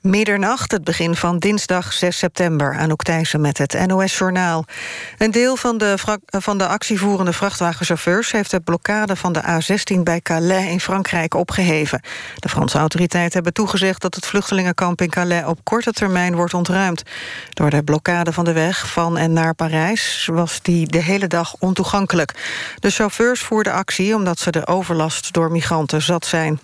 Middernacht, het begin van dinsdag 6 september. Anouk Thijssen met het NOS-journaal. Een deel van de, van de actievoerende vrachtwagenchauffeurs... heeft de blokkade van de A16 bij Calais in Frankrijk opgeheven. De Franse autoriteiten hebben toegezegd... dat het vluchtelingenkamp in Calais op korte termijn wordt ontruimd. Door de blokkade van de weg van en naar Parijs... was die de hele dag ontoegankelijk. De chauffeurs voerden actie omdat ze de overlast door migranten zat zijn.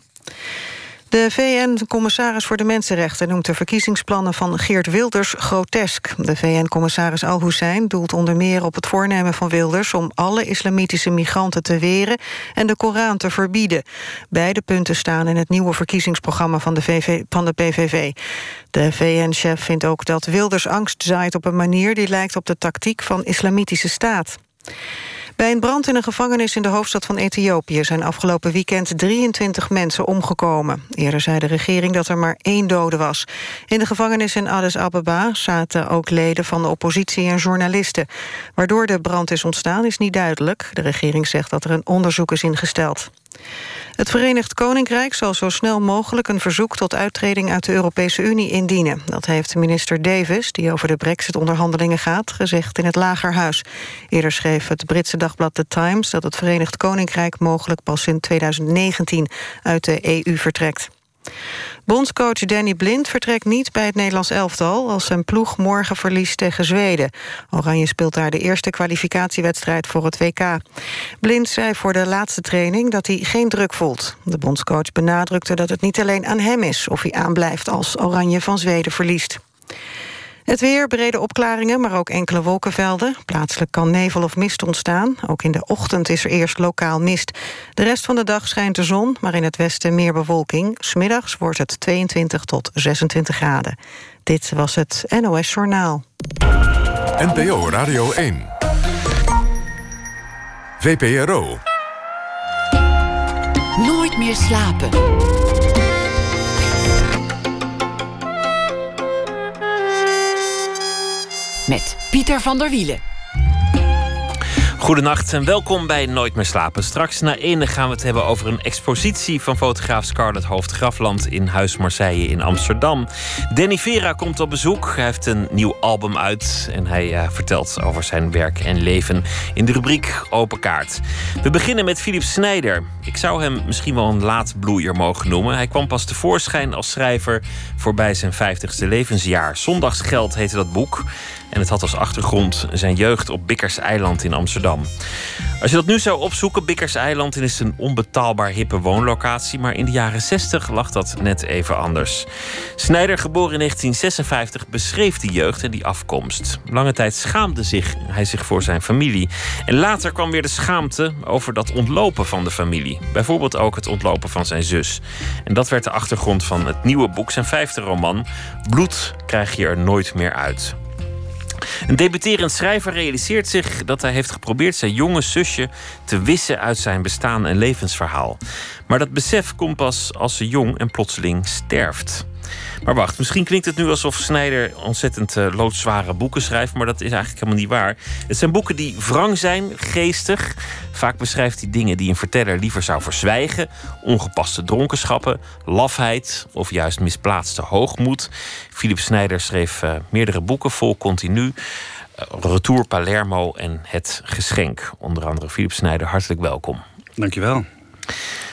De VN-commissaris voor de Mensenrechten noemt de verkiezingsplannen van Geert Wilders grotesk. De VN-commissaris Al-Hussein doelt onder meer op het voornemen van Wilders... om alle islamitische migranten te weren en de Koran te verbieden. Beide punten staan in het nieuwe verkiezingsprogramma van de, van de PVV. De VN-chef vindt ook dat Wilders angst zaait op een manier... die lijkt op de tactiek van islamitische staat. Bij een brand in een gevangenis in de hoofdstad van Ethiopië... zijn afgelopen weekend 23 mensen omgekomen. Eerder zei de regering dat er maar één dode was. In de gevangenis in Addis Ababa zaten ook leden van de oppositie en journalisten. Waardoor de brand is ontstaan is niet duidelijk. De regering zegt dat er een onderzoek is ingesteld. Het Verenigd Koninkrijk zal zo snel mogelijk een verzoek tot uittreding uit de Europese Unie indienen. Dat heeft minister Davis, die over de brexit-onderhandelingen gaat, gezegd in het Lagerhuis. Eerder schreef het Britse dagblad The Times dat het Verenigd Koninkrijk mogelijk pas in 2019 uit de EU vertrekt. Bondscoach Danny Blind vertrekt niet bij het Nederlands elftal... als zijn ploeg morgen verliest tegen Zweden. Oranje speelt daar de eerste kwalificatiewedstrijd voor het WK. Blind zei voor de laatste training dat hij geen druk voelt. De bondscoach benadrukte dat het niet alleen aan hem is... of hij aanblijft als Oranje van Zweden verliest. Het weer, brede opklaringen, maar ook enkele wolkenvelden. Plaatselijk kan nevel of mist ontstaan. Ook in de ochtend is er eerst lokaal mist. De rest van de dag schijnt de zon, maar in het westen meer bewolking. Smiddags wordt het 22 tot 26 graden. Dit was het NOS Journaal. NPO Radio 1. VPRO. Nooit meer slapen. Met Pieter van der Wielen. Goedenacht en welkom bij Nooit meer slapen. Straks na ene gaan we het hebben over een expositie van fotograaf Scarlett Hoofd Grafland in Huis Marseille in Amsterdam. Danny Vera komt op bezoek. Hij heeft een nieuw album uit en hij uh, vertelt over zijn werk en leven in de rubriek Open Kaart. We beginnen met Philip Snijder. Ik zou hem misschien wel een laatbloeier mogen noemen. Hij kwam pas tevoorschijn als schrijver voorbij zijn 50ste levensjaar. Zondagsgeld heette dat boek. En het had als achtergrond zijn jeugd op Bikkers Eiland in Amsterdam. Als je dat nu zou opzoeken, Bikkers Eiland, is een onbetaalbaar hippe woonlocatie. Maar in de jaren 60 lag dat net even anders. Snijder, geboren in 1956, beschreef die jeugd en die afkomst. Lange tijd schaamde zich, hij zich voor zijn familie. En later kwam weer de schaamte over dat ontlopen van de familie. Bijvoorbeeld ook het ontlopen van zijn zus. En dat werd de achtergrond van het nieuwe boek, zijn vijfde roman. Bloed krijg je er nooit meer uit. Een debuterend schrijver realiseert zich dat hij heeft geprobeerd zijn jonge zusje te wissen uit zijn bestaan en levensverhaal. Maar dat besef komt pas als ze jong en plotseling sterft. Maar wacht, misschien klinkt het nu alsof Snijder ontzettend uh, loodzware boeken schrijft, maar dat is eigenlijk helemaal niet waar. Het zijn boeken die wrang zijn, geestig. Vaak beschrijft hij dingen die een verteller liever zou verzwijgen: ongepaste dronkenschappen, lafheid of juist misplaatste hoogmoed. Philip Snijder schreef uh, meerdere boeken vol continu. Uh, Retour Palermo en Het Geschenk. Onder andere Philip Snijder, hartelijk welkom. Dankjewel.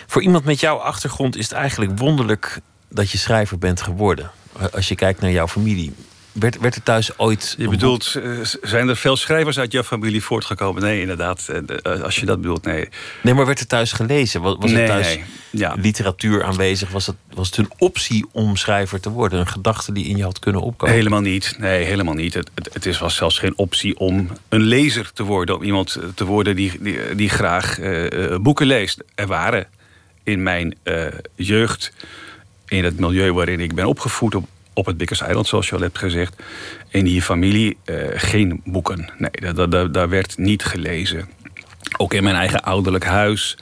Voor iemand met jouw achtergrond is het eigenlijk wonderlijk dat je schrijver bent geworden. Als je kijkt naar jouw familie. Werd, werd er thuis ooit. Je bedoelt, eh, zijn er veel schrijvers uit jouw familie voortgekomen? Nee, inderdaad. Eh, als je dat bedoelt, nee. Nee, maar werd er thuis gelezen? Was, was er thuis ja. literatuur aanwezig? Was het, was het een optie om schrijver te worden? Een gedachte die in je had kunnen opkomen? Helemaal niet. Nee, helemaal niet. Het, het, het is, was zelfs geen optie om een lezer te worden. Om iemand te worden die, die, die graag uh, boeken leest. Er waren in mijn jeugd in het milieu waarin ik ben opgevoed op, op het Bikkers Eiland, zoals je al hebt gezegd. In die familie uh, geen boeken. Nee, daar, daar, werd niet gelezen. Ook in mijn eigen ouderlijk huis.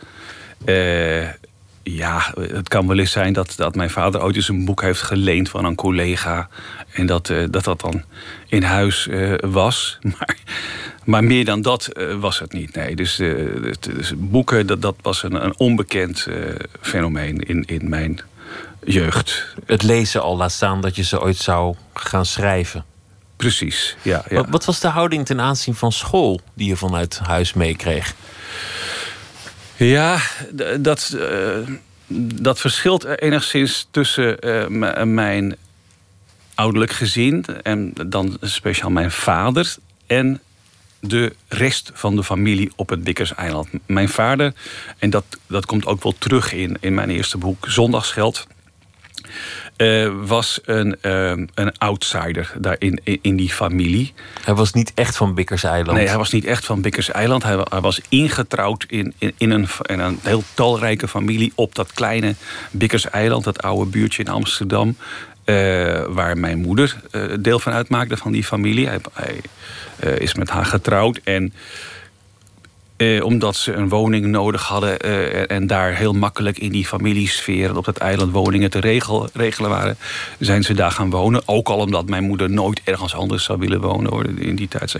Uh, ja, het kan wel eens zijn dat, dat mijn vader ooit eens een boek heeft geleend van een collega. En dat uh, dat, dat dan in huis was. Maar, maar meer dan dat was het niet. Nee, dus, dus boeken, dat, dat was een, een onbekend fenomeen in, in mijn jeugd. Het lezen al laat staan dat je ze ooit zou gaan schrijven. Precies, ja. ja. Wat, wat was de houding ten aanzien van school die je vanuit huis meekreeg? Ja, dat, eh, dat verschilt enigszins tussen eh, mijn ouderlijk gezin en dan speciaal mijn vader en de rest van de familie op het Bikkerseiland. Mijn vader, en dat, dat komt ook wel terug in, in mijn eerste boek Zondagsgeld. Eh, was een, eh, een outsider daar in, in, die familie. Hij was niet echt van Bikkerseiland. Nee, hij was niet echt van Bikkerseiland. Hij, hij was ingetrouwd in, in, in, een, in een heel talrijke familie op dat kleine Bikkerseiland, dat oude buurtje in Amsterdam. eh, waar mijn moeder eh, deel van uitmaakte van die familie. Hij, hij is met haar getrouwd en eh, omdat ze een woning nodig hadden eh, en daar heel makkelijk in die familiesfeer op dat eiland woningen te regel, regelen waren, zijn ze daar gaan wonen. Ook al omdat mijn moeder nooit ergens anders zou willen wonen in die tijd.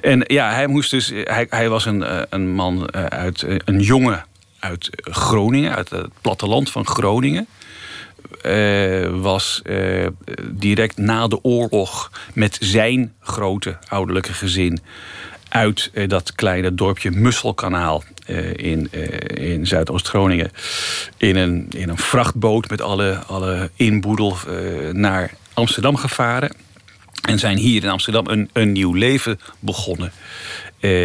En ja, hij moest dus, hij, hij was een, eh, een man eh, uit, eh, een jongen uit Groningen, uit het platteland van Groningen. Eh, was direct na de oorlog met zijn grote ouderlijke gezin uit eh, dat kleine dorpje Musselkanaal eh, in, eh, in Zuidoost-Groningen in een, in een vrachtboot met alle, alle inboedel naar Amsterdam gevaren. En zijn hier in Amsterdam een, een nieuw leven begonnen.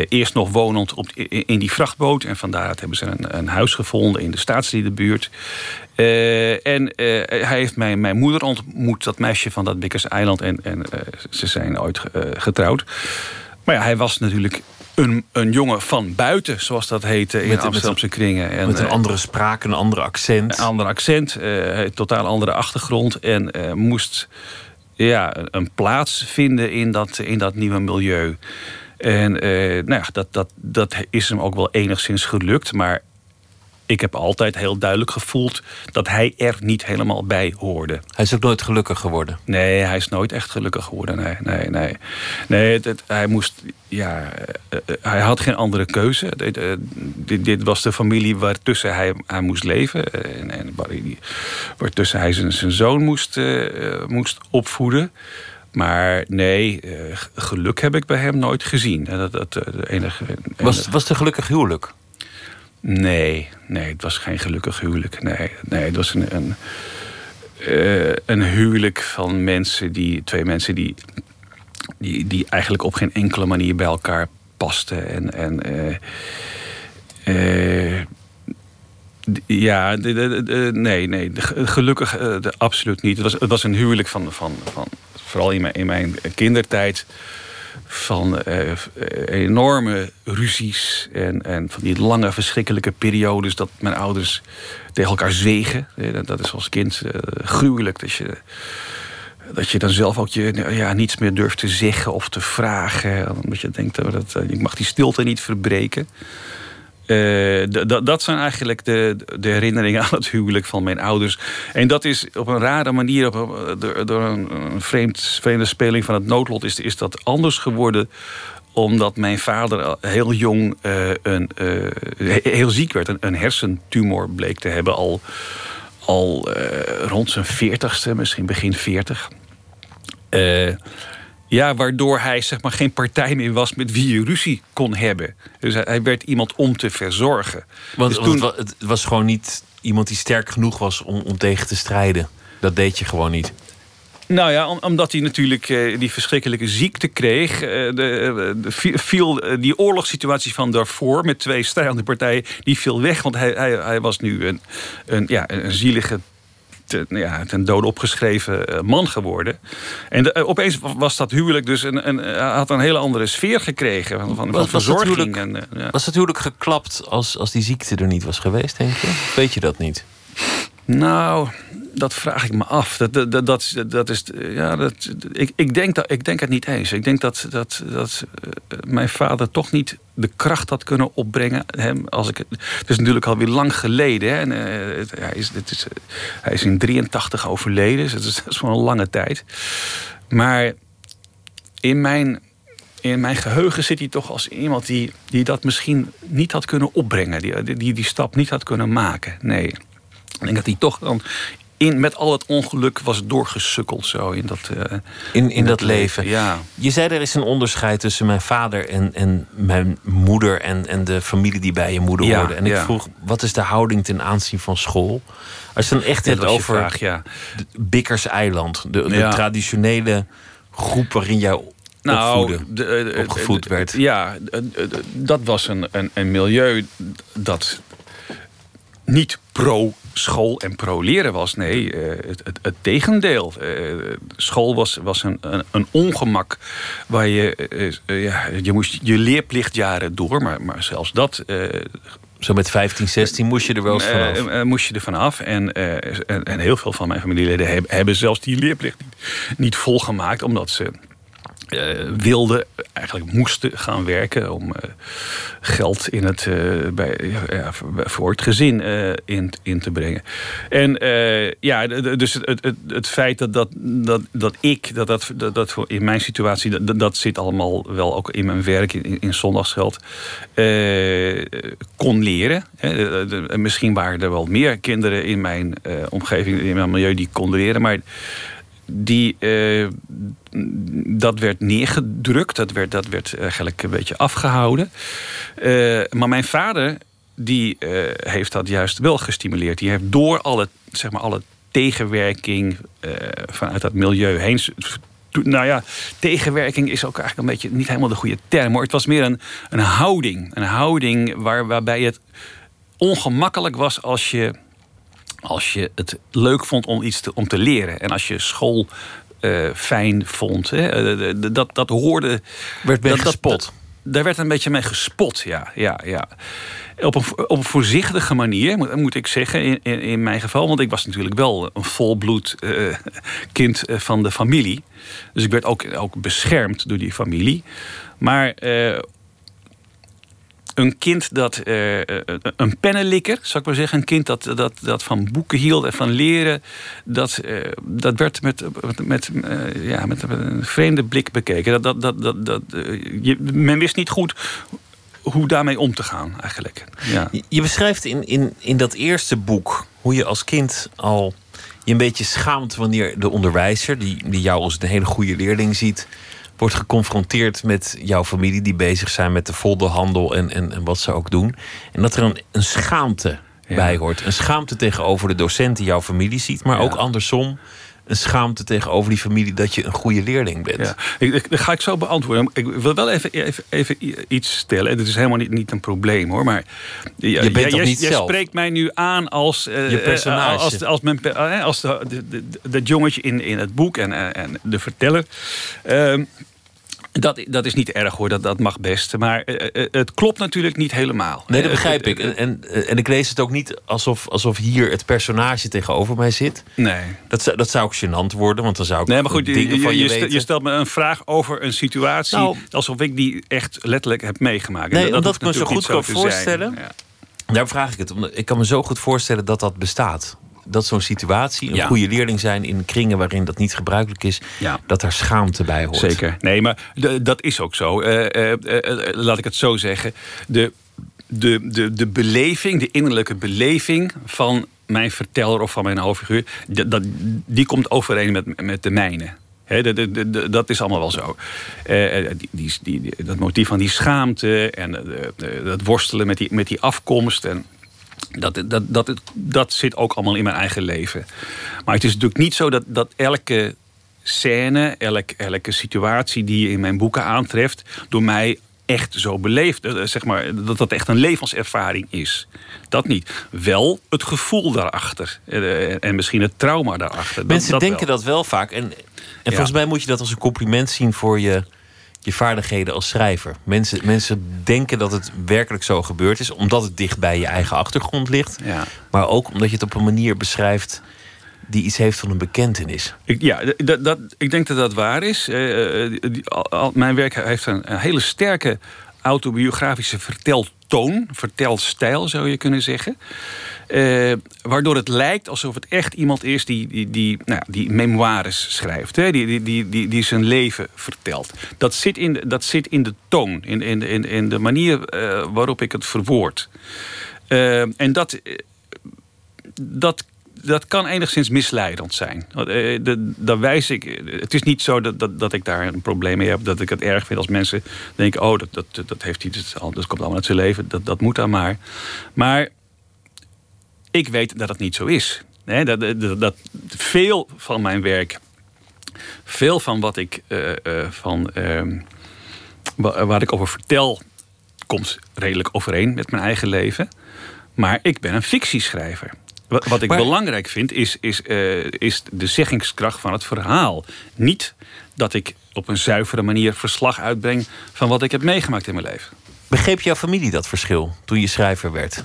Eerst nog wonend op, in die vrachtboot. En van daaruit hebben ze een, een huis gevonden in de staatsliedenbuurt. Eh, en hij heeft mijn, mijn moeder ontmoet, dat meisje van dat Bikkers eiland. En, en ze zijn ooit getrouwd. Maar ja, hij was natuurlijk een, een jongen van buiten, zoals dat heette in Met- met Amsterdamse kringen. En, Met een eh, andere spraak, een ander accent. een ander accent, eh, een totaal andere achtergrond. En eh, moest ja, een- plaats vinden in dat, in dat nieuwe milieu. En nou ja, dat, dat, dat is hem ook wel enigszins gelukt. Maar ik heb altijd heel duidelijk gevoeld dat hij er niet helemaal bij hoorde. Hij is ook nooit gelukkig geworden. Nee, hij is nooit echt gelukkig geworden. Nee, nee, nee. nee het, het- hij moest. Ja, eh, eh, hij had geen andere keuze. Dit, eh, dit, dit was de familie waartussen hij, hij moest leven. eh, En, en waartussen hij zijn, zijn zoon moest, eh, eh, moest opvoeden. Maar nee, eh, geluk heb ik bij hem nooit gezien. Eh, Dat, dat, eh, de enige, Was, was het een gelukkig huwelijk? Nee, nee, het was geen gelukkig huwelijk. Nee, nee het was een, een, eh, een huwelijk van mensen die, twee mensen die, die, die eigenlijk op geen enkele manier bij elkaar pasten. En, en eh, eh, ja, nee, nee, gelukkig absoluut niet. Het was, het was een huwelijk van, van, van vooral in mijn, in mijn kindertijd van eh, eh, enorme ruzies en, en van die lange verschrikkelijke periodes dat mijn ouders tegen elkaar zwegen. Eh, dat- is als kind gruwelijk dat je, dat je dan zelf ook je, ja, niets meer durft te zeggen of te vragen. Omdat je denkt, dat, dat, ik mag die stilte niet verbreken. Eh, dat zijn eigenlijk de, de herinneringen aan het huwelijk van mijn ouders. En dat is op een rare manier, op door, een, een vreemd, vreemde speling van het noodlot, is, is dat anders geworden omdat mijn vader heel jong eh, een, eh, he- heel ziek werd. Een, hersentumor bleek te hebben al, al rond zijn veertigste, misschien begin veertig. Eh, ja, waardoor hij zeg maar geen partij meer was met wie je ruzie kon hebben. Dus hij, werd iemand om te verzorgen. Want, Dus toen- het wa- het was gewoon niet iemand die sterk genoeg was om, om tegen te strijden. Dat deed je gewoon niet. Nou ja, om- omdat hij natuurlijk eh, die verschrikkelijke ziekte kreeg. eh, de, de, vi- viel eh, die oorlogssituatie van daarvoor met twee strijdende partijen, die viel weg. Want hij, hij, hij was nu een, een, ja, een zielige, ten, ja, ten dode opgeschreven eh, man geworden. En de- eh, opeens was dat huwelijk dus een, een, had een hele andere sfeer gekregen van, van, van Was- verzorging. huwelijk- En, eh, ja. Was het huwelijk geklapt als, als die ziekte er niet was geweest, denk je? Weet je dat niet? Nou, dat vraag ik me af. Dat, dat, dat, is-. Ja, dat, ik, ik, denk dat, ik denk het niet eens. Ik denk dat, dat, dat eh, mijn vader toch niet de kracht had kunnen opbrengen. Hem, als ik, het het is natuurlijk alweer lang geleden. En, eh, het- hij, is, dit is, hij is in 83 overleden. Dus dat is, dat is wel een lange tijd. Maar in mijn, in mijn geheugen zit hij toch als iemand die, die dat misschien niet had kunnen opbrengen. Die, die die stap niet had kunnen maken. Nee. Ik denk dat hij toch dan in, met al het ongeluk was doorgesukkeld zo in dat, uh, in, in, dat, leven. Ja. Je zei er is een onderscheid tussen mijn vader en, en mijn moeder en, en de familie die bij je moeder Ja, hoorde. En ik ja. vroeg, wat is de houding ten aanzien van school? Als je dan echt hebt over vraag, ja. de Bikkers Eiland, de, traditionele groep waarin jij de, eh, eh, opgevoed eh, werd. Ja, eh, eh, dat was een, een, een milieu dat niet pro-school en pro-leren was. Nee, eh, het, het, het tegendeel. Eh, school was, was een, een, een ongemak waar je... eh, ja, je moest je leerplichtjaren door, maar, maar zelfs dat... Zo met 15, 16 moest je er wel eens vanaf. moest je er vanaf. En, en, en heel veel van mijn familieleden hebben, hebben zelfs die leerplicht niet, niet volgemaakt, omdat ze eh, wilden, eigenlijk moesten gaan werken om eh, geld in het, eh, bij, ja, voor- het gezin in, in te brengen. En ja, dus het, het, het, feit dat, dat, dat, dat ik, dat, dat, dat, in mijn situatie, dat, dat- zit allemaal wel ook in mijn werk, in, in zondagsgeld, kon leren. Hè. Misschien waren er wel meer kinderen in mijn omgeving, in mijn milieu, die konden leren, maar die, eh, dat werd neergedrukt. Dat werd, dat werd eigenlijk een beetje afgehouden. Eh, maar mijn vader die, eh, heeft dat juist wel gestimuleerd. Die heeft door alle, zeg maar, alle tegenwerking vanuit dat milieu heen... Nou ja, tegenwerking is ook eigenlijk een beetje niet helemaal de goede term. Maar het was meer een, een houding. Een houding waar, waarbij het ongemakkelijk was als je als je het leuk vond om iets te, om te leren. En als je school eh, fijn vond. Hè, eh, dat, dat hoorde. Werd dat, gespot. dat- daar werd een beetje mee gespot, ja. ja, ja. Op, een, op een voorzichtige manier, moet, moet ik zeggen, in, in, in mijn geval. Want ik was natuurlijk wel een volbloed eh, kind van de familie. Dus ik werd ook, ook beschermd door die familie. Maar een kind dat. eh, een pennenlikker, zou ik maar zeggen. Een kind dat, dat, dat van boeken hield en van leren. Dat, eh, dat werd met, met, ja, met een vreemde blik bekeken. Dat, dat, dat, dat, je, men wist niet goed hoe daarmee om te gaan, eigenlijk. Je beschrijft in, in, in dat eerste boek hoe je als kind al je een beetje schaamt wanneer de onderwijzer, die, die jou als een hele goede leerling ziet, wordt geconfronteerd met jouw familie die bezig zijn met de folderhandel en, en, en wat ze ook doen. En dat er een, een schaamte Ja. bij hoort. Een schaamte tegenover de docent die jouw familie ziet, maar Ja. ook andersom. Een schaamte tegenover die familie dat je een goede leerling bent. Ja, ik, ik- dat ga ik zo beantwoorden. Ik wil wel even, even, even iets stellen. Het is helemaal niet, niet een probleem hoor. Maar je bent jij, niet jij zelf. spreekt mij nu aan als. eh, Je personage. eh, Als, als, mijn, eh, als de, de, de- dat jongetje in, in het boek en, en de verteller. Dat, dat is niet erg hoor, dat, dat mag best. Maar eh, eh, het klopt natuurlijk niet helemaal. Nee, dat Eh, begrijp ik. En, en, en ik lees het ook niet alsof, alsof hier het personage tegenover mij zit. Nee. Dat zou, dat zou ook gênant worden, want dan zou ik Nee, maar goed, je, van je, je, je, stel- weten. je stelt me een vraag over een situatie Nou- alsof ik die echt letterlijk heb meegemaakt. Nee, En hoeft ik me zo goed kan voorstellen. Ja. Daar vraag ik het. Omdat ik kan me zo goed voorstellen dat dat bestaat. Dat zo'n situatie, een Ja. goede leerling zijn in kringen waarin dat niet gebruikelijk is, Ja. dat daar schaamte bij hoort. Zeker. Nee, maar dat is ook zo. Eh, eh, eh, laat ik het zo zeggen. De, de, de, de beleving, de innerlijke beleving van mijn verteller of van mijn hoofdfiguur, dat, die komt overeen met, met de mijne. Dat, is allemaal wel zo. Die, die, die- dat motief van die schaamte en dat worstelen met die, met die afkomst. En dat, dat, dat, dat zit ook allemaal in mijn eigen leven. Maar het is natuurlijk niet zo dat, dat elke scène, elk, elke situatie die je in mijn boeken aantreft, door mij echt zo beleefd. eh, Zeg maar, dat dat echt een levenservaring is. Dat niet. Wel het gevoel daarachter. eh, En misschien het trauma daarachter. Mensen dat denken wel. dat wel vaak. En, en volgens mij moet je dat als een compliment zien voor je, je vaardigheden als schrijver. Mensen, mensen denken dat het werkelijk zo gebeurd is, omdat het dicht bij je eigen achtergrond ligt. Ja. Maar ook omdat je het op een manier beschrijft die iets heeft van een bekentenis. Ik, ja, dat, dat, ik denk dat dat waar is. Eh, eh, die- al- al- mijn werk heeft een, een hele sterke autobiografische verteltoon, vertelstijl zou je kunnen zeggen. Eh, waardoor het lijkt alsof het echt iemand is die, die, die, nou, die memoires schrijft. Hè? Die, die, die, die, die zijn leven vertelt. Dat zit in de, dat zit in de toon, in, in, in, in de manier eh, waarop ik het verwoord. Eh, en dat, dat dat kan enigszins misleidend zijn. Uh, daar wijs ik. Het is niet zo dat, dat, dat ik daar een probleem mee heb. Dat ik het erg vind als mensen denken: oh, dat, dat, dat heeft iets. Dat komt allemaal uit zijn leven. Dat, dat moet dan maar. Maar ik weet dat het niet zo is. Dat, dat, veel van mijn werk, veel van wat ik, uh, van, uh, waar ik over vertel, komt redelijk overeen met mijn eigen leven. Maar ik ben een fictieschrijver. Wat, wat ik belangrijk vind, is, is, uh, is de zeggingskracht van het verhaal. Niet dat ik op een zuivere manier verslag uitbreng van wat ik heb meegemaakt in mijn leven. Begreep jouw familie dat verschil toen je schrijver werd?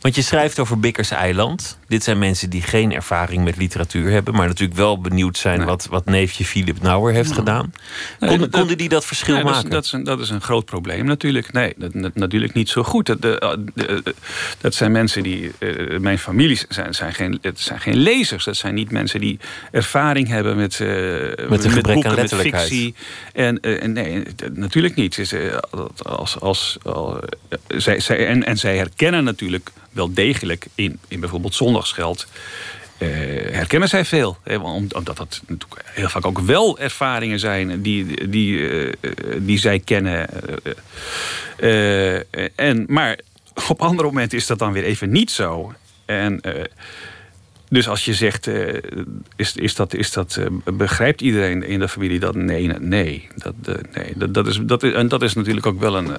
Want je schrijft over Bikkers Eiland. Dit zijn mensen die geen ervaring met literatuur hebben, maar natuurlijk wel benieuwd zijn wat, wat neefje Philip Nauer heeft gedaan. Konden, konden die dat verschil nee, maken? Dat is, dat, is een, dat is een groot probleem natuurlijk. Nee, dat, natuurlijk niet zo goed. Dat, de, dat zijn mensen die. Uh, mijn familie zijn, zijn, geen, het zijn geen lezers. Dat zijn niet mensen die ervaring hebben met, uh, met, met boeken, met fictie. En, uh, nee, natuurlijk niet. Als, als, als, zij, zij, en, en zij herkennen natuurlijk wel degelijk in, in bijvoorbeeld zondagsgeld. Uh, herkennen zij veel. Hè, omdat dat natuurlijk heel vaak ook wel ervaringen zijn die, die, uh, die zij kennen. En, maar op andere momenten is dat dan weer even niet zo. En, dus als je zegt, is, is dat, is dat, begrijpt iedereen in de familie dat? Nee, nee. Dat, nee dat, dat, is, dat, is, en dat is natuurlijk ook wel een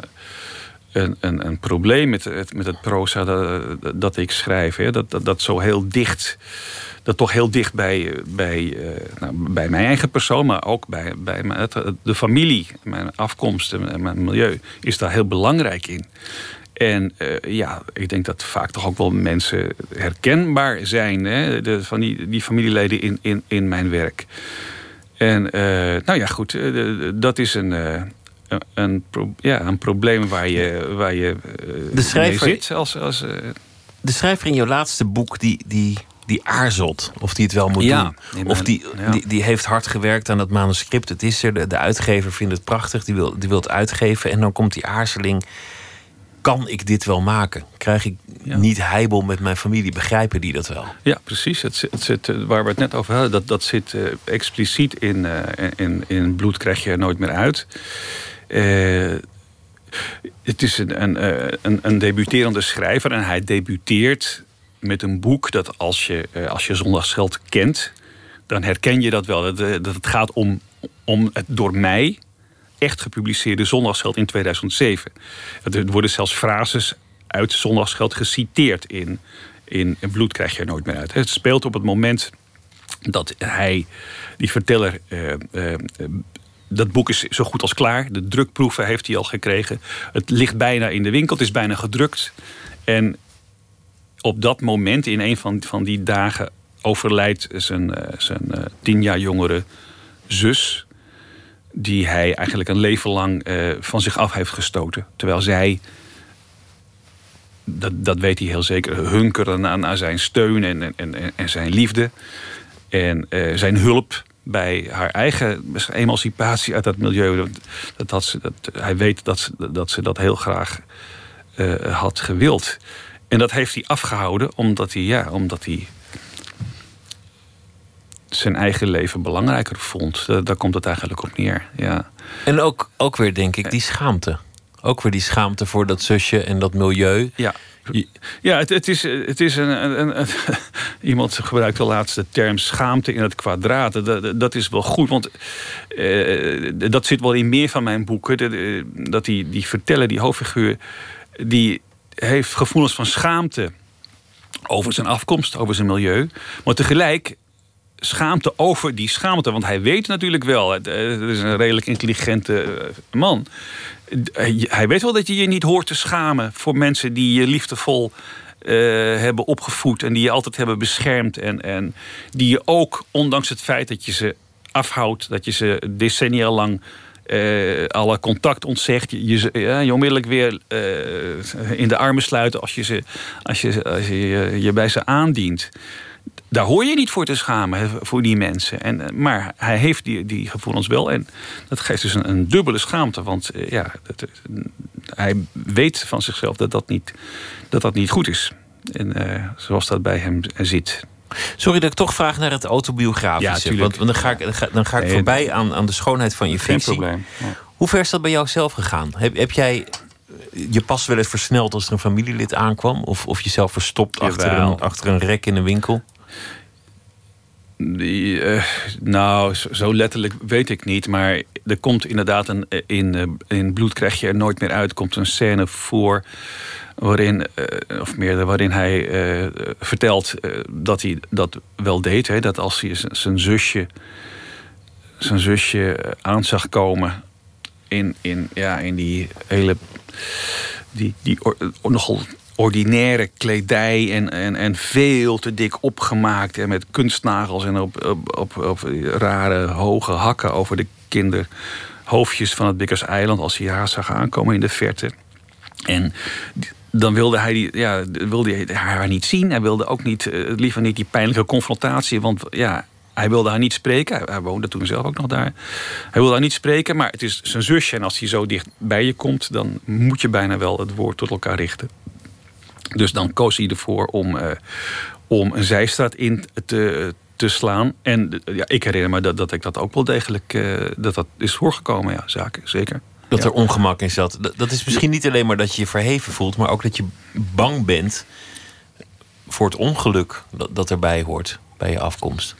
een, een, probleem met het, met het proza dat, dat ik schrijf. Hè. Dat, dat, zo heel dicht, dat toch heel dicht bij, bij, uh, nou, bij mijn eigen persoon, maar ook bij, bij mijn, de familie, mijn afkomst en mijn milieu, is daar heel belangrijk in. En uh, ja, ik denk dat vaak toch ook wel mensen herkenbaar zijn, hè, van die, die familieleden in, in, in mijn werk. En uh, nou ja, goed, dat is een een, ja, een probleem waar je, waar je uh, de schrijver, zit. Als, als, uh... De schrijver in jouw laatste boek die, die, die aarzelt of die het wel moet doen. Of die, ja. die, die heeft hard gewerkt aan dat manuscript. Het is er, de, de uitgever vindt het prachtig, die wil, die wil het uitgeven. En dan komt die aarzeling. Kan ik dit wel maken? Krijg ik ja. niet heibel met mijn familie? Begrijpen die dat wel? Ja, precies. Het, het zit, waar we het net over hadden, dat, dat zit uh, expliciet in, in, in Bloed krijg je er nooit meer uit. Uh, het is een, een, een, een, debuterende schrijver en hij debuteert met een boek dat als je, uh, als je Zondagsgeld kent, dan herken je dat wel. Dat, eh, dat het gaat om, om het door mij echt gepubliceerde Zondagsgeld in 2007. Er worden zelfs frases uit Zondagsgeld geciteerd in, in Bloed krijg je er nooit meer uit. Het speelt op het moment dat hij, die verteller, uh, dat boek is zo goed als klaar. De drukproeven heeft hij al gekregen. Het ligt bijna in de winkel. Het is bijna gedrukt. En op dat moment, in een van, van die dagen, overlijdt zijn, uh, zijn uh, tien jaar jongere zus. Die hij eigenlijk een leven lang uh, van zich af heeft gestoten. Terwijl zij, dat, dat weet hij heel zeker, hunkerde naar, naar zijn steun en, en, en zijn liefde. En zijn hulp bij haar eigen emancipatie uit dat milieu. Dat, dat, ze, dat, hij weet dat ze, dat ze dat heel graag uh, had gewild. En dat heeft hij afgehouden omdat hij, ja, omdat hij zijn eigen leven belangrijker vond. Daar komt het eigenlijk op neer. Ja. En ook, ook weer, denk ik, die schaamte. Ook weer die schaamte voor dat zusje en dat milieu. Ja. Ja, het, het, is, het is een, een, een, Iemand gebruikt de laatste term schaamte in het kwadraat. Dat, dat is wel goed, want uh, dat zit wel in meer van mijn boeken. Dat die, die vertellen, die hoofdfiguur, die heeft gevoelens van schaamte over zijn afkomst, over zijn milieu. Maar tegelijk schaamte over die schaamte. Want hij weet natuurlijk wel, het is een redelijk intelligente eh, man hij weet wel dat je je niet hoort te schamen voor mensen die je liefdevol uh, hebben opgevoed en die je altijd hebben beschermd. En, en die je ook, ondanks het feit dat je ze afhoudt, dat je ze decennia lang uh, alle contact ontzegt, je, onmiddellijk weer in de armen sluiten als je, ze, als je, als je je bij ze aandient daar hoor je niet voor te schamen, voor die mensen. En, eh, maar hij heeft die, die gevoelens wel. En dat geeft dus een, een dubbele schaamte. Want uh, ja, dat, uh, hij weet van zichzelf dat dat niet, dat dat niet goed is. En zoals dat bij hem zit. Sorry dat ik toch vraag naar het Ja, autobiografische. tuurlijk. want, want dan ga ik, dan ga, dan ga ik Nee, voorbij aan, aan de schoonheid van je Geen visie. probleem. Ja. Hoe ver is dat bij jou zelf gegaan? Heb, heb jij je pas wel eens versneld als er een familielid aankwam? Of, of jezelf verstopt achter een, achter een rek in een winkel? Die, eh, nou, zo, letterlijk weet ik niet. Maar er komt inderdaad een, eh, in, eh, in Bloed krijg je er nooit meer uit. komt een scène voor. Waarin, of meer, waarin hij vertelt dat hij dat wel deed. Hè, dat als hij zijn zusje, zijn zusje aan zag komen. In, in, ja, in die hele. Die, die nogal ordinaire kledij en, en, en veel te dik opgemaakt. En met kunstnagels en op, op, op, op rare hoge hakken over de kinderhoofdjes van het Bikkers Eiland. Als hij haar zag aankomen in de verte. En dan wilde hij, die, ja, wilde hij haar niet zien. Hij wilde ook niet, eh, liever niet die pijnlijke confrontatie. Want ja, hij wilde haar niet spreken. Hij woonde toen zelf ook nog daar. Hij wilde haar niet spreken, maar het is zijn zusje. En als hij zo dicht bij je komt, dan moet je bijna wel het woord tot elkaar richten. Dus dan koos hij ervoor om, eh, om een zijstraat in te, te slaan. En eh, ja, ik herinner me dat, dat ik dat ook wel degelijk... eh, dat dat is voorgekomen, ja, zaken, zeker. Dat Ja. er ongemak in zat. Dat, dat is misschien niet alleen maar dat je je verheven voelt, maar ook dat je bang bent voor het ongeluk dat, dat erbij hoort bij je afkomst.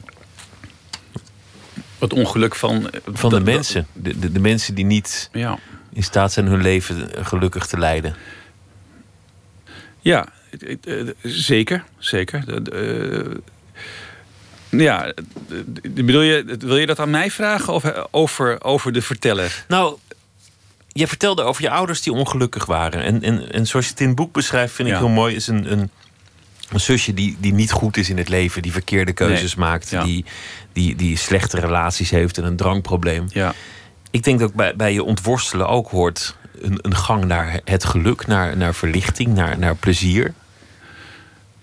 Het ongeluk van... Van de dat- mensen. De, de, de mensen die niet Ja. in staat zijn hun leven gelukkig te leiden. Ja, eh, zeker. Zeker. Eh, ja, bedoel je, wil je dat aan mij vragen of eh, over, over de verteller? Nou, je vertelde over je ouders die ongelukkig waren. En, en, en zoals je het in het boek beschrijft, vind ik Ja. heel mooi, is een, een, een zusje die, die niet goed is in het leven, die verkeerde keuzes Nee. maakt, Ja. die, die, die slechte relaties heeft en een drankprobleem. Ja, Ik denk dat bij, bij je ontworstelen ook hoort een, een gang naar het geluk, naar, naar verlichting, naar, naar plezier.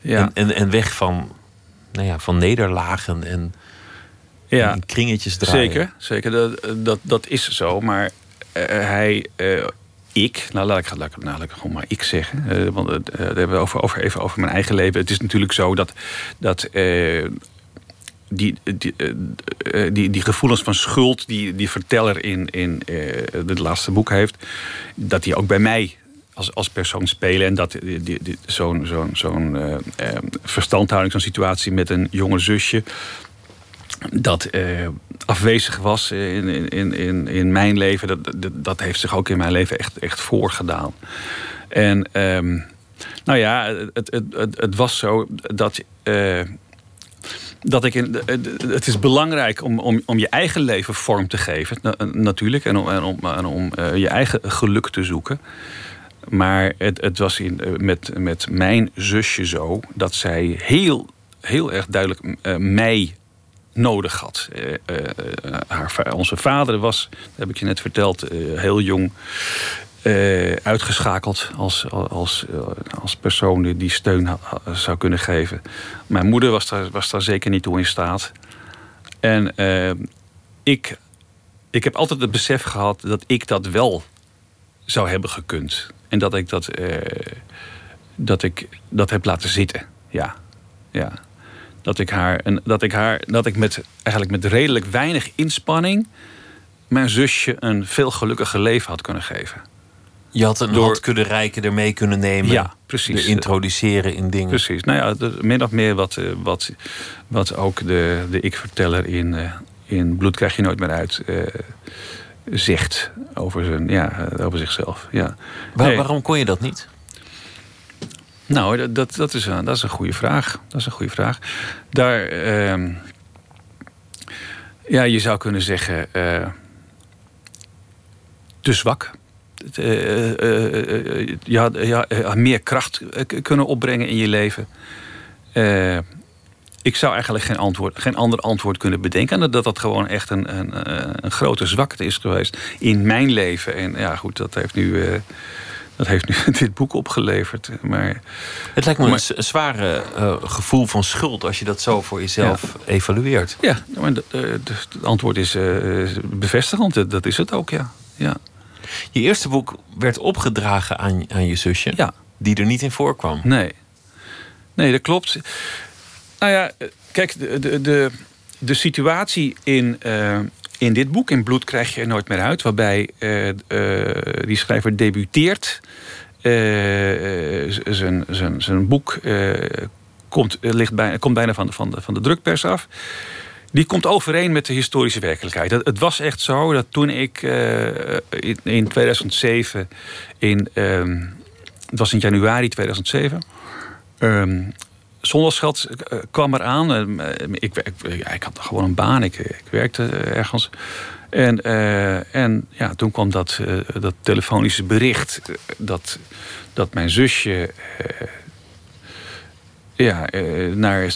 ja, En, en, en weg van, nou ja, van nederlagen en, ja. en kringetjes draaien. Zeker, zeker. Dat, dat, dat is zo. Maar eh, hij, eh, ik, nou laat ik, laat ik, nou, laat ik gewoon maar ik zeggen. eh, want daar hebben we over, over, even over mijn eigen leven. Het is natuurlijk zo dat, dat die, die, eh, eh, die, die gevoelens van schuld die die verteller in, in eh, het laatste boek heeft, dat die ook bij mij als, als persoon spelen. En dat zo'n zo'n zo'n verstandhouding, zo'n situatie met een jonge zusje dat afwezig was in, in- in, in, mijn leven, dat, dat, heeft zich ook in mijn leven echt, echt voorgedaan. En ehm, nou ja, het, het, het, het was zo dat. eh, dat ik in, het is belangrijk om, om, om je eigen leven vorm te geven, na- natuurlijk, en om, en om, en om eh, je eigen geluk te zoeken. Maar het, het was in, eh, met, met mijn zusje zo dat zij heel, heel erg duidelijk eh, mij nodig had. Haar, onze vader was, dat heb ik je net verteld, heel jong eh, uitgeschakeld als, als, eh, als persoon die steun zou kunnen geven. Mijn moeder was daar, was daar zeker niet toe in staat. En eh, ik, ik heb altijd het besef gehad dat ik dat wel zou hebben gekund. En dat ik dat, dat, ik dat heb laten zitten. Ja, ja. Dat ik haar, en dat ik haar, dat ik met eigenlijk met redelijk weinig inspanning mijn zusje een veel gelukkiger leven had kunnen geven. Je had een Door- kunnen reiken, ermee kunnen nemen. Ja, precies. er introduceren in dingen. Precies. Nou ja, min of meer wat, eh, wat, wat ook de, de ik-verteller in, eh, in Bloed krijg je nooit meer uit eh, zegt over, zijn, ja, over zichzelf. Ja. Waar- Nee. Waarom kon je dat niet? Nou, dat, dat, dat, is, een, dat is een goede vraag. Dat is een goede vraag. Daar, ehm, ja, je zou kunnen zeggen, te zwak. Het, eh, eh, eh, had meer kracht kunnen opbrengen in je leven. Ik zou eigenlijk geen, antwoord, geen ander antwoord kunnen bedenken. En dat dat gewoon echt een, een, een grote zwakte is geweest in mijn leven. En ja, goed, dat heeft nu, dat heeft nu dit boek opgeleverd. Maar Het lijkt me Maar- een zware gevoel van schuld als je dat zo voor jezelf evalueert. ja, maar het antwoord is bevestigend. Dat- Dat is het ook, ja. Ja, Je eerste boek werd opgedragen aan, aan je zusje, ja. die er niet in voorkwam. nee. Nee, dat klopt. Nou ja, eh, kijk, de, de, de, de situatie in, uh, in dit boek, in Bloed krijg je er nooit meer uit... waarbij uh, uh, die schrijver debuteert. zijn, zijn, zijn boek komt, ligt bij, komt bijna van de, van, de, van de drukpers af die komt overeen met de historische werkelijkheid. Het, het was echt zo dat toen ik in, in, 2007, in, uh, het was in januari 2007, um, zondagsgeld uh, kwam eraan. Uh, ik, ik, ik, had gewoon een baan, ik, werkte ergens. En, uh, en ja, toen kwam dat, dat telefonische bericht dat, dat mijn zusje ja, naar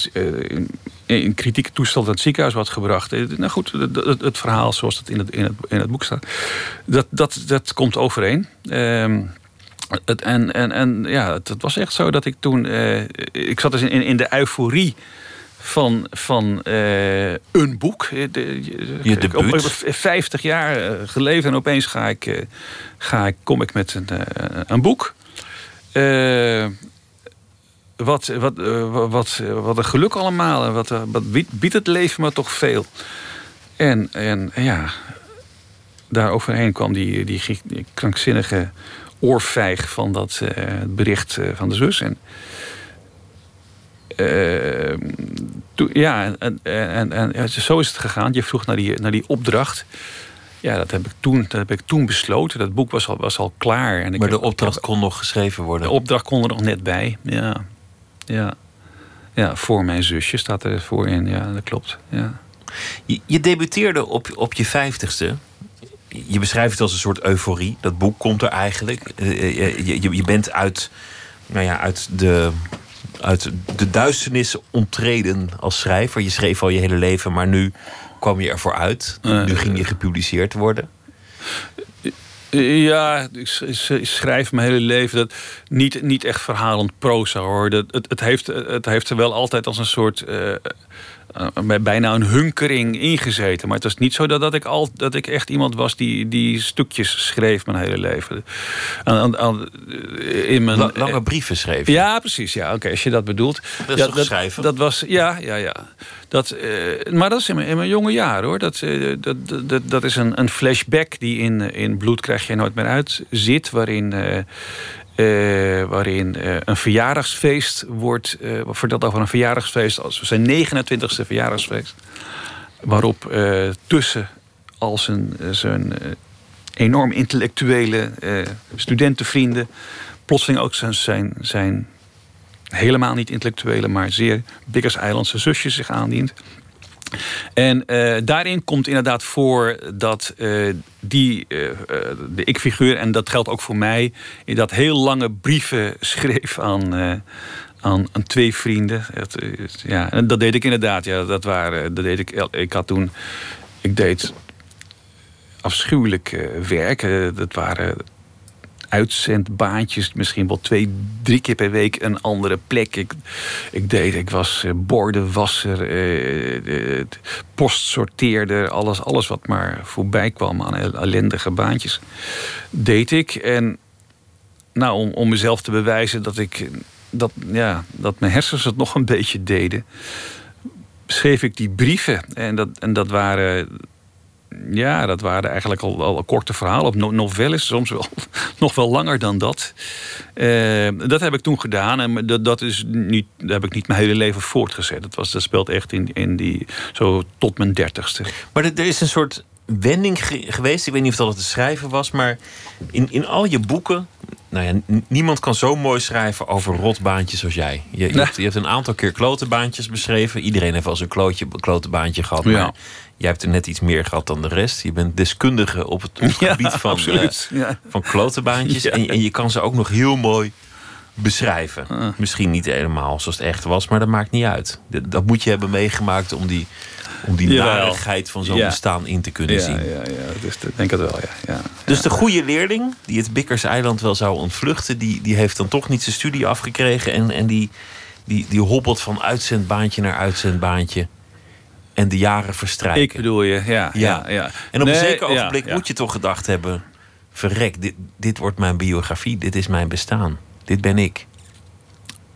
in, kritieke toestand naar het ziekenhuis was gebracht. Nou goed, het, het, verhaal zoals het in het, in het, in het boek staat, dat, dat, dat komt overeen. Ehm, het, en, en, en ja, het, was echt zo dat ik toen... Uh, ik zat dus in, in de euforie van, van uh, een boek. De, je debuut. Op, 50 jaar geleden en opeens ga ik, ga ik, kom ik met een, een boek. Wat, wat, wat, wat een geluk allemaal. En wat, wat biedt het leven me toch veel. En, en ja, daar overheen kwam die, die, die krankzinnige oorvijg van dat uh, bericht van de zus. En, uh, ja, en, en, en, en, zo is het gegaan. Je vroeg naar die, naar die opdracht. Ja, dat heb ik toen, dat heb ik toen besloten. Dat boek was al, was al klaar. En ik maar de opdracht kon nog geschreven worden? De opdracht kon er nog net bij, ja. Ja, ja voor mijn zusje staat er voor in. Ja, dat klopt. Ja. Je, je debuteerde op, op je vijftigste je beschrijft het als een soort euforie. Dat boek komt er eigenlijk. Eh, eh, je, je, je bent uit, nou ja, uit, de, uit de duisternis ontreden als schrijver. Je schreef al je hele leven, maar nu kwam je ervoor uit. nu ging je gepubliceerd worden. Ja, ik schrijf mijn hele leven dat niet, niet echt verhalend proza hoor. Dat, het, het, heeft, het heeft er wel altijd als een soort uh, uh, bijna een hunkering ingezeten. Maar het was niet zo dat, dat, ik, al, dat ik echt iemand was die, die stukjes schreef mijn hele leven. Aan, aan, in mijn, lange brieven schreef Ja, precies. Ja, Oké, als je dat bedoelt. Dat is ja, dat, schrijven? Dat was, ja, ja, ja. Dat, uh, maar dat is in mijn, in mijn jonge jaren hoor. Dat, uh, dat, dat, dat is een, een flashback die in, in Bloed krijg je nooit meer uit zit. Waarin uh, waarin uh, een verjaardagsfeest wordt uh, verteld over een verjaardagsfeest. Als zijn 29e verjaardagsfeest. Waarop tussen al zijn, zijn enorm intellectuele studentenvrienden. plotseling ook zijn, zijn, zijn helemaal niet intellectuele, maar zeer Biggers Eilandse zusjes zich aandient. En uh, daarin komt inderdaad voor dat uh, die, uh, de ik-figuur, en dat geldt ook voor mij, dat heel lange brieven schreef aan, aan, aan, twee vrienden. Het, ja, en dat deed ik inderdaad. Ja, dat waren, dat deed ik, ik had toen, ik deed afschuwelijk werk. dat waren uitzendbaantjes. Misschien wel twee, drie keer per week een andere plek. Ik, ik deed, ik was uh, bordenwasser, uh, postsorteerder. Alles, alles wat maar voorbij kwam aan ellendige baantjes. Deed ik. En nou, om, om mezelf te bewijzen dat ik... Dat, ja, dat mijn hersens het nog een beetje deden schreef ik die brieven. En dat, en dat waren ja, dat waren eigenlijk al, al korte verhalen. Of novelles, soms wel nog wel langer dan dat. Uh, dat heb ik toen gedaan. En dat, dat, is niet, dat heb ik niet mijn hele leven voortgezet. Dat, was, dat speelt echt in, in die, zo tot mijn dertigste. Maar er, is een soort wending geweest. Ik weet niet of dat het te schrijven was, maar in, in al je boeken. Nou ja, niemand kan zo mooi schrijven over rotbaantjes als jij. Je, je, hebt, je hebt, een aantal keer klotenbaantjes beschreven. Iedereen heeft wel eens een klootje, klotenbaantje gehad. Maar ja. Jij hebt er net iets meer gehad dan de rest. Je bent deskundige op het, gebied van, uh, ja. van klotenbaantjes. En, en, je kan ze ook nog heel mooi beschrijven. Uh. Misschien niet helemaal zoals het echt was, maar dat maakt niet uit. Dat, dat moet je hebben meegemaakt om die om die narigheid van zo'n bestaan in te kunnen zien. Ja, ja, dus ik denk het wel, ja. ja. Dus de goede leerling, die het Bikkers eiland wel zou ontvluchten... die, die heeft dan toch niet zijn studie afgekregen... en, en die, die, die hobbelt van uitzendbaantje naar uitzendbaantje... en de jaren verstrijken. Ik bedoel je, ja. ja. ja, En op een zeker ogenblik moet je toch gedacht hebben... verrek, dit, dit wordt mijn biografie, dit is mijn bestaan. Dit ben ik.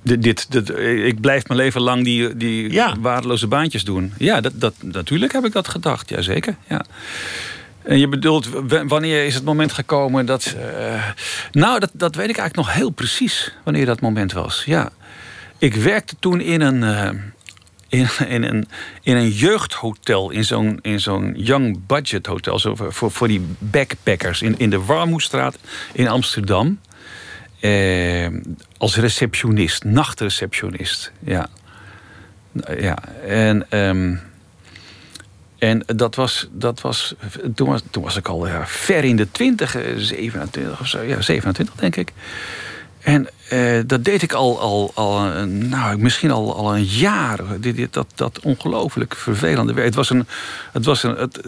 dit, dit, dit, ik blijf mijn leven lang die, die Ja. waardeloze baantjes doen. Ja, dat, dat, natuurlijk heb ik dat gedacht. Jazeker, ja. En je bedoelt, wanneer is het moment gekomen dat... eh, nou, dat, dat weet ik eigenlijk nog heel precies. Wanneer dat moment was, ja. Ik werkte toen in een... eh, in, een, in een jeugdhotel, in zo'n zo'n young budget hotel, zo voor- voor, die backpackers in, in de Warmoestraat in Amsterdam. Eh, als receptionist, nachtreceptionist. Ja. ja. En, ehm, en dat was, dat was, toen was, toen was ik al ja, ver in de twintig, eh, 27 of zo, ja, 27 denk ik. En eh, dat deed ik al, al, al nou, misschien al, al een jaar. Dit, dat, dat ongelooflijk vervelende werk. Het was een, het was een, het,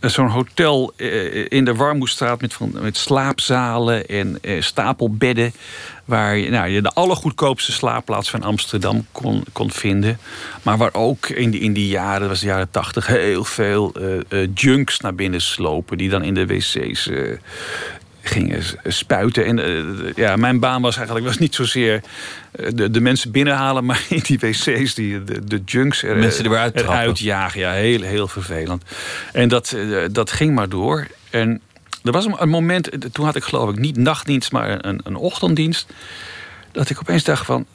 eh, zo'n hotel eh, in de Warmoestraat met, van, met slaapzalen en stapelbedden. Waar je, nou, je de allergoedkoopste slaapplaats van Amsterdam kon, kon vinden. Maar waar ook in die, in die jaren, dat was de jaren tachtig, heel veel junks naar binnen slopen. Die dan in de wc's gingen spuiten. En eh, ja, mijn baan was eigenlijk was niet zozeer eh, de, de mensen binnenhalen, maar in die wc's die de, de junks er, Mensen er eruit jagen. Ja, heel, heel vervelend. En dat, eh, dat ging maar door. En er was een, moment, eh, toen had ik geloof ik niet nachtdienst, maar een, een ochtenddienst. Dat ik opeens dacht van,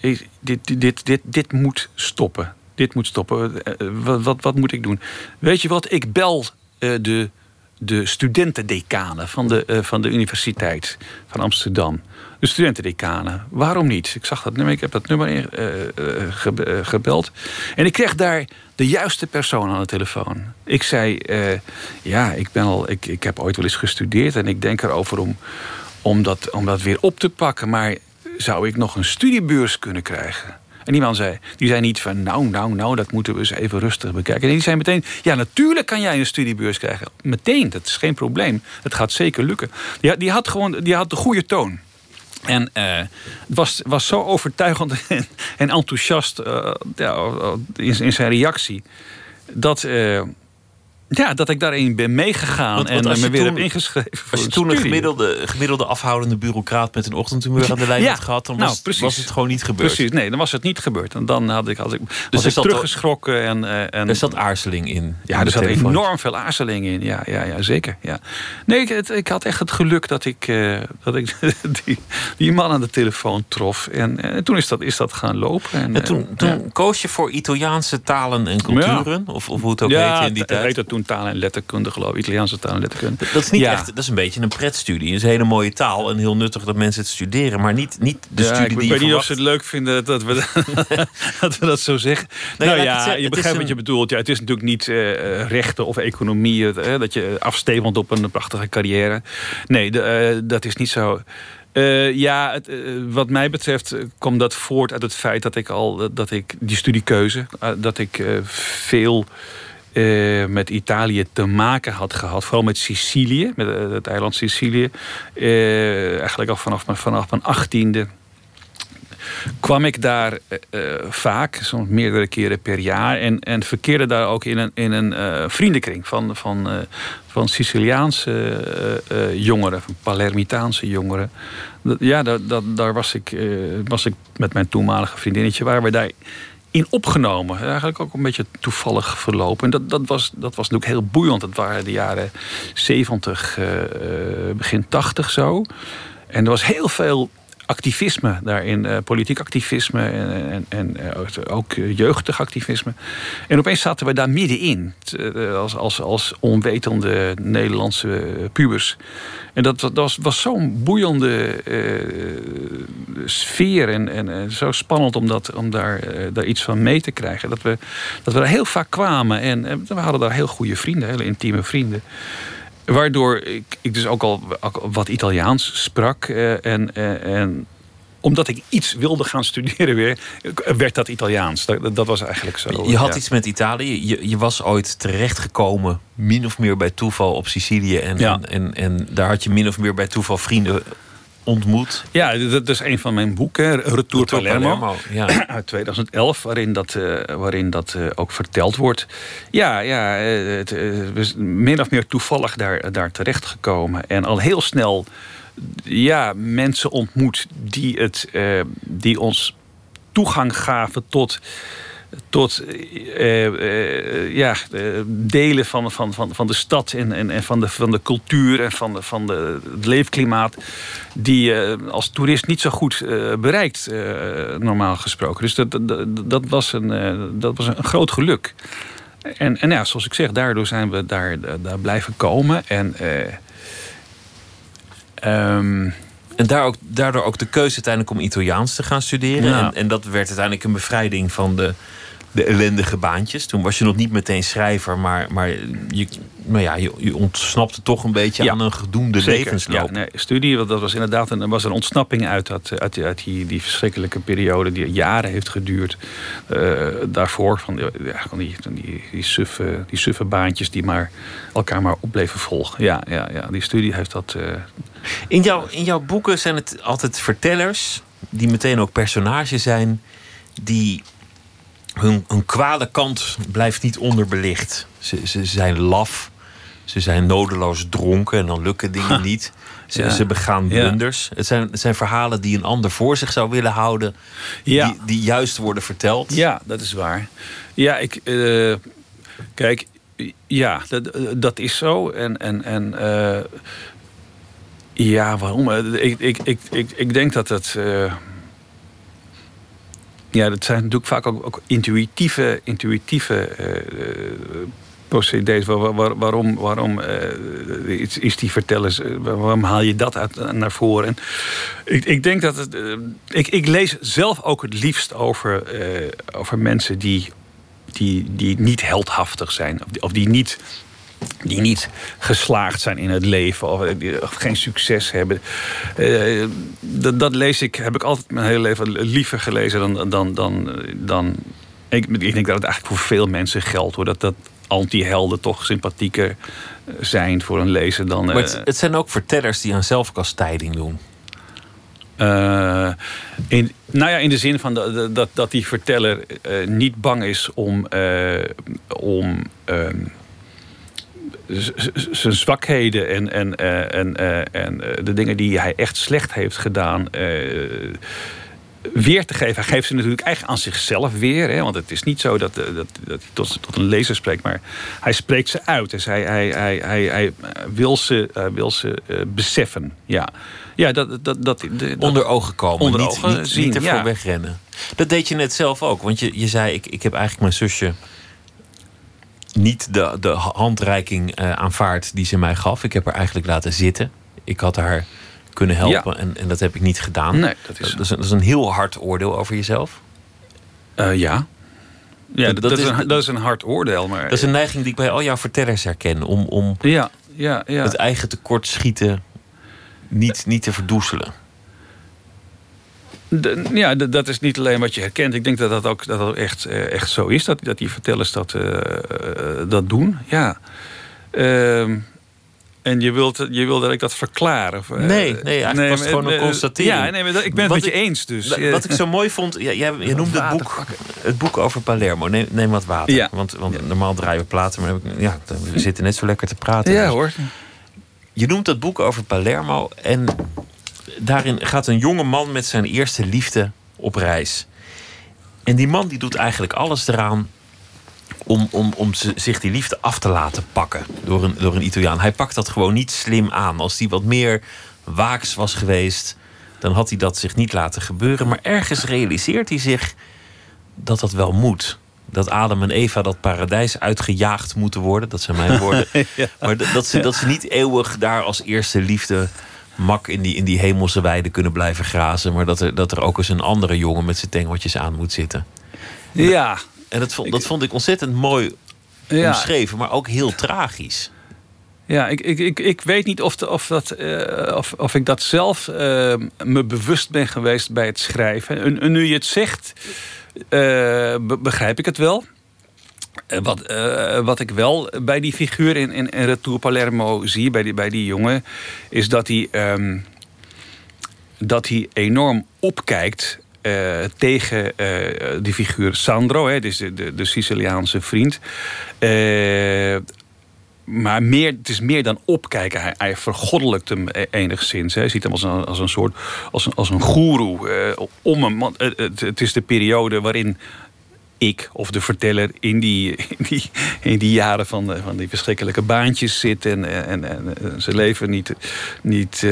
eh, dit, dit, dit, dit, dit moet stoppen. Dit moet stoppen. Eh, eh, Wat, wat, wat moet ik doen? Weet je wat, ik bel eh, de, de studentendecanen van de, eh, van de Universiteit van Amsterdam. De studentendecanen. Waarom niet? Ik zag dat nummer, ik heb dat nummer in, eh, eh, ge- gebeld. En ik kreeg daar de juiste persoon aan de telefoon. Ik zei, ja, ik, ben al, ik, ik heb ooit wel eens gestudeerd... en ik denk erover om, om, dat, om dat weer op te pakken. Maar zou ik nog een studiebeurs kunnen krijgen? En die man zei, die zei niet van nou, nou, nou, dat moeten we eens even rustig bekijken. En die zei meteen, ja, natuurlijk kan jij een studiebeurs krijgen. Meteen, dat is geen probleem. Het gaat zeker lukken. Die, die had gewoon die had de goede toon. En eh, het was, was zo overtuigend en, en enthousiast eh, ja, in, in zijn reactie. Dat, eh, ja, dat ik daarin ben meegegaan Want- want en als me weer toen- heb ingeschreven. voor Als je toen een gemiddelde, gemiddelde afhoudende bureaucraat met een ochtendhumeur aan de lijn Ja, had gehad, dan nou, was, precies. was het gewoon niet gebeurd. Precies, nee, dan was het niet gebeurd. En dan had ik, had ik, was ik zat teruggeschrokken. En, eh, en, Er zat aarzeling in. ja, in er zat telefoon. enorm veel aarzeling in. Ja, ja, ja zeker. Ja. Nee, ik, het- ik had echt het geluk dat ik, eh, dat ik die, die man aan de telefoon trof. En, eh, toen is dat, is dat gaan lopen. En, En toen, toen ja. koos je voor Italiaanse talen en culturen? Of, of hoe het ook ja, heette in die tijd? heette toen taal en letterkunde, geloof ik. Italiaanse taal en letterkunde. Dat is niet Ja. echt, dat is een beetje een pretstudie. Het is een hele mooie taal en heel nuttig dat mensen het studeren, maar niet, niet de Ja, studie ik die weet je niet of ze het leuk vinden dat we, dat, we dat zo zeggen. Nee, nou ik ja, zeggen, je begrijpt wat je bedoelt. Ja, het is natuurlijk niet eh, rechten of economie. eh, dat je afstevend op een prachtige carrière. Nee, de, eh, dat is niet zo. Ja, het, wat mij betreft kwam dat voort uit het feit dat ik al dat ik die studiekeuze, dat ik veel eh, met Italië te maken had gehad. Vooral met Sicilië, met eh, het eiland Sicilië. Eh, eigenlijk al vanaf, vanaf mijn achttiende kwam ik daar vaak, soms meerdere keren per jaar. En, en verkeerde daar ook in een, in een vriendenkring van, van, van Siciliaanse jongeren, van Palermitaanse jongeren. Dat- ja, daar, dat, daar was, ik, was ik met mijn toenmalige vriendinnetje, waar we daar in opgenomen. Eigenlijk ook een beetje toevallig verlopen. En dat, dat, was, dat was natuurlijk heel boeiend. Het waren de jaren 70, eh, eh, begin 80 zo. En er was heel veel activisme daarin, eh, politiek activisme en, en, en eh, ook eh, jeugdig activisme. En opeens zaten we daar middenin, als, als, als onwetende Nederlandse pubers. En dat, dat was, was zo'n boeiende sfeer en, en, zo spannend om, dat, om daar, daar iets van mee te krijgen. Dat we, dat we daar heel vaak kwamen en, en we hadden daar heel goede vrienden, hele intieme vrienden. Waardoor ik, ik dus ook al, wat Italiaans sprak. eh, en, eh, en omdat ik iets wilde gaan studeren weer, werd dat Italiaans. Dat, dat was eigenlijk zo. Je had ja. iets met Italië. Je, je was ooit terechtgekomen, min of meer bij toeval, op Sicilië. En, Ja. en, en, en daar had je min of meer bij toeval vrienden ontmoet. Ja, dat is een van mijn boeken, Retour, Retour Palermo. Palermo, ja. Uit 2011, waarin dat, eh, waarin dat eh, ook verteld wordt. Ja, ja eh, het, we zijn min of meer toevallig daar, daar terechtgekomen. En al heel snel ja, mensen ontmoet die, het, die ons toegang gaven tot tot uh, uh, ja, delen van, van, van, van de stad en, en, en van, de, van de cultuur en van, de, van de, het leefklimaat, die je als toerist niet zo goed bereikt, normaal gesproken. Dus dat, dat, dat, was, een, dat was een groot geluk. En, en ja, zoals ik zeg, daardoor zijn we daar, daar blijven komen. En. Um, en daar ook, daardoor ook de keuze uiteindelijk om Italiaans te gaan studeren. En, en, dat werd uiteindelijk een bevrijding van de, de ellendige baantjes. Toen was je nog niet meteen schrijver, maar, maar je, nou ja, je, je ontsnapte toch een beetje aan een gedoemde Zeker. levensloop. Ja, nee, studie, dat was inderdaad een, was een ontsnapping uit, dat, uit, uit die, die verschrikkelijke periode die jaren heeft geduurd. Uh, daarvoor van, die, ja, van die, die, die, suffe, die suffe baantjes die maar elkaar maar op bleven volgen. Ja, ja, ja die studie heeft dat. Uh, in, jouw, in jouw boeken zijn het altijd vertellers, die meteen ook personages zijn, die hun, hun kwade kant blijft niet onderbelicht. Ze, ze zijn laf, ze zijn nodeloos dronken en dan lukken dingen niet. Ze, ze begaan blunders. Het, zijn, het zijn verhalen die een ander voor zich zou willen houden, ja. die, die juist worden verteld. Ja, dat is waar. Ja, ik. Uh, kijk, ja, dat, dat is zo. En. en, en uh, ja, waarom? Ik, ik, ik, ik, ik denk dat het. Uh, ja, dat zijn natuurlijk vaak ook, ook intuïtieve, intuïtieve uh, waarom waarom uh, is, is, die vertellers, waarom haal je dat naar voren? En ik, ik denk dat het. ik, ik lees zelf ook het liefst over, over mensen die, die, die niet heldhaftig zijn. Of die niet die niet geslaagd zijn in het leven of, of geen succes hebben. Uh, dat, dat, lees ik, heb ik altijd mijn hele leven liever gelezen dan. dan, dan, dan ik, ik denk dat het eigenlijk voor veel mensen geldt hoor. Dat, dat anti-helden toch sympathieker zijn voor een lezer dan. Maar het, het zijn ook vertellers die aan zelfkastijding doen. Uh, in, nou ja, in de zin van dat, dat, dat die verteller uh, niet bang is om, om uh, zijn zwakheden en, en, eh, en, eh, en eh, de dingen die hij echt slecht heeft gedaan weer te geven. Hij geeft ze natuurlijk eigenlijk aan zichzelf weer. Hè? Want het is niet zo dat, dat, dat hij tot, tot een lezer spreekt, maar hij spreekt ze uit. Dus hij, hij, hij, hij, hij wil ze, wil ze beseffen. Ja, ja dat, dat, dat, onder ogen komen, onder niet, ogen niet, zien, niet ervoor ja. wegrennen. Dat deed je net zelf ook. Want je, je zei, ik, ik heb eigenlijk mijn zusje niet de, de handreiking uh, aanvaard die ze mij gaf. Ik heb haar eigenlijk laten zitten. Ik had haar kunnen helpen en, en dat heb ik niet gedaan. Nee, dat, is, dat, is een, dat is een heel hard oordeel over jezelf. Uh, ja. Ja, dat, dat, is, een, dat is een hard oordeel. Maar... Dat is een neiging die ik bij al jouw vertellers herken. Om, om ja, ja, ja. het eigen tekortschieten niet, niet te verdoezelen ja, dat is niet alleen wat je herkent. Ik denk dat dat ook, dat dat echt, eh, echt zo is. Dat, dat die vertellers dat, uh, dat doen. Ja. Uh, en je wilt, je wilt dat ik dat verklaar? Of, nee, nee, eigenlijk nee, was het gewoon een constatering. Ja, nee, ik ben het met je eens. Dus. Wat ik zo mooi vond, ja, jij, je noemde het boek, het boek over Palermo. Neem, neem wat water. Ja. Want, want normaal draaien we platen, maar ja, we zitten net zo lekker te praten. Ja dus. hoor. Je noemt het boek over Palermo en daarin gaat een jonge man met zijn eerste liefde op reis. En die man die doet eigenlijk alles eraan om, om, om zich die liefde af te laten pakken door een, door een Italiaan. Hij pakt dat gewoon niet slim aan. Als hij wat meer waaks was geweest, dan had hij dat zich niet laten gebeuren. Maar ergens realiseert hij zich dat dat wel moet. Dat Adam en Eva dat paradijs uitgejaagd moeten worden. Dat zijn mijn woorden. Maar dat ze, dat ze niet eeuwig daar als eerste liefde mak in die, in die hemelse weide kunnen blijven grazen. Maar dat er, dat er ook eens een andere jongen met zijn tengeltjes aan moet zitten. Ja. En dat vond, dat vond ik ontzettend mooi ja. omschreven, maar ook heel tragisch. Ja, ik, ik, ik, ik weet niet of, de, of, dat, uh, of, of ik dat zelf uh, me bewust ben geweest bij het schrijven. En, en nu je het zegt, uh, begrijp ik het wel. Eh, wat, uh, wat ik wel bij die figuur in, in, Retour Palermo zie, bij die, bij die jongen, is dat hij, um, dat hij enorm opkijkt uh, tegen die figuur Sandro, hè, dus de, de, Siciliaanse vriend. maar meer, het is meer dan opkijken. Hij, hij vergoddelijkt hem e- enigszins. Hij ziet hem als een, als een soort als een, als een goeroe om hem. Het, het, is de periode waarin ik of de verteller in die, in die, in die jaren van, van die verschrikkelijke baantjes zit en, en, en zijn leven niet, niet,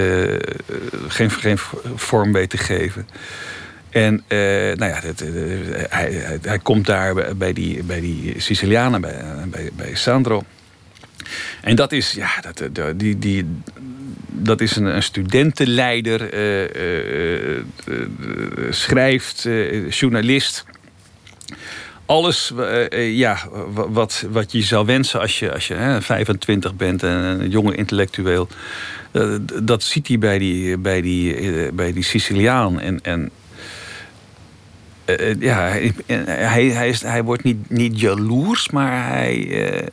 geen, geen vorm weet te geven. En nou ja, hij, hij, komt daar bij die, bij die Sicilianen, bij, bij, Sandro. En dat is, ja, dat, die, die, dat is een, een studentenleider, schrijft, journalist. Alles ja, wat, wat je zou wensen als je, als je hè, 25 bent en een jonge intellectueel. dat ziet hij bij die, bij die, bij die Siciliaan. En, en ja, hij, hij, is, hij wordt niet, niet jaloers, maar hij,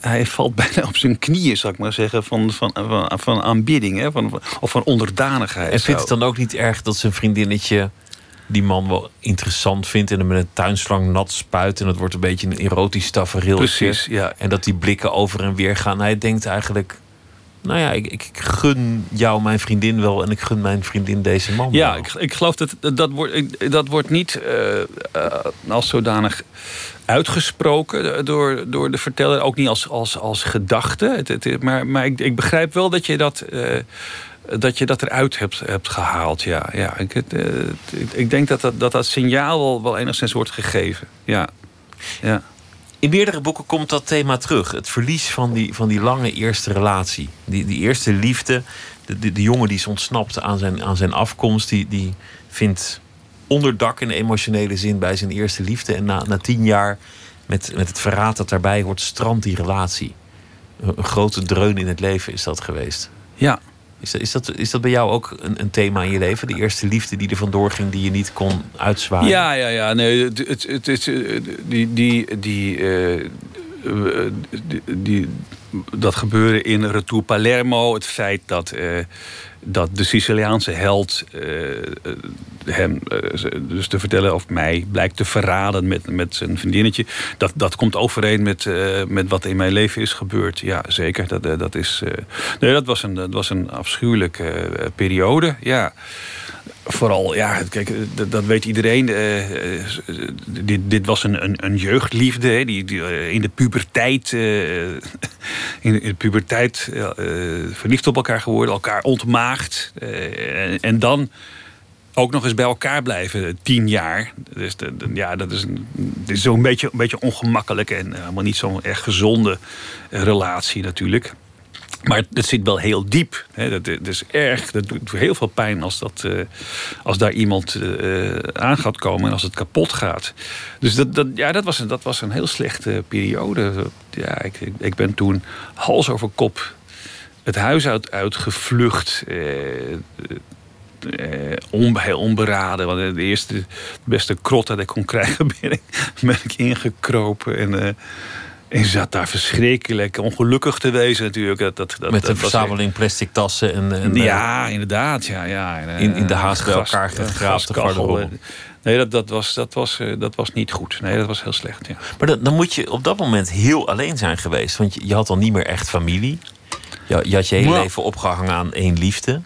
hij valt bijna op zijn knieën, zou ik maar zeggen, van, van, van, van aanbidding hè? Van, of van onderdanigheid. En vindt het dan ook niet erg dat zijn vriendinnetje die man wel interessant vindt en hem met een tuinslang nat spuit en het wordt een beetje een erotisch tafereel. Precies, ja. En dat die blikken over en weer gaan. Hij denkt eigenlijk, nou ja, ik, ik, gun jou mijn vriendin wel en ik gun mijn vriendin deze man. Ja, ik, ik, geloof dat dat wordt, dat wordt niet uh, uh, als zodanig uitgesproken door, door de verteller. Ook niet als, als, als gedachte. Het, het, maar maar ik, ik begrijp wel dat je dat, uh, dat, je dat eruit hebt, hebt gehaald. Ja, ja. Ik, het, ik denk dat dat, dat, dat signaal wel, wel enigszins wordt gegeven. Ja. ja. In meerdere boeken komt dat thema terug. Het verlies van die, van die lange eerste relatie. Die, die eerste liefde. De, de, de jongen die is ontsnapt aan zijn, aan zijn afkomst. Die, die vindt onderdak in emotionele zin bij zijn eerste liefde. En na, na tien jaar, met, met het verraad dat daarbij hoort, strandt die relatie. Een, een grote dreun in het leven is dat geweest. Ja. Is dat, is dat, is dat bij jou ook een, een thema in je leven? De eerste liefde die er vandoor ging, die je niet kon uitzwaaien? Ja, ja, ja. Nee, het, het, het, het die, die, die, uh, die, die, dat gebeuren in Retour Palermo. Het feit dat... dat de Siciliaanse held uh, hem, uh, dus te vertellen of mij, blijkt te verraden met, met zijn vriendinnetje. Dat, dat komt overeen met, met wat in mijn leven is gebeurd. Ja, zeker. Dat, dat, is, nee, dat, was een, dat was een afschuwelijke periode. Ja vooral, ja, kijk, dat, weet iedereen. Uh, dit, dit was een, een, een jeugdliefde, hè, die, die uh, in de puberteit, uh, in, de, puberteit verliefd op elkaar geworden, elkaar ontmaagd. En, en, dan ook nog eens bij elkaar blijven, tien jaar. Dus de, ja, dat is, een, is zo'n beetje, beetje ongemakkelijk en helemaal niet zo'n echt gezonde relatie natuurlijk. Maar het zit wel heel diep. Dat, is erg. Dat doet heel veel pijn als, dat, uh, als daar iemand uh, aan gaat komen en als het kapot gaat. Dus dat, dat, ja, dat, was, een, dat was een heel slechte periode. Ja, ik, ik, ben toen hals over kop het huis uit, uitgevlucht. Eh, eh, onberaden. Want de eerste de beste krot dat ik kon krijgen, ben ik, ben ik ingekropen. En en zat daar verschrikkelijk ongelukkig te wezen natuurlijk. Dat, dat, Met een verzameling plastic tassen. En, en ja, eh, inderdaad. Ja, ja. in, in de haast bij elkaar garderobe. Nee, dat, dat, was, dat, was, eh, dat was niet goed. Nee, dat was heel slecht. Ja. Maar dan, dan moet je op dat moment heel alleen zijn geweest. Want je, je had al niet meer echt familie. Je, je had je hele leven opgehangen aan één liefde.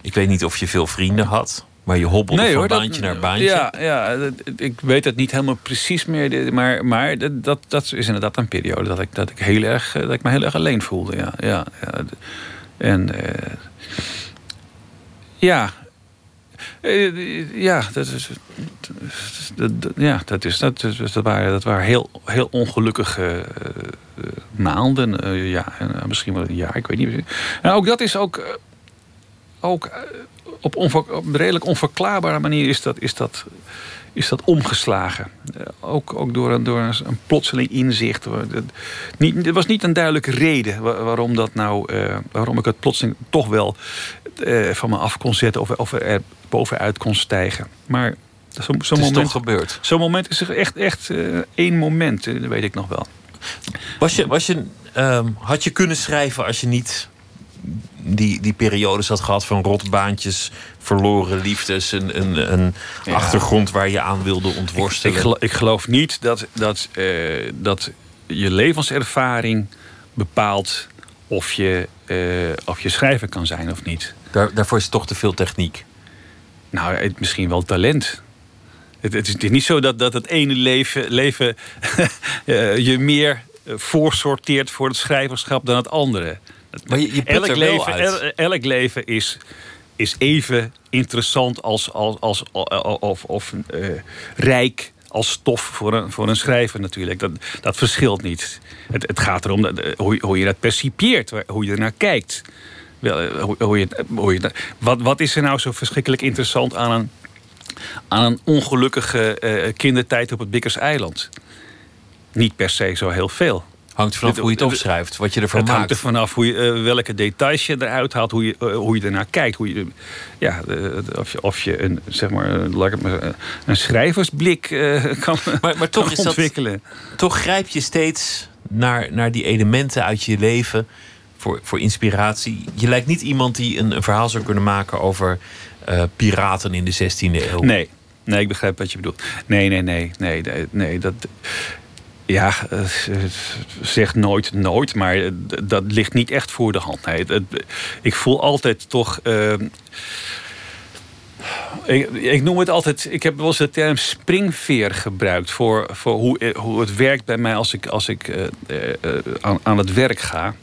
Ik weet niet of je veel vrienden had. Maar je hobbelde nee, van baantje naar baantje. Ja, ja, ik weet het niet helemaal precies meer. Maar, maar dat, dat is inderdaad een periode dat ik, dat ik, heel erg, dat ik me heel erg alleen voelde. Ja, ja, ja. En uh, ja. Uh, ja, dat is. Dat, ja, dat is. Dat, dat, waren, dat waren heel, heel ongelukkige uh, maanden. ja, misschien wel een jaar, ik weet niet. En ook dat is ook. ook op, op een redelijk onverklaarbare manier is dat, is dat, is dat omgeslagen. Uh, ook, ook door, een, door een, plotseling inzicht. Het, niet, er was niet een duidelijke reden waarom, dat nou, uh, waarom ik het plotseling toch wel uh, van me af kon zetten of, of er bovenuit kon stijgen. Maar zo'n zo moment, toch gebeurd. Zo'n moment is er echt, echt één moment, dat weet ik nog wel. Was je, was je, um, had je kunnen schrijven als je niet die, die periodes had gehad van rotbaantjes, verloren liefdes, een, een, een achtergrond waar je aan wilde ontworstelen? Ik, ik, geloof niet dat, dat, uh, dat je levenservaring bepaalt of je, eh, of je schrijver kan zijn of niet. Daar, daarvoor is het toch te veel techniek. Nou, het, misschien wel talent. Het, het, is, het is niet zo dat, dat het ene leven, leven eh, je meer eh, voorsorteert voor het schrijverschap dan het andere. Maar je, je put elk, leven, uit. el- elk leven is, is even interessant als, als, als, of, of eh, rijk als stof voor een, voor een schrijver natuurlijk. Dat, dat verschilt niet. Het, het gaat erom dat, eh, hoe, je- hoe je dat percipieert, hoe je ernaar kijkt. Wel, eh, hoe, hoe je, hoe je, wat, wat is er nou zo verschrikkelijk interessant aan een, aan een ongelukkige kindertijd op het Bikkers eiland? Niet per se zo heel veel. Hangt vanaf hoe je het opschrijft, wat je ervan Het hangt maakt. er vanaf hoe je, eh, welke details je eruit haalt, hoe je, eh, hoe je ernaar kijkt. Hoe je, ja, eh, of, je, of je een, zeg maar, een schrijversblik kan, Maar, maar toch kan is dat ontwikkelen. toch grijp je steeds naar, naar die elementen uit je leven voor, voor inspiratie. Je lijkt niet iemand die een, een verhaal zou kunnen maken over piraten in de 16e eeuw. Nee, nee, ik begrijp wat je bedoelt. Nee, nee, nee, nee, nee, nee dat. Ja, eh, zeg nooit nooit, maar eh, dat ligt niet echt voor de hand. Ik voel altijd toch. eh, ik, noem het altijd. Ik heb wel eens de term springveer gebruikt voor, voor hoe, hoe het werkt bij mij als ik, als ik aan, het werk ga.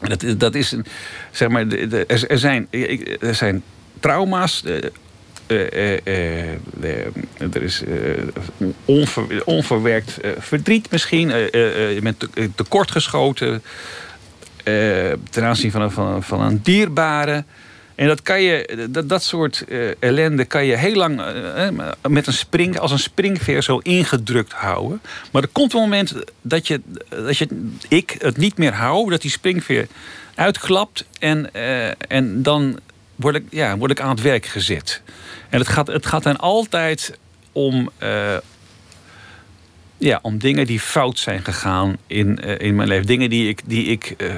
Dat, dat is een, zeg maar, er, er zijn, er zijn trauma's. Eh, eh, eh, er is onver- onverwerkt verdriet misschien. Je bent te- tekortgeschoten ten aanzien van, een- van, van een dierbare. En dat kan je, dat, dat soort ellende kan je heel lang met een spring, als een springveer zo ingedrukt houden. Maar er komt een moment dat je, dat je ik het niet meer hou, dat die springveer uitklapt en, en dan word ik, ja, word ik aan het werk gezet. En het gaat, het gaat dan altijd om, eh, ja, om dingen die fout zijn gegaan in, eh, in mijn leven. Dingen die ik, die ik eh,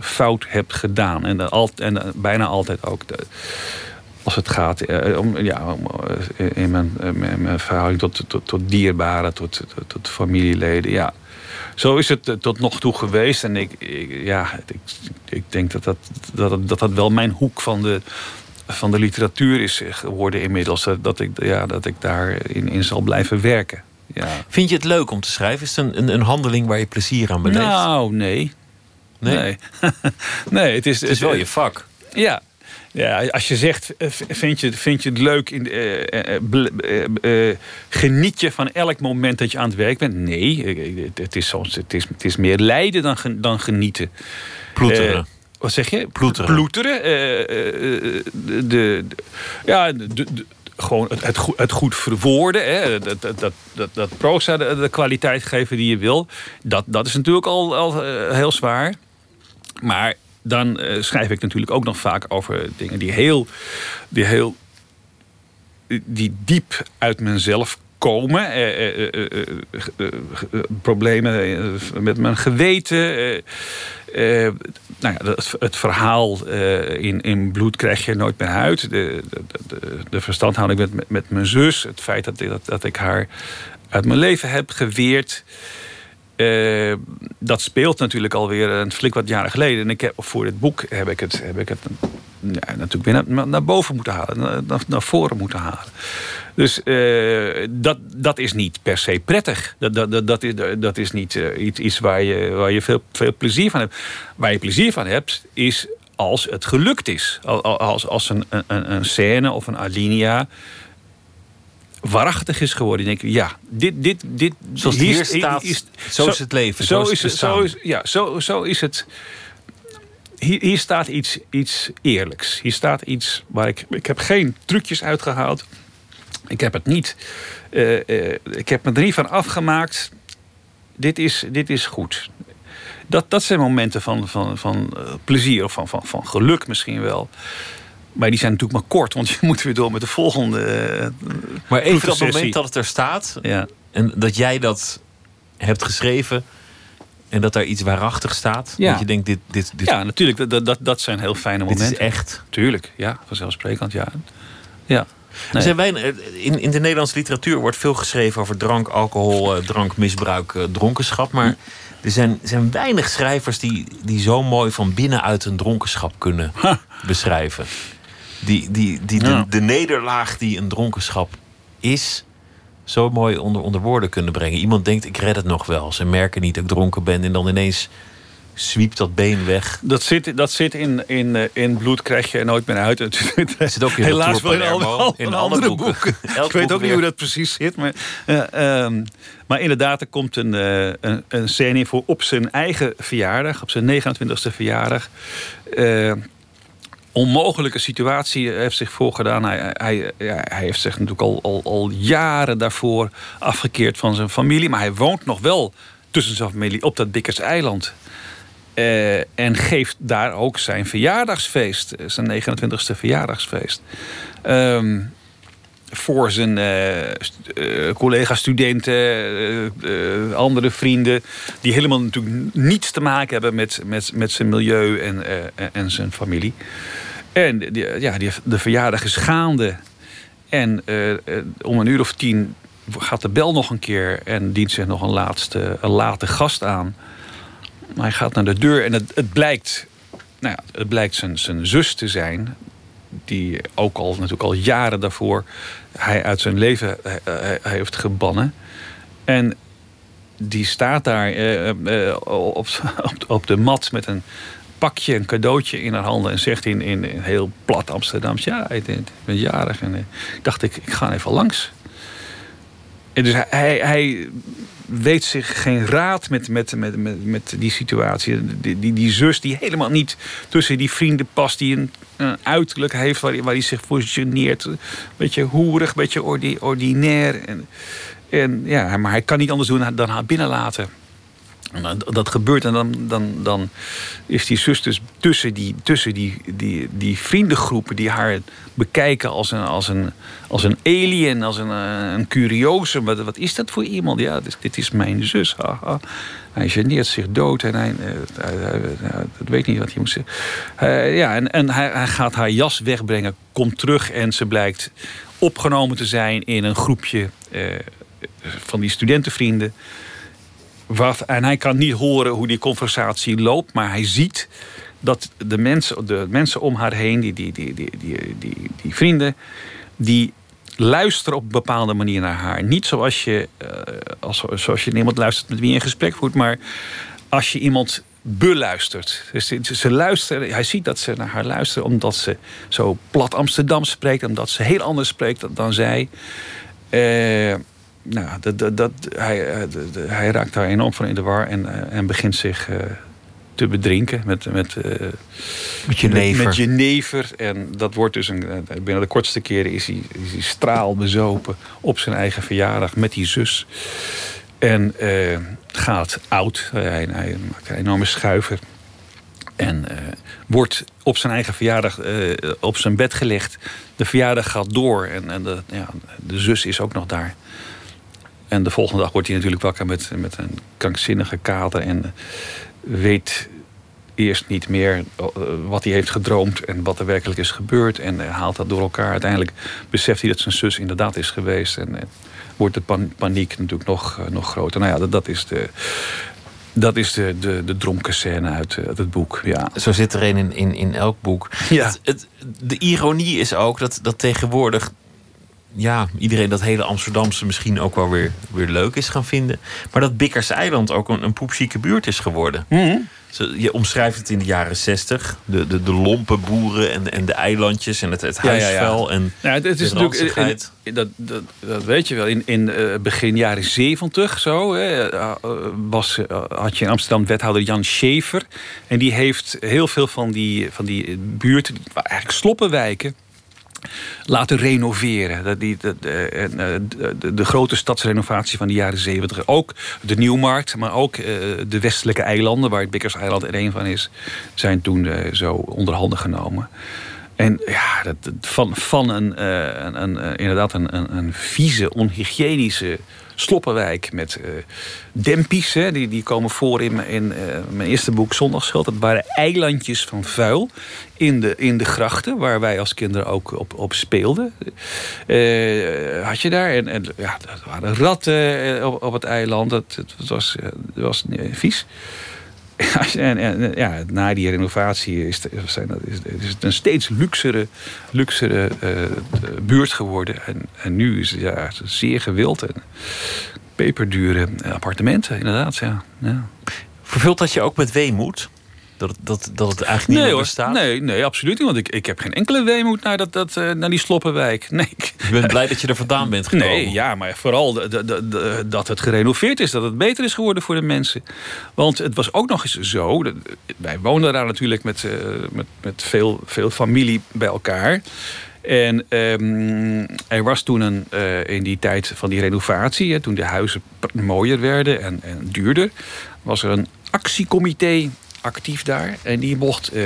fout heb gedaan. En, al, en bijna altijd ook. Als het gaat om, ja, in mijn, mijn, verhouding tot, tot, tot dierbaren, tot, tot, familieleden. Ja. Zo is het tot nog toe geweest. En ik, ik- ja, ik, ik denk dat, dat, dat, dat dat wel mijn hoek van de, van de literatuur is eh, geworden inmiddels. Dat, ik, ja, dat ik daarin in zal blijven werken. Ja. Vind je het leuk om te schrijven? Is het een, een, een handeling waar je plezier aan beleeft? Nou, nee. Nee? Nee. nee, het is, Het is wel je vak. Ja. Ja, als je zegt, eh, vind je, vind je het leuk, in, eh, geniet je van elk moment dat je aan het werk bent? Nee, het- is, soms, het is, het is meer lijden dan, dan genieten. Ploeteren. Wat zeg je? Ploeteren. Ploeteren. eh, eh, eh, de, de, ja, de, de- gewoon het, het, goed, het goed verwoorden. Hè, dat, dat, dat, dat, proza de, de kwaliteit geven die je wil. Dat, dat is natuurlijk al, al heel zwaar. Maar dan schrijf ik natuurlijk ook nog vaak over dingen die heel, die heel die diep uit mezelf komen. Eh, eh, eh, problemen met mijn geweten. Eh, nou ja, het, het verhaal eh, in, in bloed krijg je nooit meer uit. De, de, de, verstandhouding met, met, mijn zus. Het feit dat, dat, dat ik haar uit mijn leven heb geweerd. Eh, dat speelt natuurlijk alweer een flink wat jaren geleden. En ik heb, voor dit boek heb ik het, heb ik het ja, natuurlijk weer naar, boven moeten halen. Naar voren moeten halen. Dus eh, dat, dat is niet per se prettig. Dat, dat, dat, dat, is, dat is niet eh, iets, iets waar je, waar je veel, veel plezier van hebt. Waar je plezier van hebt, is als het gelukt is. Al- al- Als, als een, een, een scène of een alinea waarachtig is geworden. Dan denk je, ja, dit... dit, dit Zoals hier staat, zo is het leven, zo is het zo is, ja, zo, zo is het. Hier, hier staat iets, iets eerlijks. Hier staat iets waar ik... Ik heb geen trucjes uitgehaald. Ik heb het niet... eh, eh, ik heb me niet van afgemaakt. Dit is, dit is goed. Dat, dat zijn momenten van, van, van eh, plezier of van, van, van geluk misschien wel. Maar die zijn natuurlijk maar kort, want je moet weer door met de volgende. Maar even dat moment dat het er staat... Ja. en dat jij dat hebt geschreven... en dat daar iets waarachtig staat... Ja. dat je denkt, dit, dit, dit, ja, natuurlijk. Dat, dat, dat zijn heel fijne dit momenten. is echt. Tuurlijk, ja, vanzelfsprekend, ja. Ja. Er zijn weinig- in, in de Nederlandse literatuur wordt veel geschreven over drank, alcohol, eh, drankmisbruik, eh, dronkenschap. Maar Er zijn, zijn weinig schrijvers die, die zo mooi van binnenuit een dronkenschap kunnen beschrijven. Die, die, die de, de nederlaag die een dronkenschap is, zo mooi onder, onder woorden kunnen brengen. Iemand denkt, ik red het nog wel. Ze merken niet dat ik dronken ben. En dan ineens zwiept dat been weg. Dat zit, dat zit in, in, eh, in bloed, krijg je er nooit meer uit. Het zit ook in Helaas wel in, al, in andere boeken. ik weet ook niet hoe dat precies zit. Maar, eh, ehm, maar inderdaad, er komt een, eh, een, een scène in voor op zijn eigen verjaardag. Op zijn 29e verjaardag. Eh, onmogelijke situatie heeft zich voorgedaan. Hij, hij, ja, hij heeft zich natuurlijk al, al, al jaren daarvoor afgekeerd van zijn familie. Maar hij woont nog wel tussen zijn familie op dat Bikkers eiland. Eh, en geeft daar ook zijn verjaardagsfeest, eh, zijn 29e verjaardagsfeest. Ehm, voor zijn eh, collega-studenten, andere vrienden, die helemaal natuurlijk niets te maken hebben met, met, met zijn milieu en, en- zijn familie. En ja, die, de verjaardag is gaande. En om een uur of tien gaat de bel nog een keer en dient zich nog een, laatste, een late gast aan. Maar hij gaat naar de deur en het, het blijkt, nou ja, het blijkt zijn, zijn zus te zijn. Die ook al natuurlijk al jaren daarvoor hij uit zijn leven eh, eh, heeft gebannen. En die staat daar eh, eh, op, op, op de mat met een pakje, een cadeautje in haar handen. En zegt in, in, heel plat Amsterdams: Ja, ik ik ben jarig. En eh, ik dacht, ik, ik ga even langs. En dus hij, hij weet zich geen raad met, met, met, met, met die situatie. Die, die, zus die helemaal niet tussen die vrienden past. Die een, uiterlijk heeft waar, hij- zich. Een beetje hoerig, beetje ordi, ordinair. En, en, ja, maar hij kan niet anders doen dan haar binnenlaten. Dan- dat gebeurt en dan, dan, dan is die zus dus tussen die, tussen die, die, die vriendengroepen die haar bekijken als een, als een, als een alien, als een, eh, een curiose. Wat, wat is dat voor iemand? Ja, dit, dit is mijn zus. Hij geneert zich dood en hij, eh, hij, weet niet wat hij moet zeggen. Eh, ja, en, en hij, gaat haar jas wegbrengen, komt terug en ze blijkt opgenomen te zijn in een groepje van die studentenvrienden. Wat, en hij kan niet horen hoe die conversatie loopt, maar hij ziet dat de mensen, de mensen om haar heen, die, die, die, die, die, die, die vrienden, die luisteren op een bepaalde manier naar haar. Niet zoals je, eh, als, zoals je iemand luistert met wie je een gesprek voert, maar als je iemand beluistert. Dus ze- luisteren, hij ziet dat ze naar haar luisteren omdat ze zo plat Amsterdam spreekt, omdat ze heel anders spreekt dan, zij. Eh, nou, dat, dat, dat, hij, eh, hij raakt daar enorm van in de war en, eh, en begint zich eh, te bedrinken met, met, eh, Met jenever. Met, met jenever. En dat wordt dus een, binnen de kortste keren is hij, is hij straalbezopen op zijn eigen verjaardag met die zus. En gaat oud. Hij, hij maakt een enorme schuiver. En wordt op zijn eigen verjaardag op zijn bed gelegd. De verjaardag gaat door en, en de, ja, de zus is ook nog daar. En de volgende dag wordt hij natuurlijk wakker met, met een krankzinnige kater. En weet eerst niet meer eh, wat hij heeft gedroomd en wat er werkelijk is gebeurd. En haalt dat door elkaar. Uiteindelijk beseft hij dat zijn zus inderdaad is geweest. En wordt de pan- paniek natuurlijk nog, eh, nog groter. Nou ja, dat, dat is de. Dat is de, de, de dronken scène uit, eh, uit het boek. Ja. Zo zit er een in, in, in elk boek. Ja. Het, het- de ironie is ook dat, dat tegenwoordig ja, iedereen dat hele Amsterdamse misschien ook wel weer, weer leuk is gaan vinden. Maar dat Bikkers Eiland ook een, een poepzieke buurt is geworden. Mhm. Je omschrijft het in de jaren zestig. De, de, de lompe boeren en, en de eilandjes en het, het Ja, ja, ja. huisvuil. En Nou, het, het is de natuurlijk. in- dat, dat, dat weet je wel. In, in eh, begin jaren zeventig zo. Hè, eh, was, eh, had je in Amsterdam wethouder Jan Schever. En die heeft heel veel van die, van die buurten, eigenlijk sloppenwijken. Laten renoveren. Die, dat, eh, en, eh, de, de grote stadsrenovatie van de jaren zeventig. Ook de Nieuwmarkt, maar ook eh, de westelijke eilanden, waar het Bikkers-eiland er een van is, zijn toen eh, zo onder handen genomen. En ja, van, van een, eh, een, eh, inderdaad een, een, een vieze, onhygiënische sloppenwijk met uh, dempies. Hè, die, die komen voor in, in mijn eerste boek Zondagsgeld. Dat waren eilandjes van vuil in de, in de grachten, waar wij als kinderen ook op, op speelden. had je daar. En, en ja, er waren ratten op, op het eiland. Dat, het was, het was vies. en, en, ja, na die renovatie is, zijn, is, is het een steeds luxere, luxere uh, buurt geworden. En, en nu is het ja, zeer gewild en peperdure appartementen, inderdaad. Ja. Ja. Vervult dat je ook met weemoed? Dat, dat, dat het eigenlijk niet nee, bestaat? Nee, nee, absoluut niet. Want ik, ik heb geen enkele weemoed naar, dat, dat, uh, naar die sloppenwijk. Nee. Je bent blij dat je er vandaan bent gekomen? Nee, ja, maar vooral de, de, de, dat het gerenoveerd is. Dat het beter is geworden voor de mensen. Want het was ook nog eens zo... wij woonden daar natuurlijk met, uh, met, met veel, veel familie bij elkaar... En um, er was toen een, uh, in die tijd van die renovatie, hè, toen de huizen mooier werden en, en duurder, was er een actiecomité actief daar. En die mocht, uh,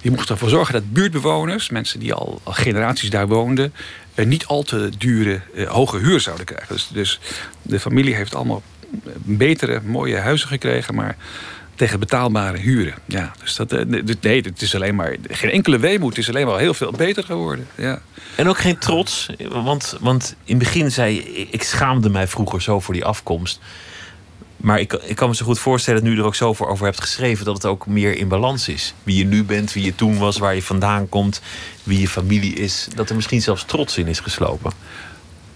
die mocht ervoor zorgen dat buurtbewoners, mensen die al, generaties daar woonden, uh, niet al te dure, uh, hoge huur zouden krijgen. Dus, dus de familie heeft allemaal betere, mooie huizen gekregen, maar tegen betaalbare huren. Ja, dus dat, nee, het is alleen maar geen enkele weemoed. Het is alleen maar heel veel beter geworden. Ja. En ook geen trots, want, want in het begin zei ik schaamde mij vroeger zo voor die afkomst. Maar ik, ik kan me zo goed voorstellen, nu je er ook zo over hebt geschreven, dat het ook meer in balans is. Wie je nu bent, wie je toen was, waar je vandaan komt, wie je familie is. Dat er misschien zelfs trots in is geslopen.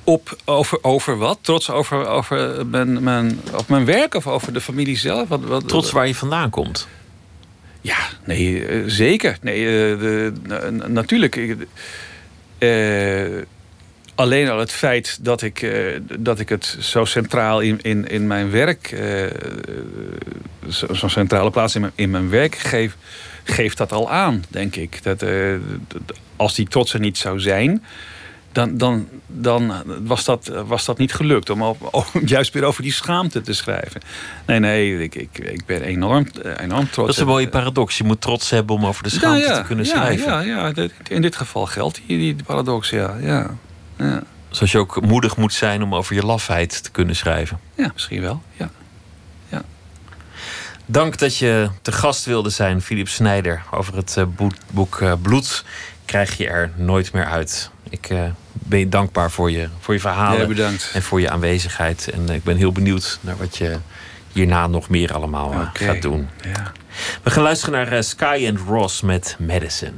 Op, over, over wat? Trots over, over mijn, mijn, op mijn werk of over de familie zelf? Wat, wat, Trots waar je vandaan komt. Ja, nee, eh, zeker. Nee, eh, de, natuurlijk. Uh, alleen al het feit dat ik, uh, dat ik het zo centraal in, in, in mijn werk, uh, zo'n zo centrale plaats in mijn, in mijn werk geef, geeft dat al aan, denk ik. Dat, uh, als die trots er niet zou zijn, dan, dan, dan was, dat, was dat niet gelukt om, om juist weer over die schaamte te schrijven. Nee, nee, ik, ik, ik ben enorm, enorm trots. Dat is een mooie paradox. Je moet trots hebben om over de schaamte ja, ja, te kunnen ja, schrijven. Ja, ja, in dit geval geldt die, die paradox, ja. ja. Ja. Zoals je ook moedig moet zijn om over je lafheid te kunnen schrijven. Ja, misschien wel. Ja. ja. Dank dat je te gast wilde zijn, Philip Snijder. Over het uh, boek, uh, Bloed krijg je er nooit meer uit. Ik uh, ben je dankbaar voor je, voor je verhalen bedankt. en voor je aanwezigheid. En ik ben heel benieuwd naar wat je hierna nog meer allemaal okay. gaat doen. Ja. We gaan luisteren naar Sky and Ross met Medicine.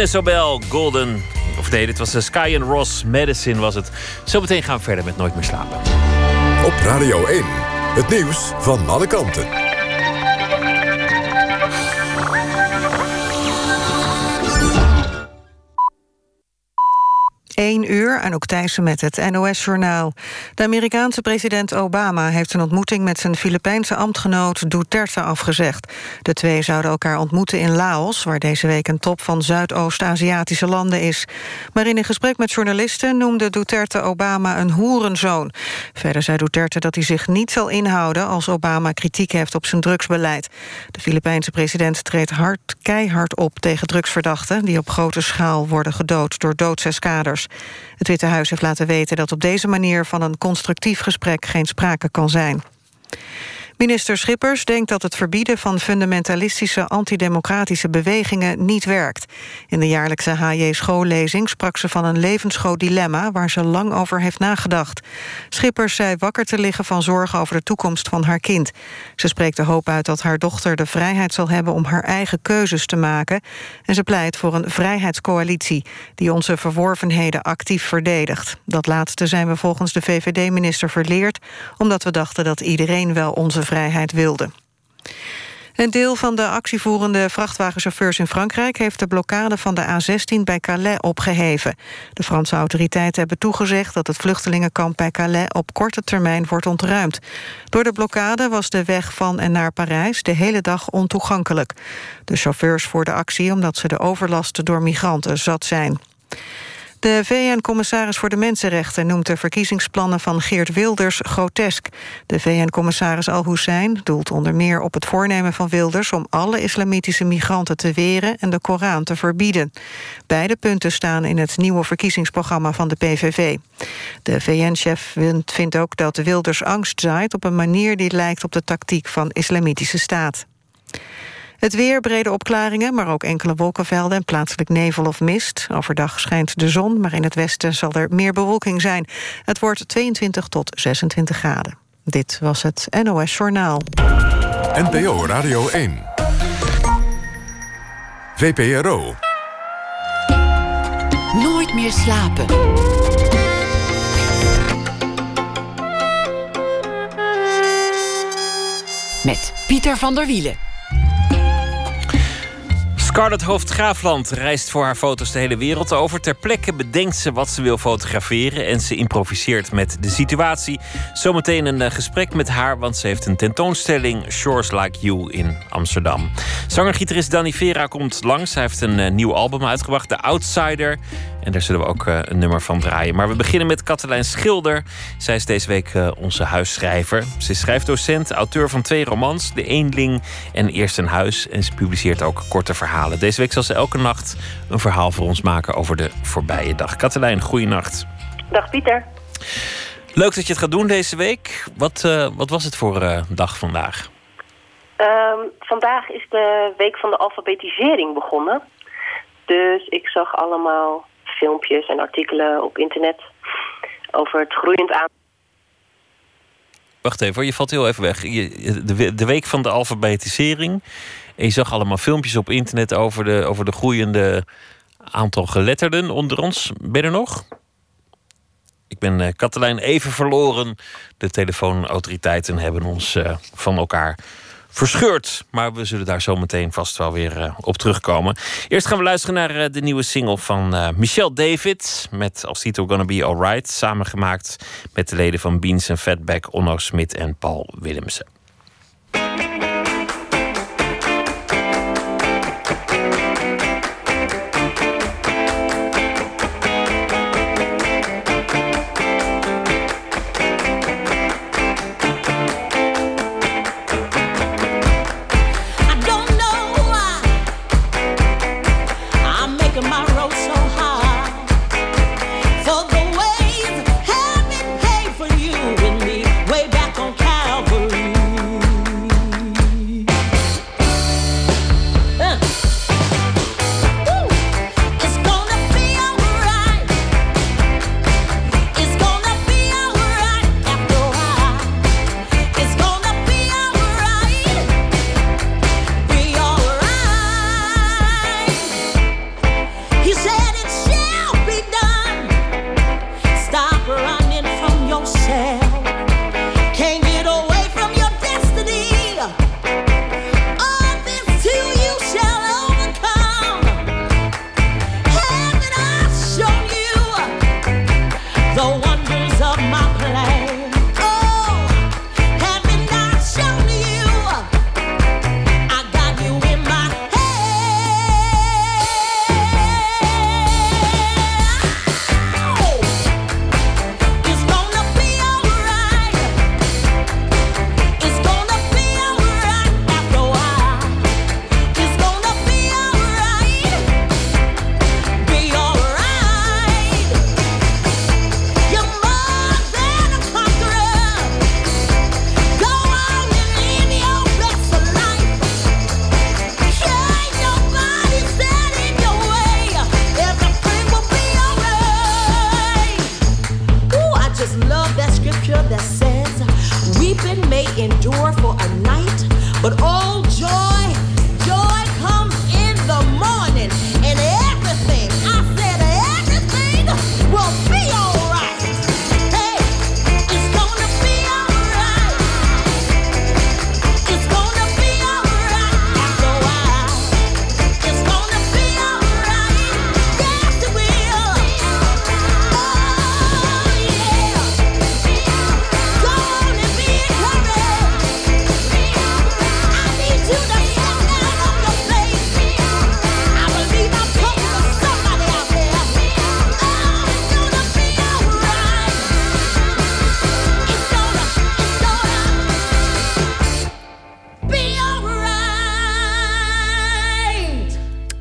Agnes Obel, Golden. Of nee, dit was de Sky and Ross, Medicine was het. Zometeen gaan we verder met Nooit meer slapen. Op Radio 1, het nieuws van alle kanten. 1 uur, en ook Thijssen met het NOS-journaal. De Amerikaanse president Obama heeft een ontmoeting... met zijn Filipijnse ambtgenoot Duterte afgezegd. De twee zouden elkaar ontmoeten in Laos... waar deze week een top van Zuidoost-Aziatische landen is. Maar in een gesprek met journalisten noemde Duterte Obama een hoerenzoon. Verder zei Duterte dat hij zich niet zal inhouden... als Obama kritiek heeft op zijn drugsbeleid. De Filipijnse president treedt hard, keihard op tegen drugsverdachten... die op grote schaal worden gedood door doodseskaders. Het Witte Huis heeft laten weten dat op deze manier van een constructief gesprek geen sprake kan zijn. Minister Schippers denkt dat het verbieden van fundamentalistische antidemocratische bewegingen niet werkt. In de jaarlijkse HJ schoollezing sprak ze van een levensgroot dilemma waar ze lang over heeft nagedacht. Schippers zei wakker te liggen van zorgen over de toekomst van haar kind. Ze spreekt de hoop uit dat haar dochter de vrijheid zal hebben om haar eigen keuzes te maken. En ze pleit voor een vrijheidscoalitie die onze verworvenheden actief verdedigt. Dat laatste zijn we volgens de VVD-minister verleerd, omdat we dachten dat iedereen wel onze vrijheid. Een deel van de actievoerende vrachtwagenchauffeurs in Frankrijk... heeft de blokkade van de A16 bij Calais opgeheven. De Franse autoriteiten hebben toegezegd... dat het vluchtelingenkamp bij Calais op korte termijn wordt ontruimd. Door de blokkade was de weg van en naar Parijs... de hele dag ontoegankelijk. De chauffeurs voerden actie omdat ze de overlast door migranten zat zijn. De VN-commissaris voor de Mensenrechten noemt de verkiezingsplannen van Geert Wilders grotesk. De VN-commissaris Al-Hussein doelt onder meer op het voornemen van Wilders om alle islamitische migranten te weren en de Koran te verbieden. Beide punten staan in het nieuwe verkiezingsprogramma van de PVV. De VN-chef vindt ook dat Wilders angst zaait op een manier die lijkt op de tactiek van islamitische staat. Het weer, brede opklaringen, maar ook enkele wolkenvelden... en plaatselijk nevel of mist. Overdag schijnt de zon, maar in het westen zal er meer bewolking zijn. Het wordt 22 tot 26 graden. Dit was het NOS Journaal. NPO Radio 1. VPRO. Nooit meer slapen. Met Pieter van der Wielen. Scarlett Hoofd-Graafland reist voor haar foto's de hele wereld over. Ter plekke bedenkt ze wat ze wil fotograferen en ze improviseert met de situatie. Zometeen een eh, gesprek met haar, want ze heeft een tentoonstelling Shores Like You in Amsterdam. Zanger-gitarist Danny Vera komt langs. Hij heeft een eh, nieuw album uitgebracht, The Outsider. En daar zullen we ook eh, een nummer van draaien. Maar we beginnen met Katelijn Schilder. Zij is deze week onze huisschrijver. Ze is schrijfdocent, auteur van twee romans, De Eenling en Eerst een Huis. En ze publiceert ook korte verhalen. Deze week zal ze elke nacht een verhaal voor ons maken over de voorbije dag. Katelijn, goeienacht. Dag Pieter. Leuk dat je het gaat doen deze week. Wat, uh, wat was het voor uh, dag vandaag? Um, vandaag is de week van de alfabetisering begonnen. Dus ik zag allemaal filmpjes en artikelen op internet over het groeiend aantal. Wacht even, je valt heel even weg. de, week van de alfabetisering. En je zag allemaal filmpjes op internet over de, over de groeiende aantal geletterden onder ons. Ben er nog? Ik ben uh, Katelijn even verloren. De telefoonautoriteiten hebben ons uh, van elkaar verscheurd. Maar we zullen daar zo meteen vast wel weer uh, op terugkomen. Eerst gaan we luisteren naar de nieuwe single van Michelle David. Met als titel Gonna Be Alright. Samengemaakt met de leden van Beans en Fatback, Onno Smit en Paul Willemsen.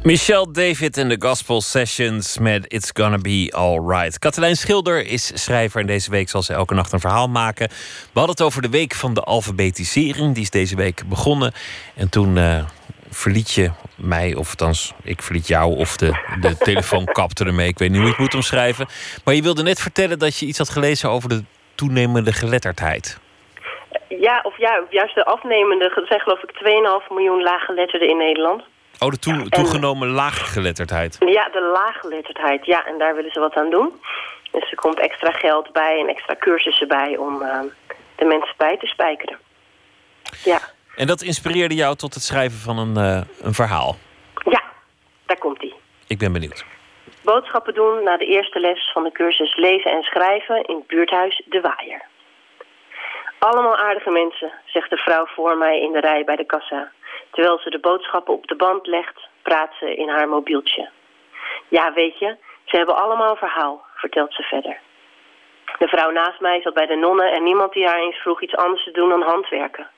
Michelle David en de Gospel Sessions met It's Gonna Be Alright. Katelijn Schilder is schrijver en deze week zal ze elke nacht een verhaal maken. We hadden het over de week van de alfabetisering. Die is deze week begonnen. En toen uh, verliet je mij, of althans, ik verliet jou, of de, de telefoon kapte ermee. Ik weet niet hoe ik moet omschrijven. Maar je wilde net vertellen dat je iets had gelezen over de toenemende geletterdheid. Ja, of ja, juist de afnemende. Er zijn geloof ik 2,5 miljoen laaggeletterden in Nederland. Oh, de toe, toegenomen laaggeletterdheid. Ja, de laaggeletterdheid. Ja, en daar willen ze wat aan doen. Dus er komt extra geld bij en extra cursussen bij om uh, de mensen bij te spijkeren. Ja. En dat inspireerde jou tot het schrijven van een, uh, een verhaal? Ja, daar komt ie. Ik ben benieuwd. Boodschappen doen na de eerste les van de cursus lezen en schrijven in het buurthuis De Waaier. Allemaal aardige mensen, zegt de vrouw voor mij in de rij bij de kassa. Terwijl ze de boodschappen op de band legt, praat ze in haar mobieltje. Ja, weet je, ze hebben allemaal verhaal, vertelt ze verder. De vrouw naast mij zat bij de nonnen en niemand die haar eens vroeg iets anders te doen dan handwerken.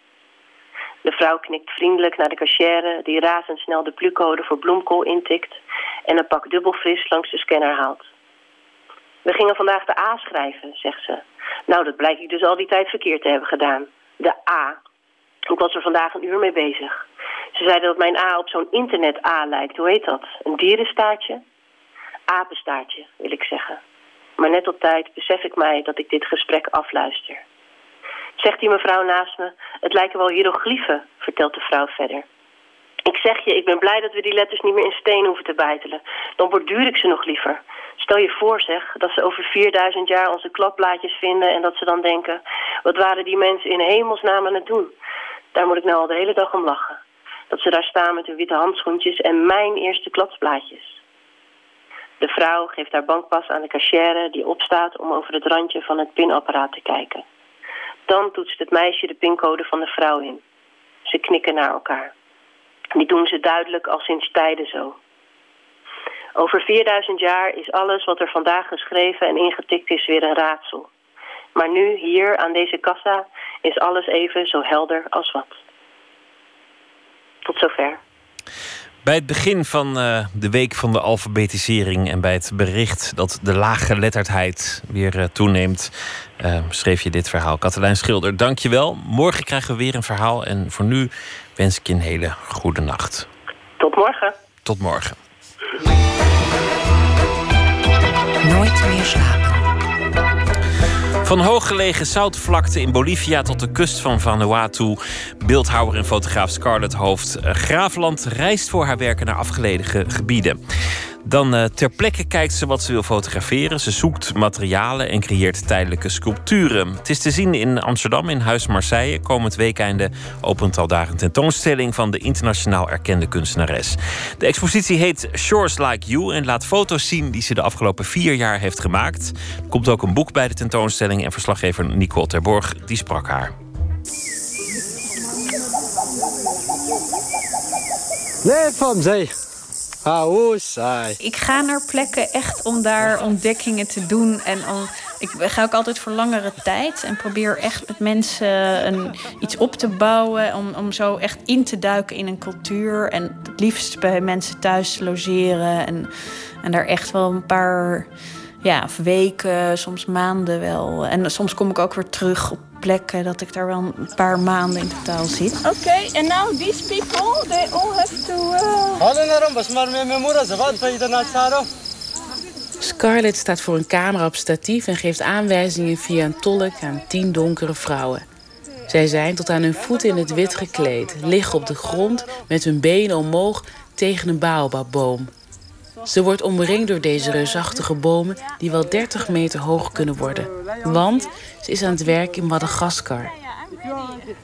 De vrouw knikt vriendelijk naar de cashier die razendsnel de plucode voor bloemkool intikt en een pak dubbelfris langs de scanner haalt. We gingen vandaag de A schrijven, zegt ze. Nou, dat blijkt ik dus al die tijd verkeerd te hebben gedaan. De A. Ik was er vandaag een uur mee bezig. Ze zeiden dat mijn A op zo'n internet-A lijkt. Hoe heet dat? Een dierenstaartje? Apenstaartje, wil ik zeggen. Maar net op tijd besef ik mij dat ik dit gesprek afluister. Zegt die mevrouw naast me, het lijken wel hieroglyphen, vertelt de vrouw verder. Ik zeg je, ik ben blij dat we die letters niet meer in steen hoeven te bijtelen. Dan borduur ik ze nog liever. Stel je voor zeg, dat ze over 4000 jaar onze klapblaadjes vinden... en dat ze dan denken, wat waren die mensen in hemelsnaam aan het doen? Daar moet ik nou al de hele dag om lachen. Dat ze daar staan met hun witte handschoentjes en mijn eerste klapsblaadjes. De vrouw geeft haar bankpas aan de cashier die opstaat om over het randje van het pinapparaat te kijken. Dan toetst het meisje de pincode van de vrouw in. Ze knikken naar elkaar. Die doen ze duidelijk al sinds tijden zo. Over 4000 jaar is alles wat er vandaag geschreven en ingetikt is weer een raadsel. Maar nu, hier aan deze kassa, is alles even zo helder als wat. Tot zover. Bij het begin van uh, de week van de alfabetisering en bij het bericht dat de laaggeletterdheid weer uh, toeneemt, uh, schreef je dit verhaal. Katelijn Schilder, dank je wel. Morgen krijgen we weer een verhaal en voor nu wens ik je een hele goede nacht. Tot morgen. Tot morgen. Nooit meer slapen. Van hooggelegen zoutvlakte in Bolivia tot de kust van Vanuatu. Beeldhouwer en fotograaf Scarlett Hoofd Graafland reist voor haar werken naar afgelegen gebieden. Dan uh, ter plekke kijkt ze wat ze wil fotograferen. Ze zoekt materialen en creëert tijdelijke sculpturen. Het is te zien in Amsterdam in Huis Marseille. Komend weekende opent al daar een tentoonstelling van de internationaal erkende kunstenares. De expositie heet Shores Like You en laat foto's zien die ze de afgelopen vier jaar heeft gemaakt. Er komt ook een boek bij de tentoonstelling en verslaggever Nicole Terborg die sprak haar. Nee, van zee. Ah, saai. Ik ga naar plekken echt om daar ontdekkingen te doen. En om, ik ga ook altijd voor langere tijd. En probeer echt met mensen een, iets op te bouwen. Om, om zo echt in te duiken in een cultuur. En het liefst bij mensen thuis te logeren. En, en daar echt wel een paar ja, weken, soms maanden wel. En soms kom ik ook weer terug op plekken dat ik daar wel een paar maanden in totaal zit. Oké, okay, and now these people, they all have to... Uh... Scarlett staat voor een camera op statief en geeft aanwijzingen via een tolk aan tien donkere vrouwen. Zij zijn tot aan hun voeten in het wit gekleed, liggen op de grond met hun benen omhoog tegen een baobabboom. Ze wordt omringd door deze reusachtige bomen die wel 30 meter hoog kunnen worden. Want ze is aan het werk in Madagaskar.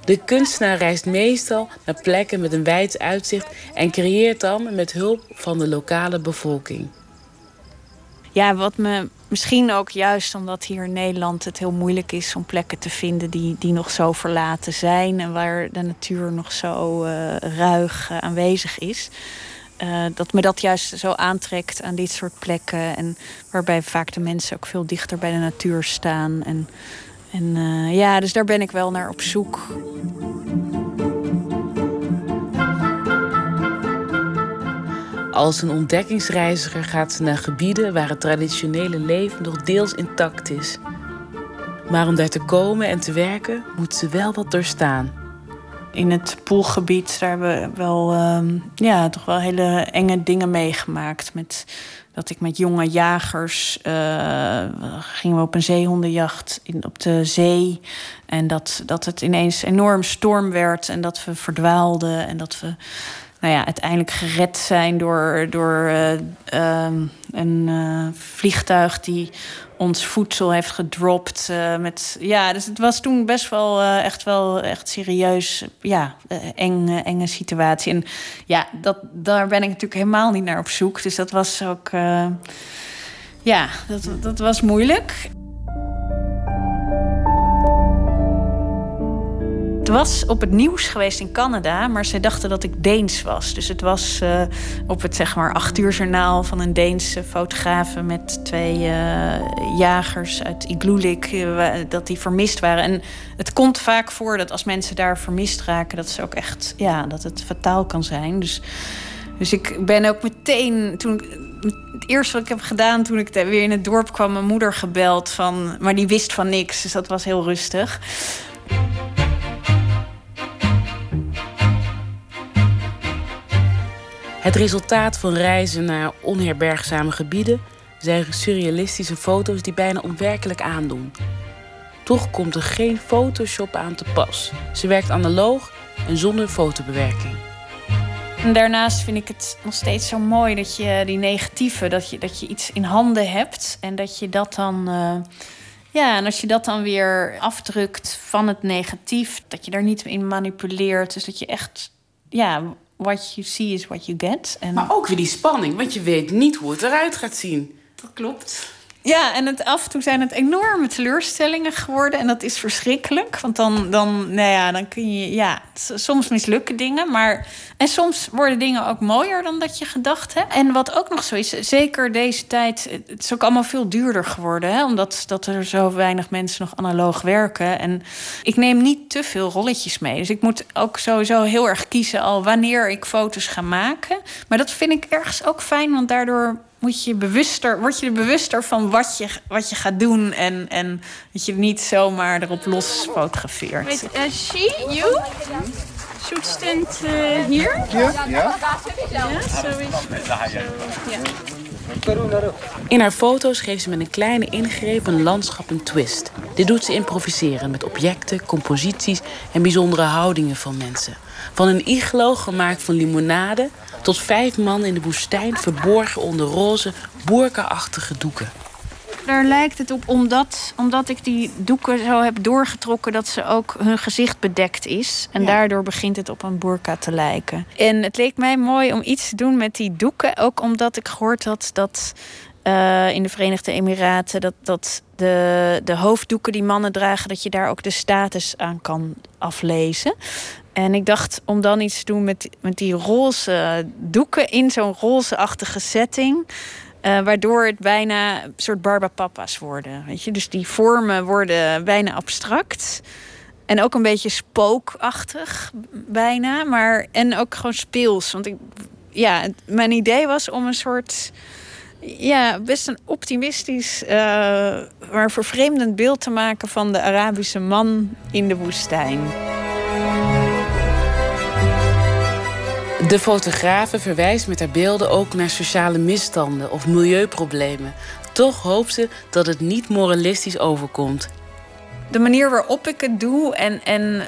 De kunstenaar reist meestal naar plekken met een wijd uitzicht en creëert dan met hulp van de lokale bevolking. Ja, wat me misschien ook juist omdat hier in Nederland het heel moeilijk is om plekken te vinden die, die nog zo verlaten zijn en waar de natuur nog zo uh, ruig uh, aanwezig is. Uh, dat me dat juist zo aantrekt aan dit soort plekken. En waarbij vaak de mensen ook veel dichter bij de natuur staan. En, en uh, ja, dus daar ben ik wel naar op zoek. Als een ontdekkingsreiziger gaat ze naar gebieden waar het traditionele leven nog deels intact is. Maar om daar te komen en te werken, moet ze wel wat doorstaan. In het poolgebied daar hebben we wel, ehm, ja, toch wel hele enge dingen meegemaakt. Met, dat ik met jonge jagers uh, gingen we op een zeehondenjacht in, op de zee. En dat, dat het ineens enorm storm werd en dat we verdwaalden en dat we nou ja, uiteindelijk gered zijn door, door uh, um, een uh, vliegtuig die ons voedsel heeft gedropt. Uh, met, ja, dus het was toen best wel echt wel echt serieus, ja, eng, enge situatie. En ja, dat, daar ben ik natuurlijk helemaal niet naar op zoek. Dus dat was ook, ja, dat, dat was moeilijk. Het was op het nieuws geweest in Canada, maar ze dachten dat ik Deens was. Dus het was uh, op het zeg maar acht uur journaal van een Deense fotograaf met twee uh, jagers uit Igloolik, uh, dat die vermist waren. En het komt vaak voor dat als mensen daar vermist raken, dat ze ook echt, ja, dat het fataal kan zijn. Dus, dus ik ben ook meteen toen het eerste wat ik heb gedaan toen ik weer in het dorp kwam, mijn moeder gebeld van, maar die wist van niks, dus dat was heel rustig. Het resultaat van reizen naar onherbergzame gebieden zijn surrealistische foto's die bijna onwerkelijk aandoen. Toch komt er geen Photoshop aan te pas. Ze werkt analoog en zonder fotobewerking. Daarnaast vind ik het nog steeds zo mooi dat je die negatieve, dat je, dat je iets in handen hebt en dat je dat dan. Uh, ja, en als je dat dan weer afdrukt van het negatief, dat je daar niet in manipuleert. Dus dat je echt ja, what you see is what you get. En... Maar ook weer die spanning, want je weet niet hoe het eruit gaat zien. Dat klopt. Ja, en het, af en toe zijn het enorme teleurstellingen geworden. En dat is verschrikkelijk. Want dan, dan, nou ja, dan kun je. Ja, soms mislukken dingen. Maar. En soms worden dingen ook mooier dan dat je gedacht hebt. En wat ook nog zo is, zeker deze tijd. Het is ook allemaal veel duurder geworden. Hè, omdat dat er zo weinig mensen nog analoog werken. En ik neem niet te veel rolletjes mee. Dus ik moet ook sowieso heel erg kiezen al wanneer ik foto's ga maken. Maar dat vind ik ergens ook fijn, want daardoor moet je bewuster, word je er bewuster van wat je, wat je gaat doen. En, en dat je niet zomaar erop los fotografeert. Uh, she, you? Should stand uh, here? Ja, ja. In haar foto's geeft ze met een kleine ingreep een landschap een twist. Dit doet ze improviseren met objecten, composities en bijzondere houdingen van mensen. Van een iglo gemaakt van limonade tot vijf man in de woestijn verborgen onder roze, boerka-achtige doeken. Daar lijkt het op omdat, omdat ik die doeken zo heb doorgetrokken dat ze ook hun gezicht bedekt is. En daardoor begint het op een boerka te lijken. En het leek mij mooi om iets te doen met die doeken. Ook omdat ik gehoord had dat uh, in de Verenigde Emiraten dat, dat de, de hoofddoeken die mannen dragen, dat je daar ook de status aan kan aflezen. En ik dacht om dan iets te doen met, met die roze doeken in zo'n rozeachtige setting. Uh, waardoor het bijna een soort barbapapa's worden. Weet je? Dus die vormen worden bijna abstract. En ook een beetje spookachtig, bijna. Maar, en ook gewoon speels. Want ik, ja, mijn idee was om een soort. Ja, best een optimistisch, uh, maar vervreemdend beeld te maken van de Arabische man in de woestijn. De fotografe verwijst met haar beelden ook naar sociale misstanden of milieuproblemen. Toch hoopt ze dat het niet moralistisch overkomt. De manier waarop ik het doe en, en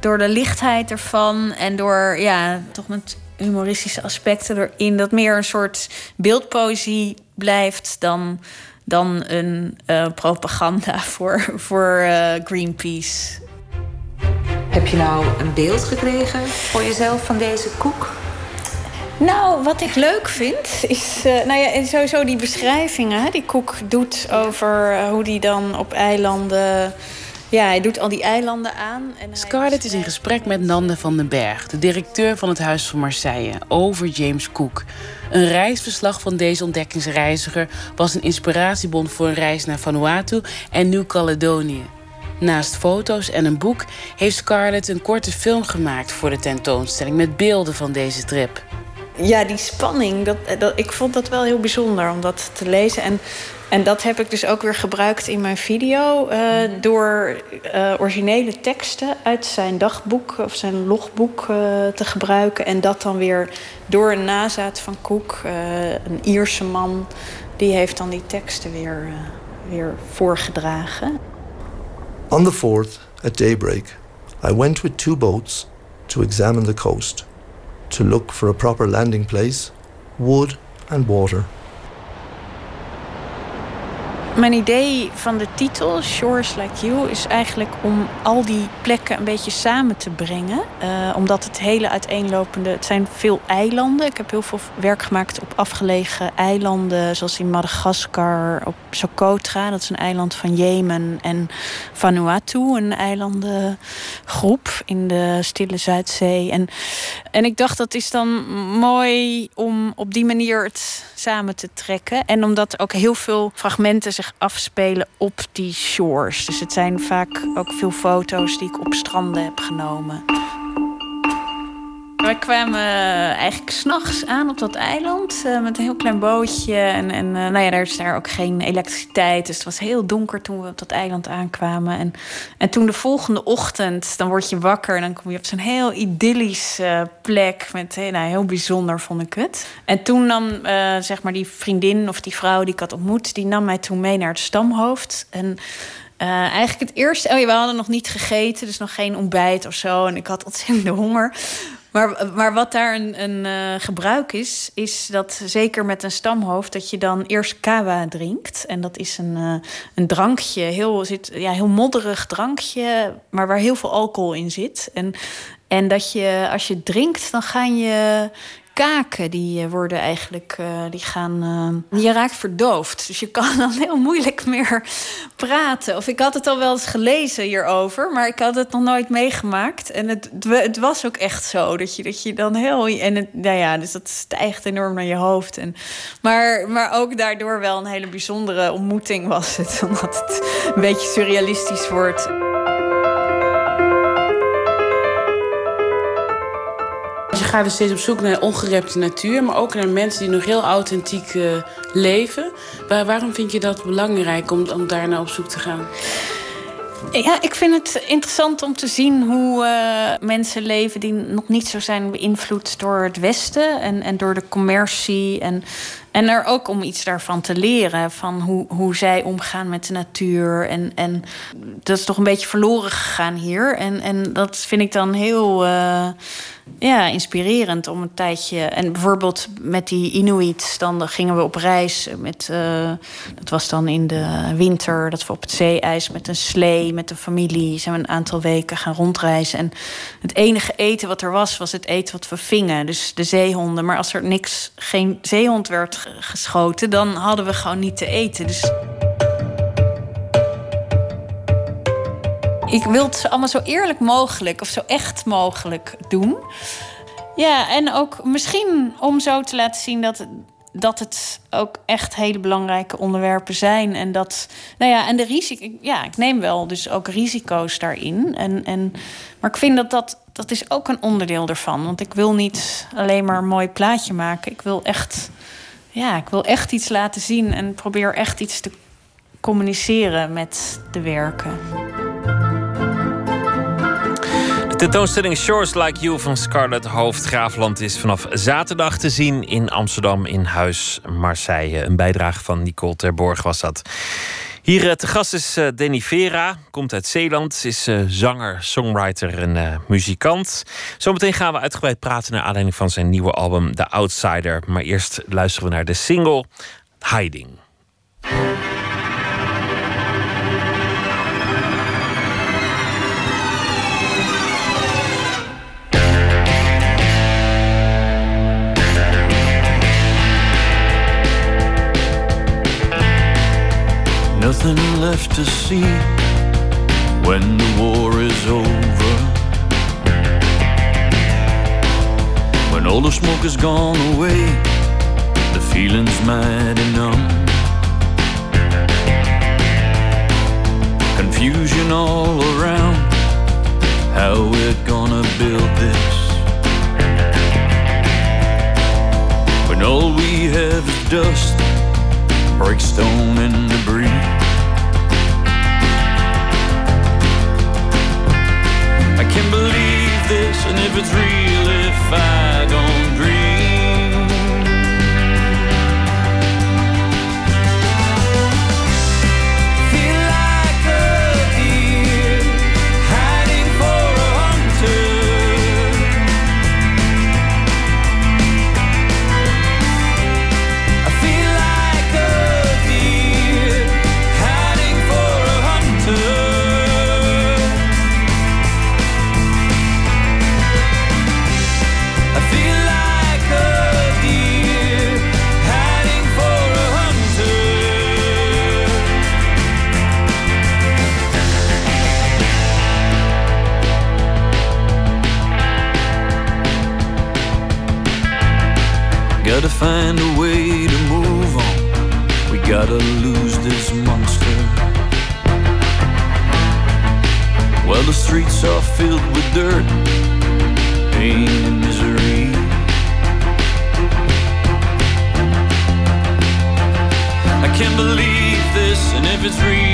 door de lichtheid ervan en door ja, toch met humoristische aspecten erin, dat meer een soort beeldpoëzie blijft dan, dan een uh, propaganda voor, voor uh, Greenpeace. Heb je nou een beeld gekregen voor jezelf van deze koek? Nou, wat ik leuk vind, is uh, nou ja, sowieso die beschrijvingen die Koek doet over uh, hoe die dan op eilanden. Ja, hij doet al die eilanden aan. En Scarlett is in gesprek met Nande van den Berg, de directeur van het Huis van Marseille, over James Cook. Een reisverslag van deze ontdekkingsreiziger was een inspiratiebron voor een reis naar Vanuatu en Nieuw-Caledonië. Naast foto's en een boek heeft Scarlett een korte film gemaakt voor de tentoonstelling met beelden van deze trip. ja, die spanning, dat, dat, ik vond dat wel heel bijzonder om dat te lezen. En en dat heb ik dus ook weer gebruikt in mijn video. Uh, door uh, originele teksten uit zijn dagboek of zijn logboek uh, te gebruiken. En dat dan weer door een nazaat van Cook, een Ierse man, die heeft dan die teksten weer, weer voorgedragen. On the 4th, at daybreak, I went with two boats to examine the coast. To look for a proper landing place, wood and water. Mijn idee van de titel, Shores Like You, is eigenlijk om al die plekken een beetje samen te brengen. Uh, omdat het hele uiteenlopende. Het zijn veel eilanden. Ik heb heel veel werk gemaakt op afgelegen eilanden, zoals in Madagaskar, op Socotra, dat is een eiland van Jemen, en Vanuatu, een eilandengroep in de Stille Zuidzee. En, en ik dacht dat is dan mooi om op die manier het samen te trekken. En omdat ook heel veel fragmenten afspelen op die shores. Dus het zijn vaak ook veel foto's die ik op stranden heb genomen. Wij kwamen eigenlijk s'nachts aan op dat eiland uh, met een heel klein bootje. En, en uh, nou ja, er is daar ook geen elektriciteit. Dus het was heel donker toen we op dat eiland aankwamen. En, en toen de volgende ochtend, dan word je wakker en dan kom je op zo'n heel idyllische plek. Met, nou, heel bijzonder vond ik het. En toen nam zeg maar die vriendin of die vrouw die ik had ontmoet, die nam mij toen mee naar het stamhoofd. En eigenlijk het eerste. Oh ja, we hadden nog niet gegeten, dus nog geen ontbijt of zo. En ik had ontzettende honger. Maar, maar wat daar een, een uh, gebruik is, is dat zeker met een stamhoofd, dat je dan eerst kawa drinkt. En dat is een, uh, een drankje, heel, zit, ja, heel modderig drankje, maar waar heel veel alcohol in zit. En, en dat je, als je drinkt, dan ga je kaken die eh, worden eigenlijk, uh, die gaan, uh, je raakt verdoofd. Dus je kan dan heel moeilijk meer praten. Of ik had het al wel eens gelezen hierover, maar ik had het nog nooit meegemaakt. En het, het was ook echt zo, dat je, dat je dan heel... En nou ja, dus dat stijgt enorm naar je hoofd. En, maar, maar ook daardoor wel een hele bijzondere ontmoeting was het. Omdat het een beetje surrealistisch wordt. Gaat dus steeds op zoek naar ongerepte natuur, maar ook naar mensen die nog heel authentiek uh, leven. Waar, waarom vind je dat belangrijk om, om naar op zoek te gaan? Ja, ik vind het interessant om te zien hoe uh, mensen leven die nog niet zo zijn beïnvloed door het Westen en, en door de commercie. En, en er ook om iets daarvan te leren, van hoe, hoe zij omgaan met de natuur. En, en dat is toch een beetje verloren gegaan hier. En, en dat vind ik dan heel. Uh, ja, inspirerend om een tijdje. En bijvoorbeeld met die Inuits, dan gingen we op reis. Met, uh, dat was dan in de winter, dat we op het zeeijs met een slee, met de familie, zijn we een aantal weken gaan rondreizen. En het enige eten wat er was, was het eten wat we vingen. Dus de zeehonden. Maar als er niks, geen zeehond werd geschoten, dan hadden we gewoon niet te eten. Dus. Ik wil het allemaal zo eerlijk mogelijk of zo echt mogelijk doen. Ja, en ook misschien om zo te laten zien dat, dat het ook echt hele belangrijke onderwerpen zijn. En dat, nou ja, en de risico, ja, ik neem wel dus ook risico's daarin. En, en, maar ik vind dat dat, dat is ook een onderdeel ervan. Want ik wil niet alleen maar een mooi plaatje maken. Ik wil echt, ja, ik wil echt iets laten zien en probeer echt iets te communiceren met de werken. Tentoonstelling Shores Like You van Scarlett Hoofdgraafland is vanaf zaterdag te zien in Amsterdam in Huis Marseille. Een bijdrage van Nicole Terborg was dat. Hier eh, te gast is uh, Danny Vera, komt uit Zeeland, is uh, zanger, songwriter en muzikant. Zometeen gaan we uitgebreid praten naar aanleiding van zijn nieuwe album The Outsider. Maar eerst luisteren we naar de single Hiding. Nothing left to see when the war is over. When all the smoke has gone away, the feeling's mighty numb. Confusion all around, how we're gonna build this. when all we have is dust, break stone and debris. I can't believe this, and if it's real, if I don't Gotta lose this monster. Well, the streets are filled with dirt, pain, and misery. I can't believe this, and if it's real,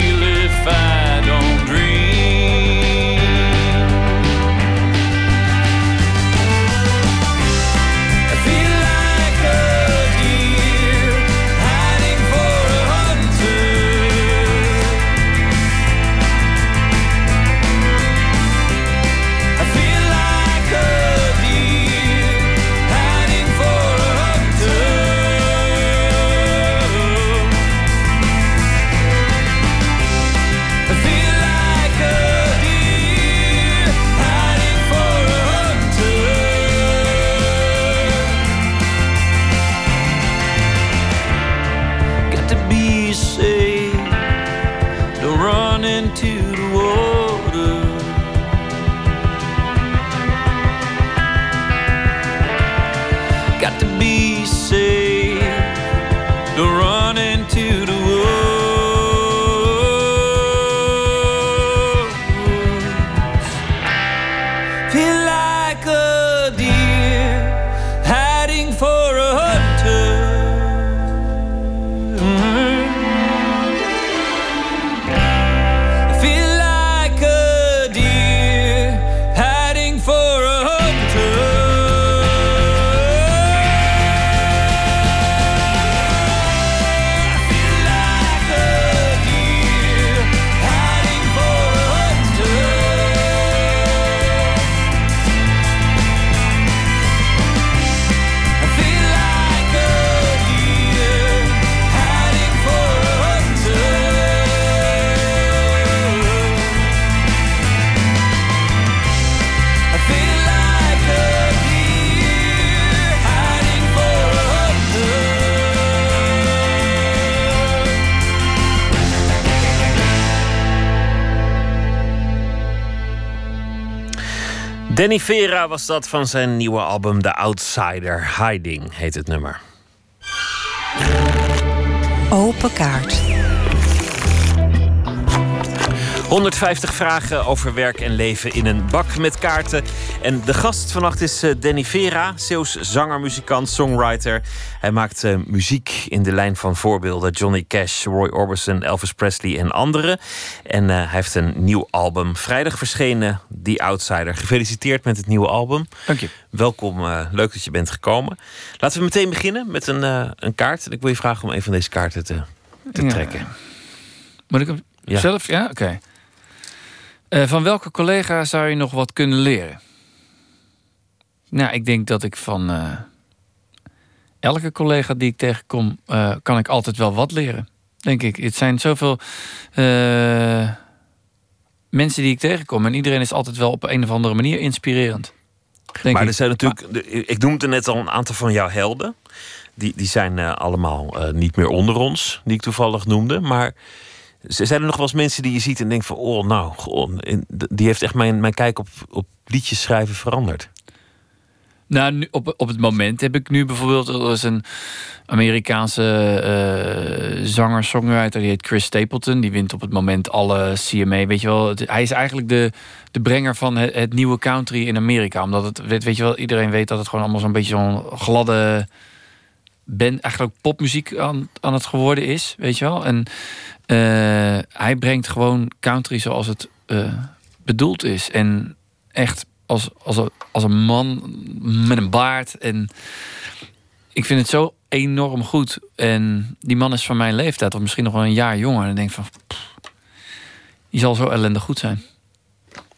Danny Vera was dat van zijn nieuwe album The Outsider. Hiding heet het nummer. Open kaart. 150 vragen over werk en leven in een bak met kaarten. En de gast vannacht is eh, Danny Vera, Zeeuws zanger, muzikant, songwriter. Hij maakt eh, muziek in de lijn van voorbeelden Johnny Cash, Roy Orbison, Elvis Presley en anderen. En eh, hij heeft een nieuw album vrijdag verschenen, The Outsider. Gefeliciteerd met het nieuwe album. Dank je. Welkom, eh, leuk dat je bent gekomen. Laten we meteen beginnen met een, een kaart. En ik wil je vragen om een van deze kaarten te, te Ja. trekken. Moet ik hem Ja. zelf? Ja, oké. Van welke collega zou je nog wat kunnen leren? Nou, ik denk dat ik van elke collega die ik tegenkom, eh, kan ik altijd wel wat leren. Denk ik. Het zijn zoveel eh, mensen die ik tegenkom en iedereen is altijd wel op een of andere manier inspirerend. Denk maar ik. er zijn natuurlijk, ik noemde net al een aantal van jouw helden. Die, die zijn eh, allemaal niet meer onder ons, die ik toevallig noemde. Maar zijn er nog wel eens mensen die je ziet en denkt van... oh, nou, goh, die heeft echt mijn, mijn kijk op, op liedjes schrijven veranderd. Nou, nu, op, op het moment heb ik nu bijvoorbeeld... Er is een Amerikaanse eh, zanger, songwriter, die heet Chris Stapleton. Die wint op het moment alle CMA. Weet je wel, hij is eigenlijk de, de brenger van het, nieuwe country in Amerika. Omdat het, weet, weet je wel, iedereen weet dat het gewoon allemaal zo'n beetje zo'n gladde band, eigenlijk popmuziek aan, aan het geworden is, weet je wel. En eh, hij brengt gewoon country zoals het eh, bedoeld is. En echt als, als, als een man met een baard. En ik vind het zo enorm goed. En die man is van mijn leeftijd, of misschien nog wel een jaar jonger. En ik denk van, pff, die zal zo ellendig goed zijn.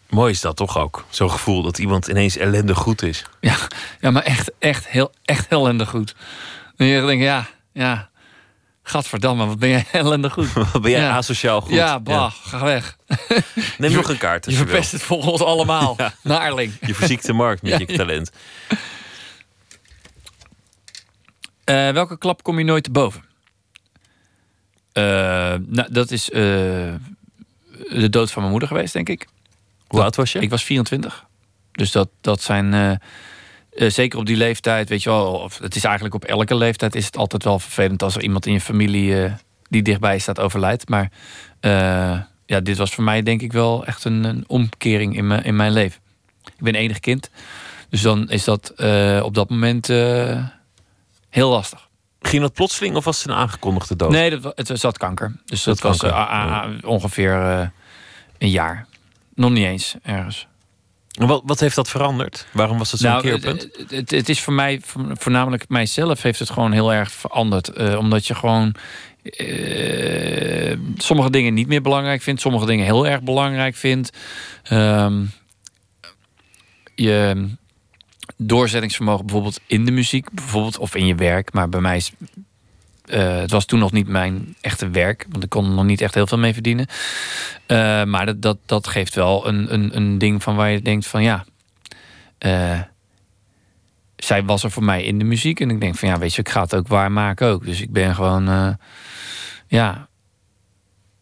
Mooi is dat toch ook? Zo'n gevoel dat iemand ineens ellendig goed is. Ja, ja maar echt, echt, heel, echt ellendig goed. En je denkt, ja, ja. Gadverdamme, wat ben jij ellendig goed. Wat ben jij Ja. asociaal goed. Ja, bah, ga weg. Neem Je- nog een kaart. Je verpest het voor ons allemaal. Ja. Naarling. Je verziekt de markt met je talent. Eh, welke klap kom je nooit te boven? Eh, nou, dat is eh, de dood van mijn moeder geweest, denk ik. Hoe oud was je? Ik was 24. Dus dat, dat zijn... eh, zeker op die leeftijd, weet je wel... Of, het is eigenlijk op elke leeftijd is het altijd wel vervelend... als er iemand in je familie eh, die dichtbij staat overlijdt. Maar eh, ja, dit was voor mij denk ik wel echt een, een omkering in, mijn in mijn leven. Ik ben enig kind. Dus dan is dat op dat moment heel lastig. Ging dat plotseling of was het een aangekondigde dood? Nee, dat, het zat kanker. Dus dat, Dat was kanker, ongeveer een jaar. Nog niet eens ergens. Wat, wat heeft dat veranderd? Waarom was dat zo'n Nou, keerpunt? Het, het, het is voor mij, vo- voornamelijk mijzelf, heeft het gewoon heel erg veranderd. Eh, omdat je gewoon eh, sommige dingen niet meer belangrijk vindt, sommige dingen heel erg belangrijk vindt. Ehm, je doorzettingsvermogen bijvoorbeeld in de muziek, bijvoorbeeld, of in je werk. Maar bij mij is. Eh, het was toen nog niet mijn echte werk, want ik kon er nog niet echt heel veel mee verdienen. Eh, maar dat, dat, dat geeft wel een, een, een ding van waar je denkt van ja. eh, zij was er voor mij in de muziek. En ik denk van ja, weet je, ik ga het ook waarmaken ook. Dus ik ben gewoon, ja,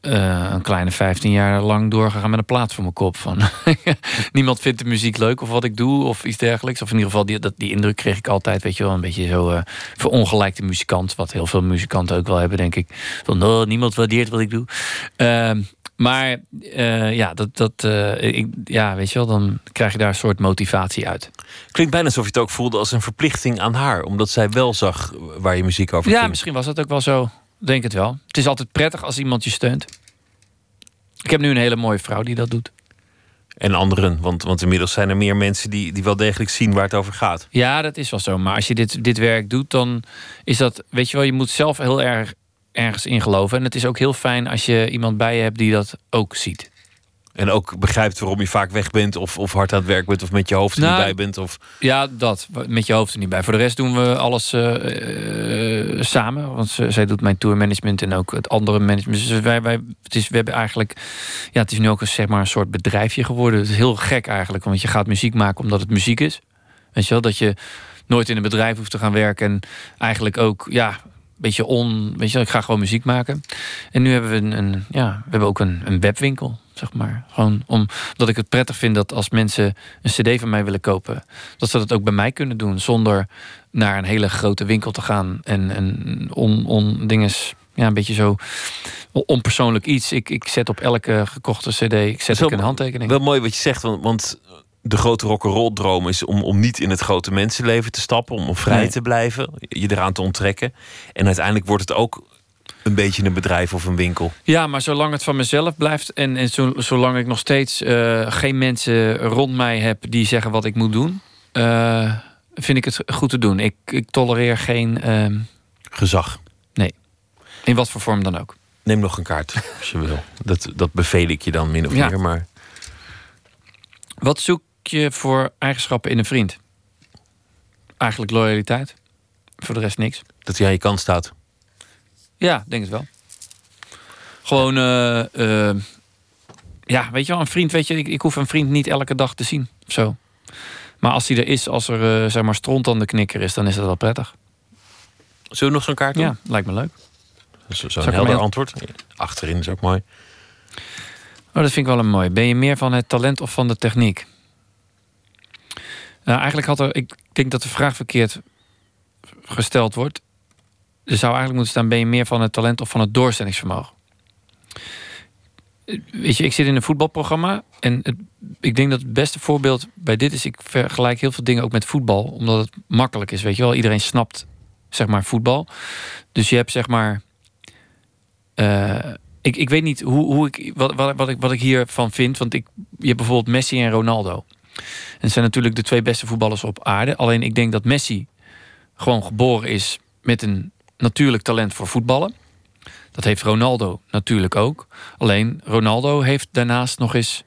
eh, een kleine 15 jaar lang doorgegaan met een plaat voor mijn kop. Van niemand vindt de muziek leuk of wat ik doe of iets dergelijks. Of in ieder geval, die, dat, die indruk kreeg ik altijd, weet je wel, een beetje zo eh verongelijkte muzikant. Wat heel veel muzikanten ook wel hebben, denk ik. Van oh, niemand waardeert wat ik doe. Ehm, maar eh, ja, dat, dat, ik, ja, weet je wel, dan krijg je daar een soort motivatie uit. Klinkt bijna alsof je het ook voelde als een verplichting aan haar. Omdat zij wel zag waar je muziek over Ja, ging. misschien was dat ook wel zo. Denk het wel. Het is altijd prettig als iemand je steunt. Ik heb nu een hele mooie vrouw die dat doet. En anderen. Want, want inmiddels zijn er meer mensen die, die wel degelijk zien waar het over gaat. Ja, dat is wel zo. Maar als je dit, dit werk doet, dan is dat, weet je wel, je moet zelf heel erg ergens in geloven. En het is ook heel fijn als je iemand bij je hebt die dat ook ziet. En ook begrijpt waarom je vaak weg bent. Of, of hard aan het werk bent. Of met je hoofd er Nou, niet bij bent. Of... Ja, dat. Met je hoofd er niet bij. Voor de rest doen we alles eh, eh, samen. Want ze- zij doet mijn tourmanagement en ook het andere management. Dus wij, wij, het is, we hebben eigenlijk... Ja, het is nu ook een, zeg maar, een soort bedrijfje geworden. Het is heel gek eigenlijk. Want je gaat muziek maken omdat het muziek is. Weet je wel? Dat je nooit in een bedrijf hoeft te gaan werken. En eigenlijk ook, ja... Beetje on, weet je, ik ga gewoon muziek maken. En nu hebben we een, een ja, we hebben ook een, een webwinkel, zeg maar. Gewoon om, omdat ik het prettig vind dat als mensen een CD van mij willen kopen, dat ze dat ook bij mij kunnen doen. Zonder naar een hele grote winkel te gaan en, en on, on dinges, ja, een beetje zo onpersoonlijk iets. Ik, ik zet op elke gekochte CD, ik zet ook een handtekening. Wel mooi wat je zegt. Want, want de grote rock'n'roll droom is om, om niet in het grote mensenleven te stappen. Om, om vrij Nee. te blijven. Je eraan te onttrekken. En uiteindelijk wordt het ook een beetje een bedrijf of een winkel. Ja, maar zolang het van mezelf blijft en, en zo, zolang ik nog steeds eh, geen mensen rond mij heb die zeggen wat ik moet doen, eh, vind ik het goed te doen. Ik, ik tolereer geen ehm, gezag. Nee, in wat voor vorm dan ook. Neem nog een kaart als je wil. Dat, dat beveel ik je dan min of Ja. meer. Maar Wat zoek je voor eigenschappen in een vriend? Eigenlijk loyaliteit. Voor de rest niks. dat hij aan je kant staat. Ja, denk het wel. Gewoon, eh, eh, ja, weet je wel, een vriend, weet je, ik, ik hoef een vriend niet elke dag te zien. Of zo. Maar als hij er is, als er, eh, zeg maar, stront aan de knikker is, dan is dat wel prettig. Zullen we nog zo'n kaart doen? Ja, lijkt me leuk. Zo- Zo'n hem helder antwoord. Achterin is ook mooi. Oh, dat vind ik wel een mooi. Ben je meer van het talent of van de techniek? Nou, eigenlijk had er, ik denk dat de vraag verkeerd gesteld wordt. Er zou eigenlijk moeten staan: ben je meer van het talent of van het doorzettingsvermogen? Eh, Weet je, ik zit in een voetbalprogramma en het, ik denk dat het beste voorbeeld bij dit is: ik vergelijk heel veel dingen ook met voetbal, omdat het makkelijk is. Weet je wel, iedereen snapt zeg maar voetbal. Dus je hebt zeg maar. eh, ik, ik weet niet hoe, hoe ik, wat, wat, wat, ik, wat ik hiervan vind. Want ik, je hebt bijvoorbeeld Messi en Ronaldo. En het zijn natuurlijk de twee beste voetballers op aarde. Alleen ik denk dat Messi gewoon geboren is met een natuurlijk talent voor voetballen. Dat heeft Ronaldo natuurlijk ook. Alleen Ronaldo heeft daarnaast nog eens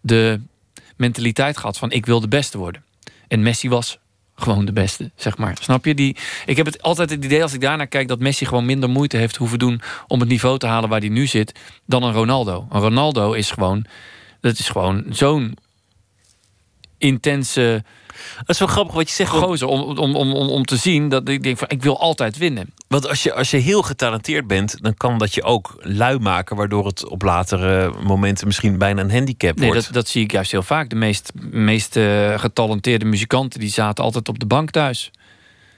de mentaliteit gehad van ik wil de beste worden. En Messi was gewoon de beste, zeg maar. Snap je? Die, ik heb het altijd het idee als ik daarnaar kijk dat Messi gewoon minder moeite heeft hoeven doen om het niveau te halen waar hij nu zit dan een Ronaldo. Een Ronaldo is gewoon, dat is gewoon zo'n intense. Dat is wel grappig wat je zegt. Gozer, om, om, om, om, om te zien dat ik denk van ik wil altijd winnen. Want als je, als je heel getalenteerd bent, dan kan dat je ook lui maken, waardoor het op latere momenten misschien bijna een handicap Nee, wordt. dat, dat zie ik juist heel vaak. De meest, meest getalenteerde muzikanten die zaten altijd op de bank thuis.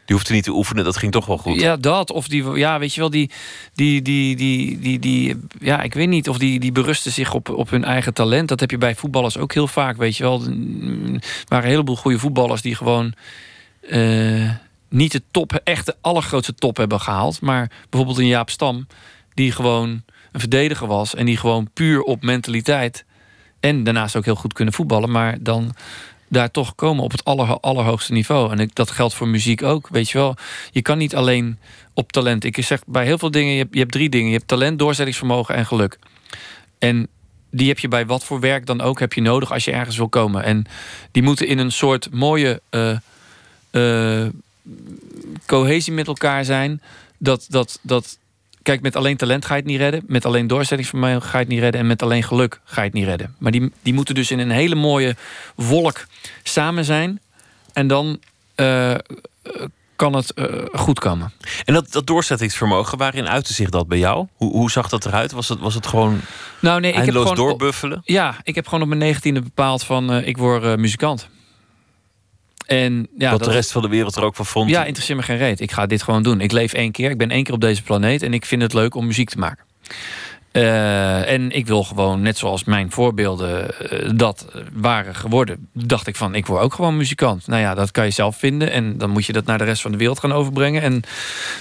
Die hoefde niet te oefenen, dat ging toch wel goed. Ja, dat. Of die, ja, weet je wel, die, die, die, die, die, die ja, ik weet niet, of die, die berusten zich op, op hun eigen talent. Dat heb je bij voetballers ook heel vaak, weet je wel. Er waren een heleboel goede voetballers die gewoon eh, niet de top, echt de allergrootste top hebben gehaald. Maar bijvoorbeeld een Jaap Stam, die gewoon een verdediger was en die gewoon puur op mentaliteit en daarnaast ook heel goed kunnen voetballen, maar dan daar toch komen op het aller, allerhoogste niveau. En ik, dat geldt voor muziek ook. Weet je wel, je kan niet alleen op talent. Ik zeg bij heel veel dingen, je hebt, je hebt drie dingen. Je hebt talent, doorzettingsvermogen en geluk. En die heb je bij wat voor werk dan ook heb je nodig als je ergens wil komen. En die moeten in een soort mooie eh, eh, cohesie met elkaar zijn. Dat, dat, dat, kijk, met alleen talent ga je het niet redden. Met alleen doorzettingsvermogen ga je het niet redden. En met alleen geluk ga je het niet redden. Maar die, die moeten dus in een hele mooie wolk samen zijn. En dan eh, kan het eh, goed komen. En dat, dat doorzettingsvermogen, waarin uitte zich dat bij jou? Hoe, hoe zag dat eruit? Was het, was het gewoon Nou, nee, ik heb gewoon doorbuffelen? Ja, ik heb gewoon op mijn negentiende bepaald van eh, ik word muzikant. En ja, Wat dat- de rest van de wereld er ook van vond. Ja, interesseert me geen reet. Ik ga dit gewoon doen. Ik leef één keer. Ik ben één keer op deze planeet. En ik vind het leuk om muziek te maken. Eh, en ik wil gewoon, net zoals mijn voorbeelden eh, dat waren geworden, dacht ik van, ik word ook gewoon muzikant. Nou ja, dat kan je zelf vinden. En dan moet je dat naar de rest van de wereld gaan overbrengen. En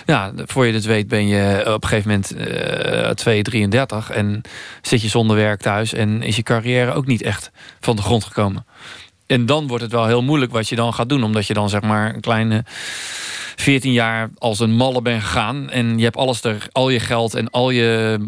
ja, voor je het weet ben je op een gegeven moment eh 2, 33 en zit je zonder werk thuis. En is je carrière ook niet echt van de grond gekomen. En dan wordt het wel heel moeilijk wat je dan gaat doen. Omdat je dan zeg maar een kleine 14 jaar als een malle bent gegaan. En je hebt alles er, al je geld en al je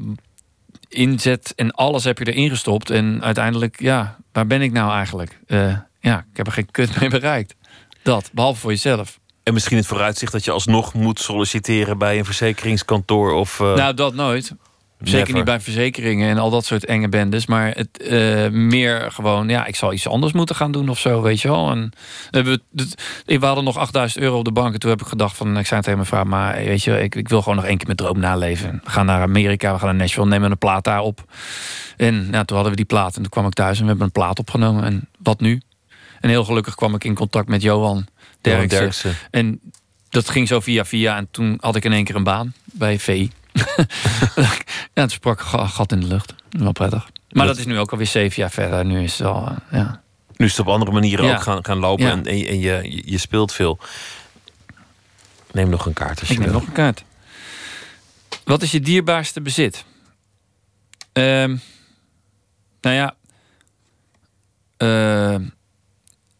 inzet en alles heb je erin gestopt. En uiteindelijk, ja, waar ben ik nou eigenlijk? Eh, ja, ik heb er geen kut mee bereikt. Dat, behalve voor jezelf. En misschien het vooruitzicht dat je alsnog moet solliciteren bij een verzekeringskantoor of. eh, Nou, dat nooit. Zeker never. niet bij verzekeringen en al dat soort enge bendes. Maar het, eh, meer gewoon, ja, ik zal iets anders moeten gaan doen of zo, weet je wel. En hebben we, we hadden nog 8000 euro op de bank. En toen heb ik gedacht van, ik zei tegen mijn vrouw, maar weet je, ik, ik wil gewoon nog één keer mijn droom naleven. We gaan naar Amerika, we gaan naar Nashville, nemen een plaat daar op. En nou, toen hadden we die plaat en toen kwam ik thuis en we hebben een plaat opgenomen. En wat nu? En heel gelukkig kwam ik in contact met Johan. Derksen. En dat ging zo via via. En toen had ik in één keer een baan bij VI. ja, het sprak gat in de lucht. Wel prettig. Maar dat, is nu ook alweer zeven jaar verder. Nu is het al, eh, ja. Nu is het op andere manieren Ja. ook gaan, gaan lopen Ja. en, en, je- en je, speelt veel. Neem nog een kaart als Ik neem wil. nog een kaart. Wat is je dierbaarste bezit? Ehm, nou ja. eh,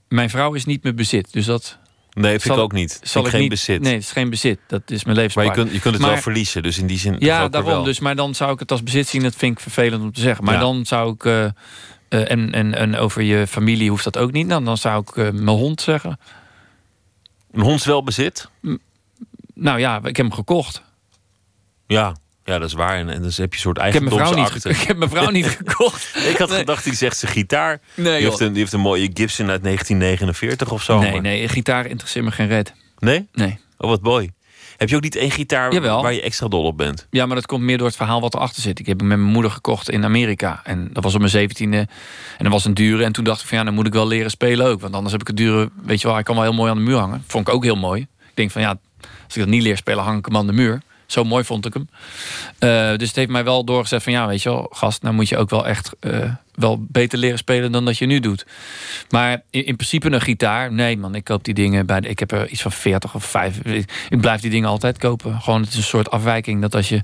mijn vrouw is niet mijn bezit. Dus dat. Nee, vind ik ook niet. Zal ik geen niet, bezit. Nee, het is geen bezit. Dat is mijn Maar je kunt, je kunt het wel verliezen, dus in die zin. Ja, daarom wel. dus. Maar dan zou ik het als bezit zien. Dat vind ik vervelend om te zeggen. Maar Ja. dan zou ik. eh, eh, en, en, en over je familie hoeft dat ook niet. Dan, dan zou ik eh, mijn hond zeggen. Een hond is wel bezit? Nou ja, ik heb hem gekocht. Ja, ja dat is waar. En, en dus heb je een soort eigendomsakte. ge- ik heb mijn vrouw niet gekocht. Ik had gedacht, die zegt zijn gitaar. Nee, die, heeft een, die heeft een mooie Gibson uit 1949 of zo. Nee, maar- nee, gitaar interesseert me geen red. Nee? Nee. Oh, wat mooi. Heb je ook niet één gitaar Jawel. waar je extra dol op bent? Ja, maar dat komt meer door het verhaal wat erachter zit. Ik heb hem met mijn moeder gekocht in Amerika. En dat was op mijn zeventiende. En dat was een dure. En toen dacht ik van ja, dan moet ik wel leren spelen ook. Want anders heb ik het dure... Weet je wel, hij kan wel heel mooi aan de muur hangen. Vond ik ook heel mooi. Ik denk van ja, als ik dat niet leer spelen, hang ik hem aan de muur. Zo mooi vond ik hem. Eh, dus het heeft mij wel doorgezet van ja, weet je wel, gast, nou moet je ook wel echt eh, wel beter leren spelen dan dat je nu doet. Maar in, in, principe een gitaar, nee man, ik koop die dingen bij de, ik heb er iets van 40 of 5. Ik blijf die dingen altijd kopen. Gewoon, het is een soort afwijking dat als je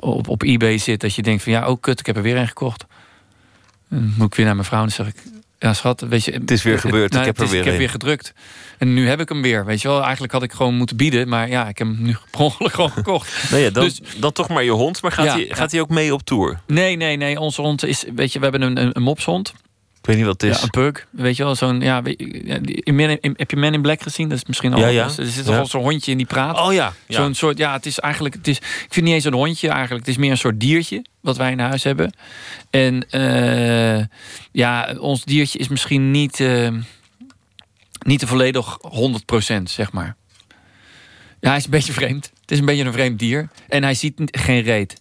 op, op eBay zit, dat je denkt van ja, oh kut, ik heb er weer een gekocht. Dan moet ik weer naar mijn vrouw en zeg ik, ja, schat, weet je... Het is weer gebeurd, nou, ik heb er is, weer Ik heb weer gedrukt. En nu heb ik hem weer, weet je wel. Eigenlijk had ik gewoon moeten bieden, maar ja, ik heb hem nu per ongeluk gewoon gekocht. Nee, ja, dan, dus, dan toch maar je hond. Maar gaat, ja, hij, gaat hij ook mee op tour? Nee, nee, nee. Onze hond is, weet je, we hebben een, een, een mopshond. Ik weet niet wat het is. Ja, een pug. Weet je wel, zo'n... Ja, in, in, heb je Man in Black gezien? Dat is misschien al... Ja, ja. Er zit toch zo'n hondje in die praat. Oh ja. ja. Zo'n soort... Ja, het is eigenlijk... Het is, ik vind het niet eens een hondje eigenlijk. Het is meer een soort diertje wat wij in huis hebben. En uh, ja, ons diertje is misschien niet... Uh, niet te volledig 100% zeg maar. Ja, hij is een beetje vreemd. Het is een beetje een vreemd dier. En hij ziet geen reet.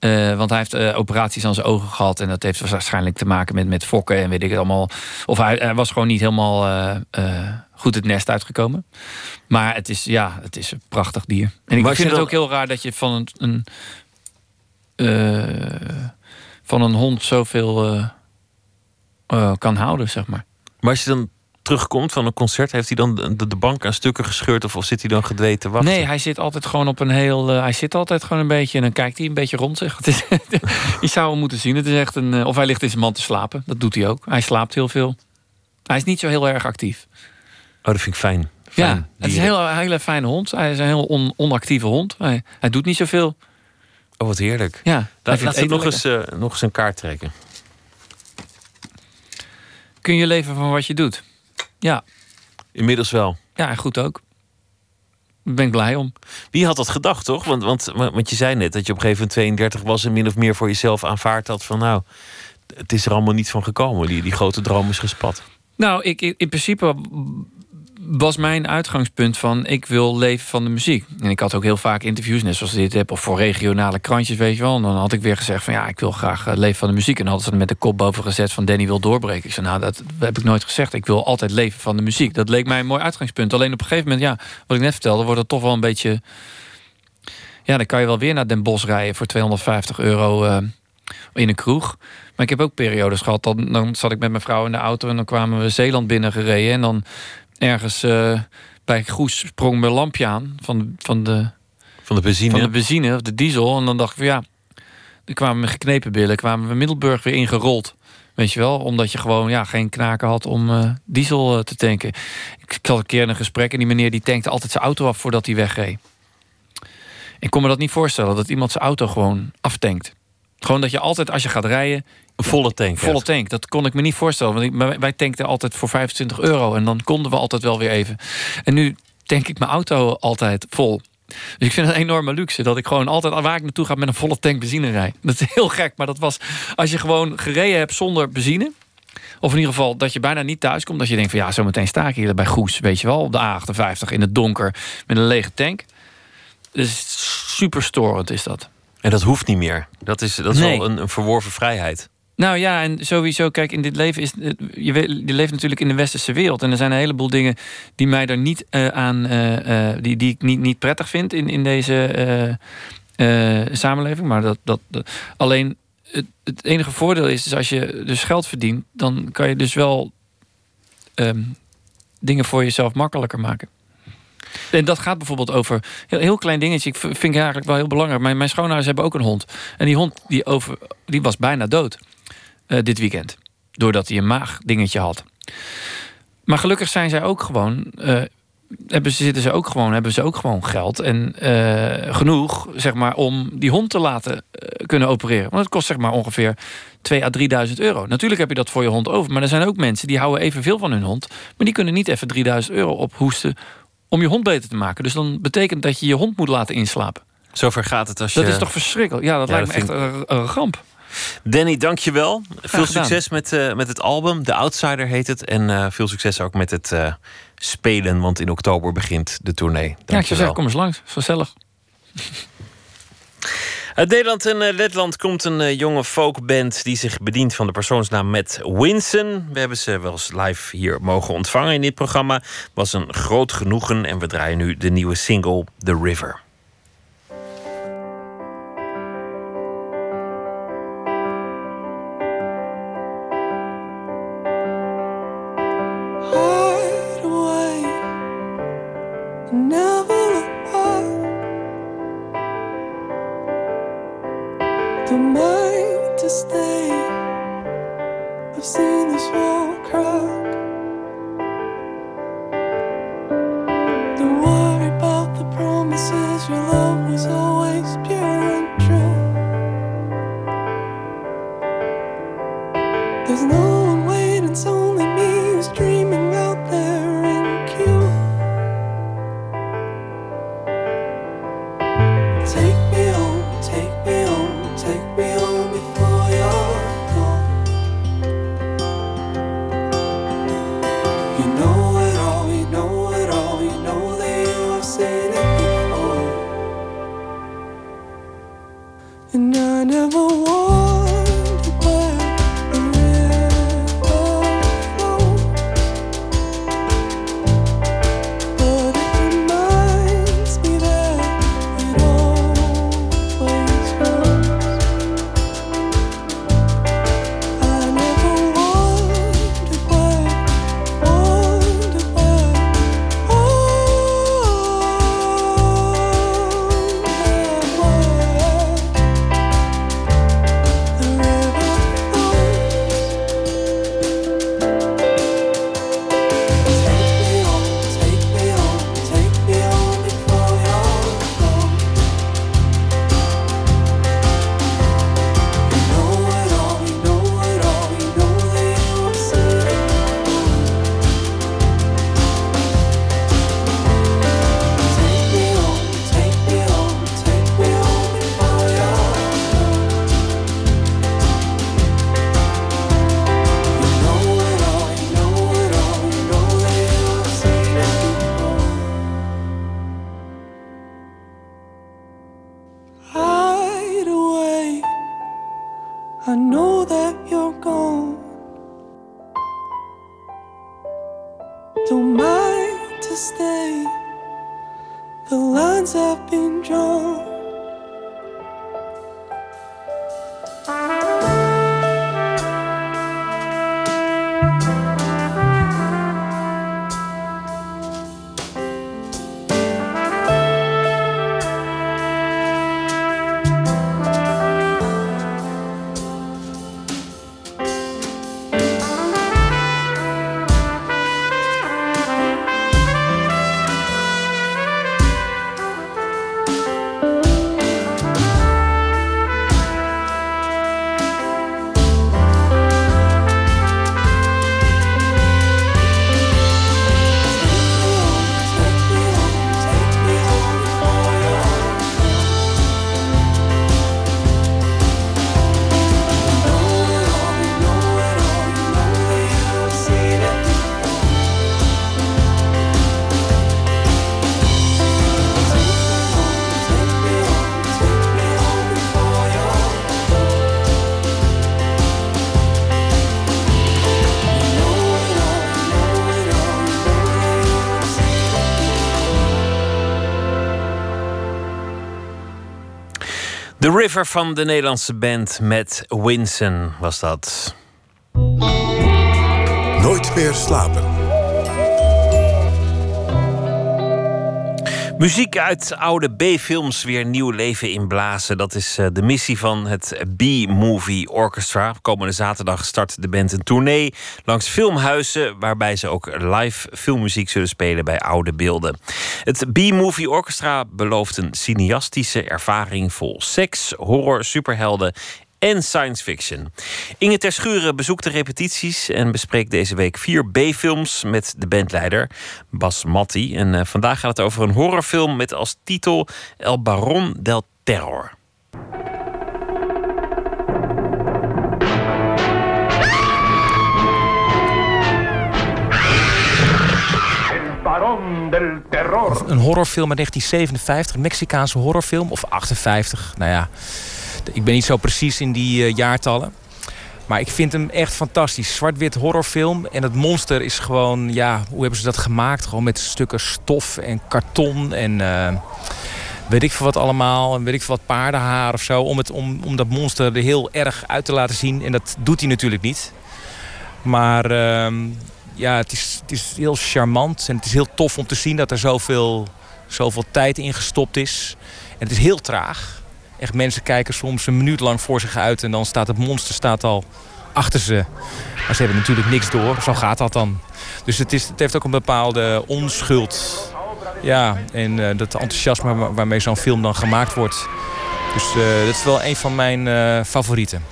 Uh, want hij heeft uh, operaties aan zijn ogen gehad. En dat heeft waarschijnlijk te maken met, met fokken en weet ik het allemaal. Of hij, hij was gewoon niet helemaal uh, goed het nest uitgekomen. Maar het is, ja, het is een prachtig dier. En ik vind het dan... ook heel raar dat je van een, een van een hond zoveel kan houden, zeg maar. Maar als je dan terugkomt van een concert, heeft hij dan de, de bank aan stukken gescheurd of, of zit hij dan gedwee te wachten? Nee, hij zit altijd gewoon op een heel. Uh, hij zit altijd gewoon een beetje en dan kijkt hij een beetje rond zich. Is, je zou hem moeten zien. Het is echt een. Uh, of hij ligt in zijn man te slapen. Dat doet hij ook. Hij slaapt heel veel. Hij is niet zo heel erg actief. Oh, dat vind ik fijn. fijn ja, het is een heel, hele fijne hond. Hij is een heel on, onactieve hond. Hij, hij doet niet zoveel. Oh, wat heerlijk. Ja, Laat, laat nog eens, uh, nog eens een kaart trekken. Kun je leven van wat je doet? Ja. Inmiddels wel. Ja, en goed ook. Daar ben ik blij om. Wie had dat gedacht, toch? Want, want, want je zei net dat je op een gegeven moment 32 was en min of meer voor jezelf aanvaard had van nou, het is er allemaal niet van gekomen. Die, die grote droom is gespat. Nou, ik, in principe was mijn uitgangspunt van ik wil leven van de muziek. En ik had ook heel vaak interviews, net zoals dit heb, of voor regionale krantjes, weet je wel. En dan had ik weer gezegd van ja, ik wil graag eh, leven van de muziek. En hadden ze met de kop boven gezet van Danny wil doorbreken. Ik zei nou, dat heb ik nooit gezegd. Ik wil altijd leven van de muziek. Dat leek mij een mooi uitgangspunt. Alleen op een gegeven moment, ja, wat ik net vertelde, wordt het toch wel een beetje... Ja, dan kan je wel weer naar Den Bosch rijden voor 250 euro uh, in een kroeg. Maar ik heb ook periodes gehad, dan, dan zat ik met mijn vrouw in de auto... en dan kwamen we Zeeland binnengereden en dan ergens uh, bij Goes sprong mijn lampje aan van, van, de, van de benzine. Van de benzine of de diesel. En dan dacht ik van ja, dan kwamen we geknepen billen, kwamen we Middelburg weer ingerold. Weet je wel, omdat je gewoon ja, geen knaken had om uh, diesel uh, te tanken. Ik had een keer in een gesprek en die meneer die tankte altijd zijn auto af voordat hij wegreed. Ik kon me dat niet voorstellen, dat iemand zijn auto gewoon aftankt. Gewoon dat je altijd als je gaat rijden, volle tank. Volle tank. Dat kon ik me niet voorstellen. Want wij tankten altijd voor 25 euro. En dan konden we altijd wel weer even. En nu tank ik mijn auto altijd vol. Dus ik vind het een enorme luxe dat ik gewoon altijd waar ik naartoe ga met een volle tank benzine rij. Dat is heel gek, maar dat was als je gewoon gereden hebt zonder benzine. Of in ieder geval dat je bijna niet thuis komt. Dat je denkt van ja, zometeen sta ik hier bij Goes, weet je wel, op de A58 in het donker met een lege tank. Dus super storend is dat. En dat hoeft niet meer. Dat is, dat is nee. een, een verworven vrijheid. Nou ja, en sowieso, kijk, in dit leven is. Je, je leeft natuurlijk in de westerse wereld. En er zijn een heleboel dingen die mij er niet uh, aan. Uh, uh, die, die ik niet, niet prettig vind in, in deze samenleving. Maar dat. dat, alleen het, het, enige voordeel is, is als je dus geld verdient, dan kan je dus wel um, dingen voor jezelf makkelijker maken. En dat gaat bijvoorbeeld over heel, heel klein dingetje. Ik vind eigenlijk wel heel belangrijk. Mijn, mijn schoonouders hebben ook een hond. En die hond die, over, die was bijna dood uh, dit weekend. Doordat hij een maagdingetje had. Maar gelukkig zijn zij ook gewoon. Uh, hebben ze, zitten ze ook gewoon, hebben ze ook gewoon geld en uh, genoeg zeg maar, om die hond te laten kunnen opereren. Want het kost zeg maar ongeveer 2 à 3000 euro. Natuurlijk heb je dat voor je hond over, maar er zijn ook mensen die houden evenveel van hun hond, maar die kunnen niet even 3000 euro ophoesten om je hond beter te maken. Dus dan betekent dat je je hond moet laten inslapen. Zover gaat het als je. Dat is toch verschrikkelijk? Ja, dat lijkt me echt een, een ramp. Danny, dankjewel. Veel succes met, uh, met het album. The Outsider heet het. En uh, veel succes ook met het uh, spelen, want in oktober begint de tournee. Dankjewel. Ja, ik zeggen, kom eens langs. Gezellig. Uit Nederland en Letland komt een jonge folkband die zich bedient van de persoonsnaam met Winson. We hebben ze wel eens live hier mogen ontvangen in dit programma. Was een groot genoegen en we draaien nu de nieuwe single The River. River van de Nederlandse band met Winson was dat. Nooit meer slapen. Muziek uit oude B-films weer nieuw leven inblazen. Dat is eh, de missie van het B-Movie Orchestra. Komende zaterdag start de band een tournee langs filmhuizen... waarbij ze ook live filmmuziek zullen spelen bij oude beelden. Het B-Movie Orchestra belooft een cineastische ervaring... vol seks, horror, superhelden en science fiction. Inge Terschuren bezoekt de repetities en bespreekt deze week vier B-films met de bandleider Bas Matti. En uh, vandaag gaat het over een horrorfilm met als titel El Baron del Terror. Baron del Terror. Een horrorfilm uit 1957, een Mexicaanse horrorfilm, of 58, nou ja. Ik ben niet zo precies in die uh, jaartallen. Maar ik vind hem echt fantastisch. Zwart-wit horrorfilm. En het monster is gewoon, ja, hoe hebben ze dat gemaakt? Gewoon met stukken stof en karton en uh, weet ik veel wat allemaal. En weet ik veel wat paardenhaar of zo. Om, het, om, om dat monster er heel erg uit te laten zien. En dat doet hij natuurlijk niet. Maar uh, ja, het is, het is heel charmant. En het is heel tof om te zien dat er zoveel, zoveel tijd in gestopt is. En het is heel traag. Echt mensen kijken soms een minuut lang voor zich uit en dan staat het monster staat al achter ze. Maar ze hebben natuurlijk niks door. Zo gaat dat dan. Dus het, is, het heeft ook een bepaalde onschuld. Ja, en dat enthousiasme waarmee zo'n film dan gemaakt wordt. Dus dat is wel een van mijn favorieten.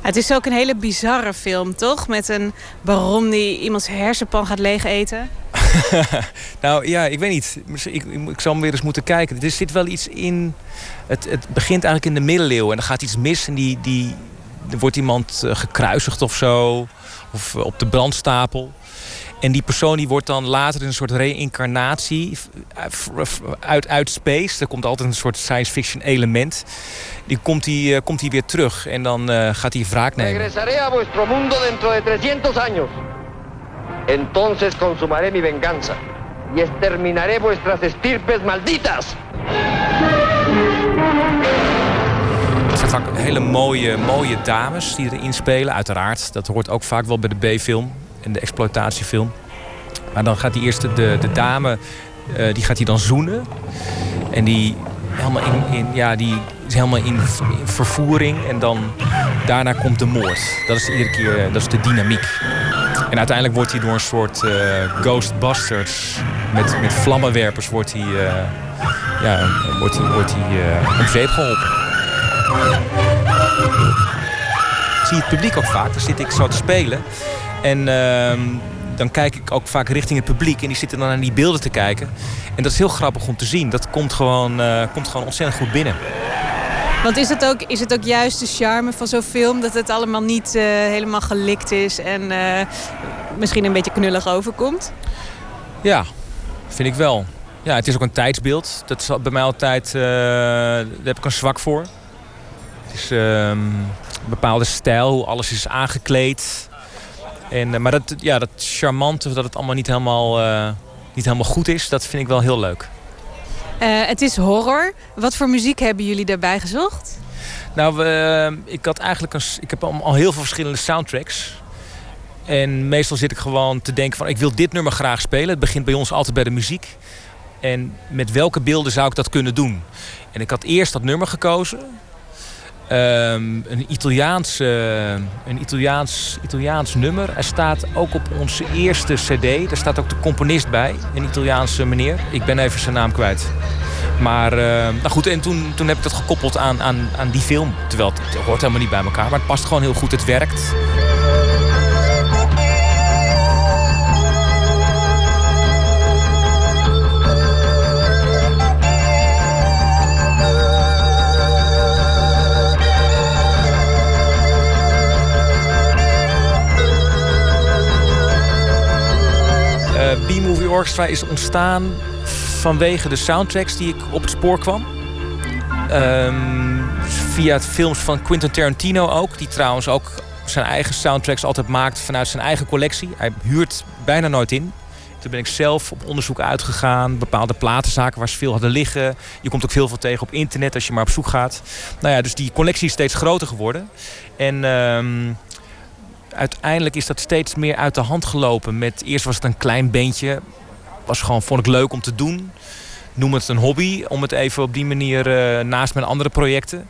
Het is ook een hele bizarre film, toch? Met een baron die iemands hersenpan gaat leeg eten. nou ja, ik weet niet. Ik, ik, zal hem weer eens moeten kijken. Er zit wel iets in. Het, het begint eigenlijk in de middeleeuwen en er gaat iets mis en die, die, er wordt iemand eh, gekruisigd of zo. Of op de brandstapel. En die persoon die wordt dan later in een soort reïncarnatie uit, uit space. Er komt altijd een soort science fiction element. Die komt uh, komt hij weer terug en dan gaat hij wraak nemen. Regresaré a vuestro mundo dentro de 300 años. Entonces consumaré mi venganza. Y exterminaré vuestras estirpes malditas. Het zijn vaak hele mooie, mooie dames die erin spelen, uiteraard. Dat hoort ook vaak wel bij de B-film en de exploitatiefilm. Maar dan gaat die eerste, de, de dame, uh, die gaat hij dan zoenen. En die helemaal in, in, ja, die is helemaal in, vervoering. En dan daarna komt de moord. Dat is iedere keer dat is de dynamiek. En uiteindelijk wordt hij door een soort uh, Ghostbusters met, met vlammenwerpers wordt hij, uh, ja, wordt wordt hij om geholpen. Ik zie het publiek ook vaak. Dan zit ik zo te spelen. En ehm, dan kijk ik ook vaak richting het publiek. En die zitten dan naar die beelden te kijken. En dat is heel grappig om te zien. Dat komt gewoon, uh, komt gewoon ontzettend goed binnen. Want is het, ook, is het ook juist de charme van zo'n film... dat het allemaal niet uh, helemaal gelikt is en uh, misschien een beetje knullig overkomt? Ja, vind ik wel. Ja, het is ook een tijdsbeeld. Dat is bij mij altijd... daar heb ik een zwak voor. Het is ehm, een bepaalde stijl, hoe alles is aangekleed. En, eh, maar dat, ja, dat charmante, dat het allemaal niet helemaal, uh, niet helemaal goed is, dat vind ik wel heel leuk. Uh, het is horror. Wat voor muziek hebben jullie daarbij gezocht? Nou, ik had eigenlijk een, ik heb al heel veel verschillende soundtracks. En meestal zit ik gewoon te denken van ik wil dit nummer graag spelen. Het begint bij ons altijd bij de muziek. En met welke beelden zou ik dat kunnen doen? En ik had eerst dat nummer gekozen. Um, een, Italiaans, een Italiaans, Italiaans nummer. Er staat ook op onze eerste cd, daar staat ook de componist bij. Een Italiaanse meneer. Ik ben even zijn naam kwijt. Maar uh, nou goed, en toen, toen heb ik dat gekoppeld aan, aan, aan die film. Terwijl het hoort helemaal niet bij elkaar. Maar het past gewoon heel goed, het werkt. B-Movie Orchestra is ontstaan vanwege de soundtracks die ik op het spoor kwam. Um, via films van Quentin Tarantino ook. Die trouwens ook zijn eigen soundtracks altijd maakt vanuit zijn eigen collectie. Hij huurt bijna nooit in. Toen ben ik zelf op onderzoek uitgegaan. Bepaalde platenzaken waar ze veel hadden liggen. Je komt ook veel tegen op internet als je maar op zoek gaat. Nou ja, dus die collectie is steeds groter geworden. En... Um, uiteindelijk is dat steeds meer uit de hand gelopen. Met, eerst was het een klein beentje. Was gewoon, vond ik leuk om te doen. Noem het een hobby. Om het even op die manier uh, naast mijn andere projecten.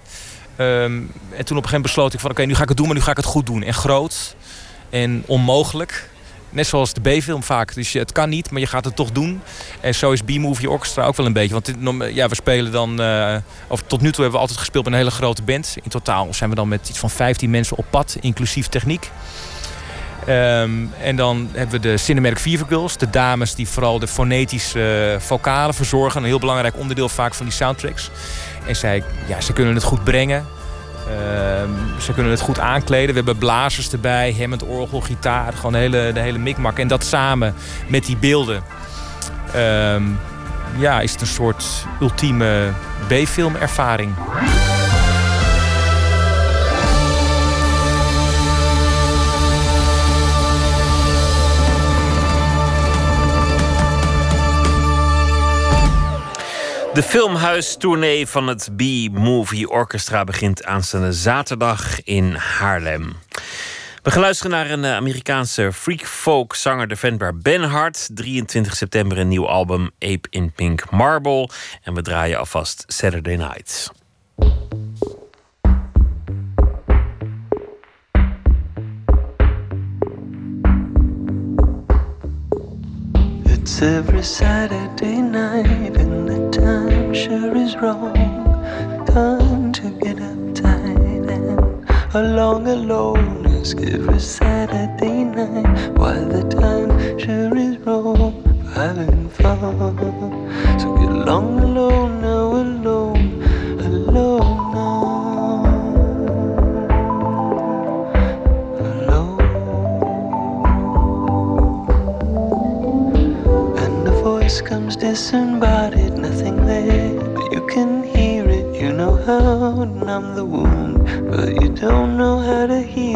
Um, en toen op een gegeven moment besloot ik van oké, nu ga ik het doen, maar nu ga ik het goed doen. En groot en onmogelijk. Net zoals de B-film vaak. Dus het kan niet, maar je gaat het toch doen. En zo is B-Movie Orchestra ook wel een beetje. Want ja, we spelen dan... Uh, of tot nu toe hebben we altijd gespeeld met een hele grote band. In totaal zijn we dan met iets van 15 mensen op pad, inclusief techniek. Um, en dan hebben we de Cinematic Fever. De dames die vooral de fonetische uh, vocalen verzorgen. Een heel belangrijk onderdeel vaak van die soundtracks. En zij, ja, ze kunnen het goed brengen. Uh, ze kunnen het goed aankleden. We hebben blazers erbij, Hammond, orgel, gitaar. Gewoon de hele, de hele mikmak. En dat samen met die beelden... Uh, ja, is het een soort ultieme B-filmervaring. De filmhuistournee van het B-Movie Orchestra begint aanstaande zaterdag in Haarlem. We gaan luisteren naar een eh, Amerikaanse freak folk zanger, de Ben Hart. 23 september een nieuw album Ape in Pink Marble. En we draaien alvast Saturday Night. It's every Saturday night, and the time sure is wrong. Time to get uptight and along alone. Ask every Saturday night why the time sure is wrong. Having fun. So get along alone, voice comes disembodied, nothing there, but you can hear it. You know how to numb the wound, but you don't know how to heal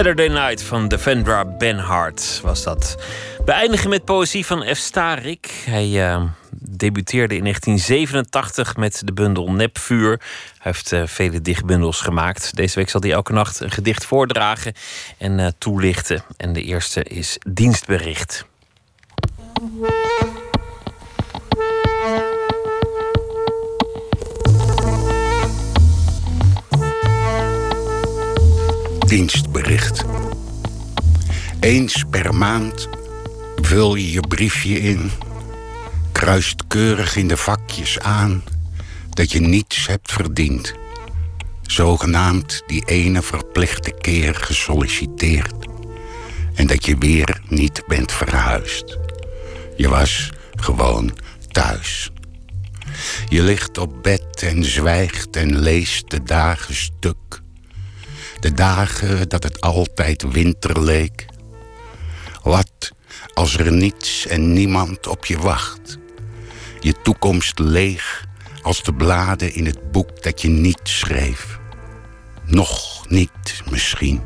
Saturday Night van Devendra Benhart was dat. We eindigen met poëzie van F. Starik. Hij eh, debuteerde in 1987 met de bundel Nepvuur. Hij heeft eh, vele dichtbundels gemaakt. Deze week zal hij elke nacht een gedicht voordragen en eh, toelichten. En de eerste is Dienstbericht. Dienstbericht. Eens per maand vul je je briefje in, kruist keurig in de vakjes aan dat je niets hebt verdiend. Zogenaamd die ene verplichte keer gesolliciteerd. En dat je weer niet bent verhuisd. Je was gewoon thuis. Je ligt op bed en zwijgt en leest de dagen stuk. De dagen dat het altijd winter leek. Wat als er niets en niemand op je wacht? Je toekomst leeg als de bladen in het boek dat je niet schreef. Nog niet misschien.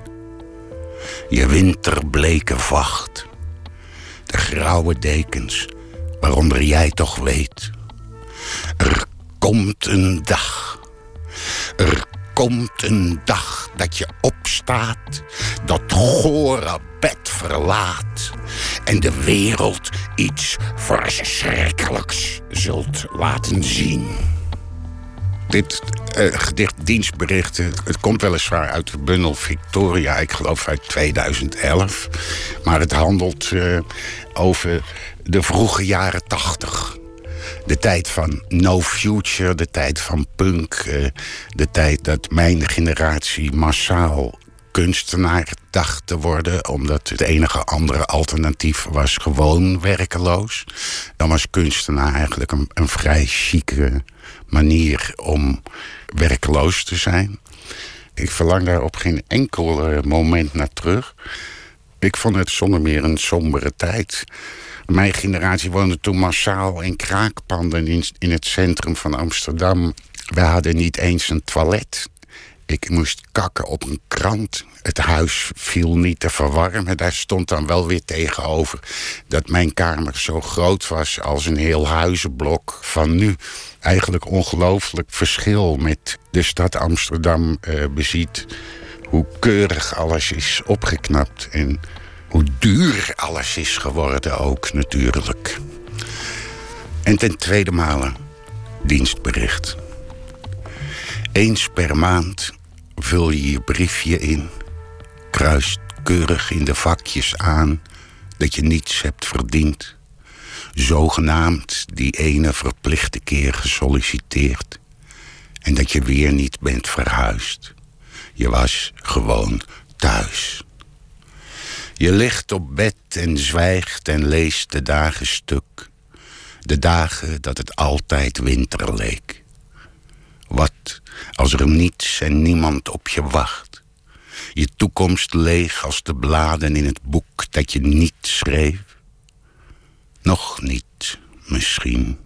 Je winterbleke vacht. De grauwe dekens waaronder jij toch weet. Er komt een dag. Er komt een dag dat je opstaat, dat gore bed verlaat en de wereld iets verschrikkelijks zult laten zien. Dit eh, gedicht Dienstberichten, het komt weliswaar uit de bundel Victoria, ik geloof uit 2011. Maar het handelt eh, over de vroege jaren 80. De tijd van No Future, de tijd van punk, eh, de tijd dat mijn generatie massaal kunstenaar dacht te worden, omdat het enige andere alternatief was gewoon werkeloos. Dan was kunstenaar eigenlijk een, een vrij chique manier om werkeloos te zijn. Ik verlang daar op geen enkel eh, moment naar terug. Ik vond het zonder meer een sombere tijd. Mijn generatie woonde toen massaal in kraakpanden in, het centrum van Amsterdam. We hadden niet eens een toilet. Ik moest kakken op een krant. Het huis viel niet te verwarmen. Daar stond dan wel weer tegenover dat mijn kamer zo groot was als een heel huizenblok van nu. Eigenlijk ongelooflijk verschil met de stad Amsterdam uh, beziet. Hoe keurig alles is opgeknapt en hoe duur alles is geworden ook natuurlijk. En ten tweede male dienstbericht. Eens per maand vul je je briefje in, kruist keurig in de vakjes aan dat je niets hebt verdiend, zogenaamd die ene verplichte keer gesolliciteerd en dat je weer niet bent verhuisd. Je was gewoon thuis. Je ligt op bed en zwijgt en leest de dagen stuk. De dagen dat het altijd winter leek. Wat als er niets en niemand op je wacht? Je toekomst leeg als de bladen in het boek dat je niet schreef? Nog niet, misschien.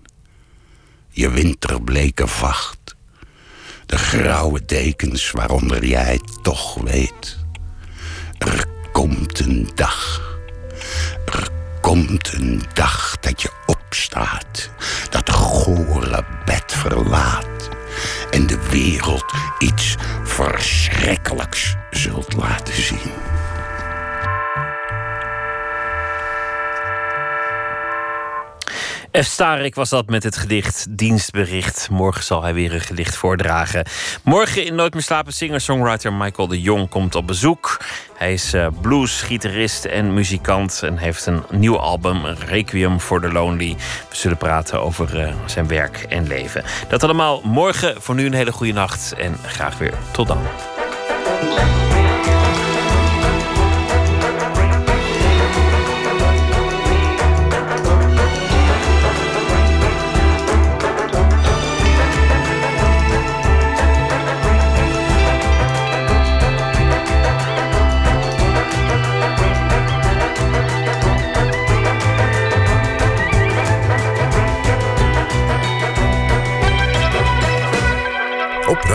Je winterbleke vacht. De grauwe dekens waaronder jij toch weet. Er komt een dag. Er komt een dag dat je opstaat. Dat gore bed verlaat. En de wereld iets verschrikkelijks zult laten zien. F. Starik was dat met het gedicht Dienstbericht. Morgen zal hij weer een gedicht voordragen. Morgen in Nooit meer slapen singer-songwriter Michael de Jong komt op bezoek. Hij is uh, blues, gitarist en muzikant en heeft een nieuw album, Requiem for the Lonely. We zullen praten over uh, zijn werk en leven. Dat allemaal morgen. Voor nu een hele goede nacht en graag weer tot dan.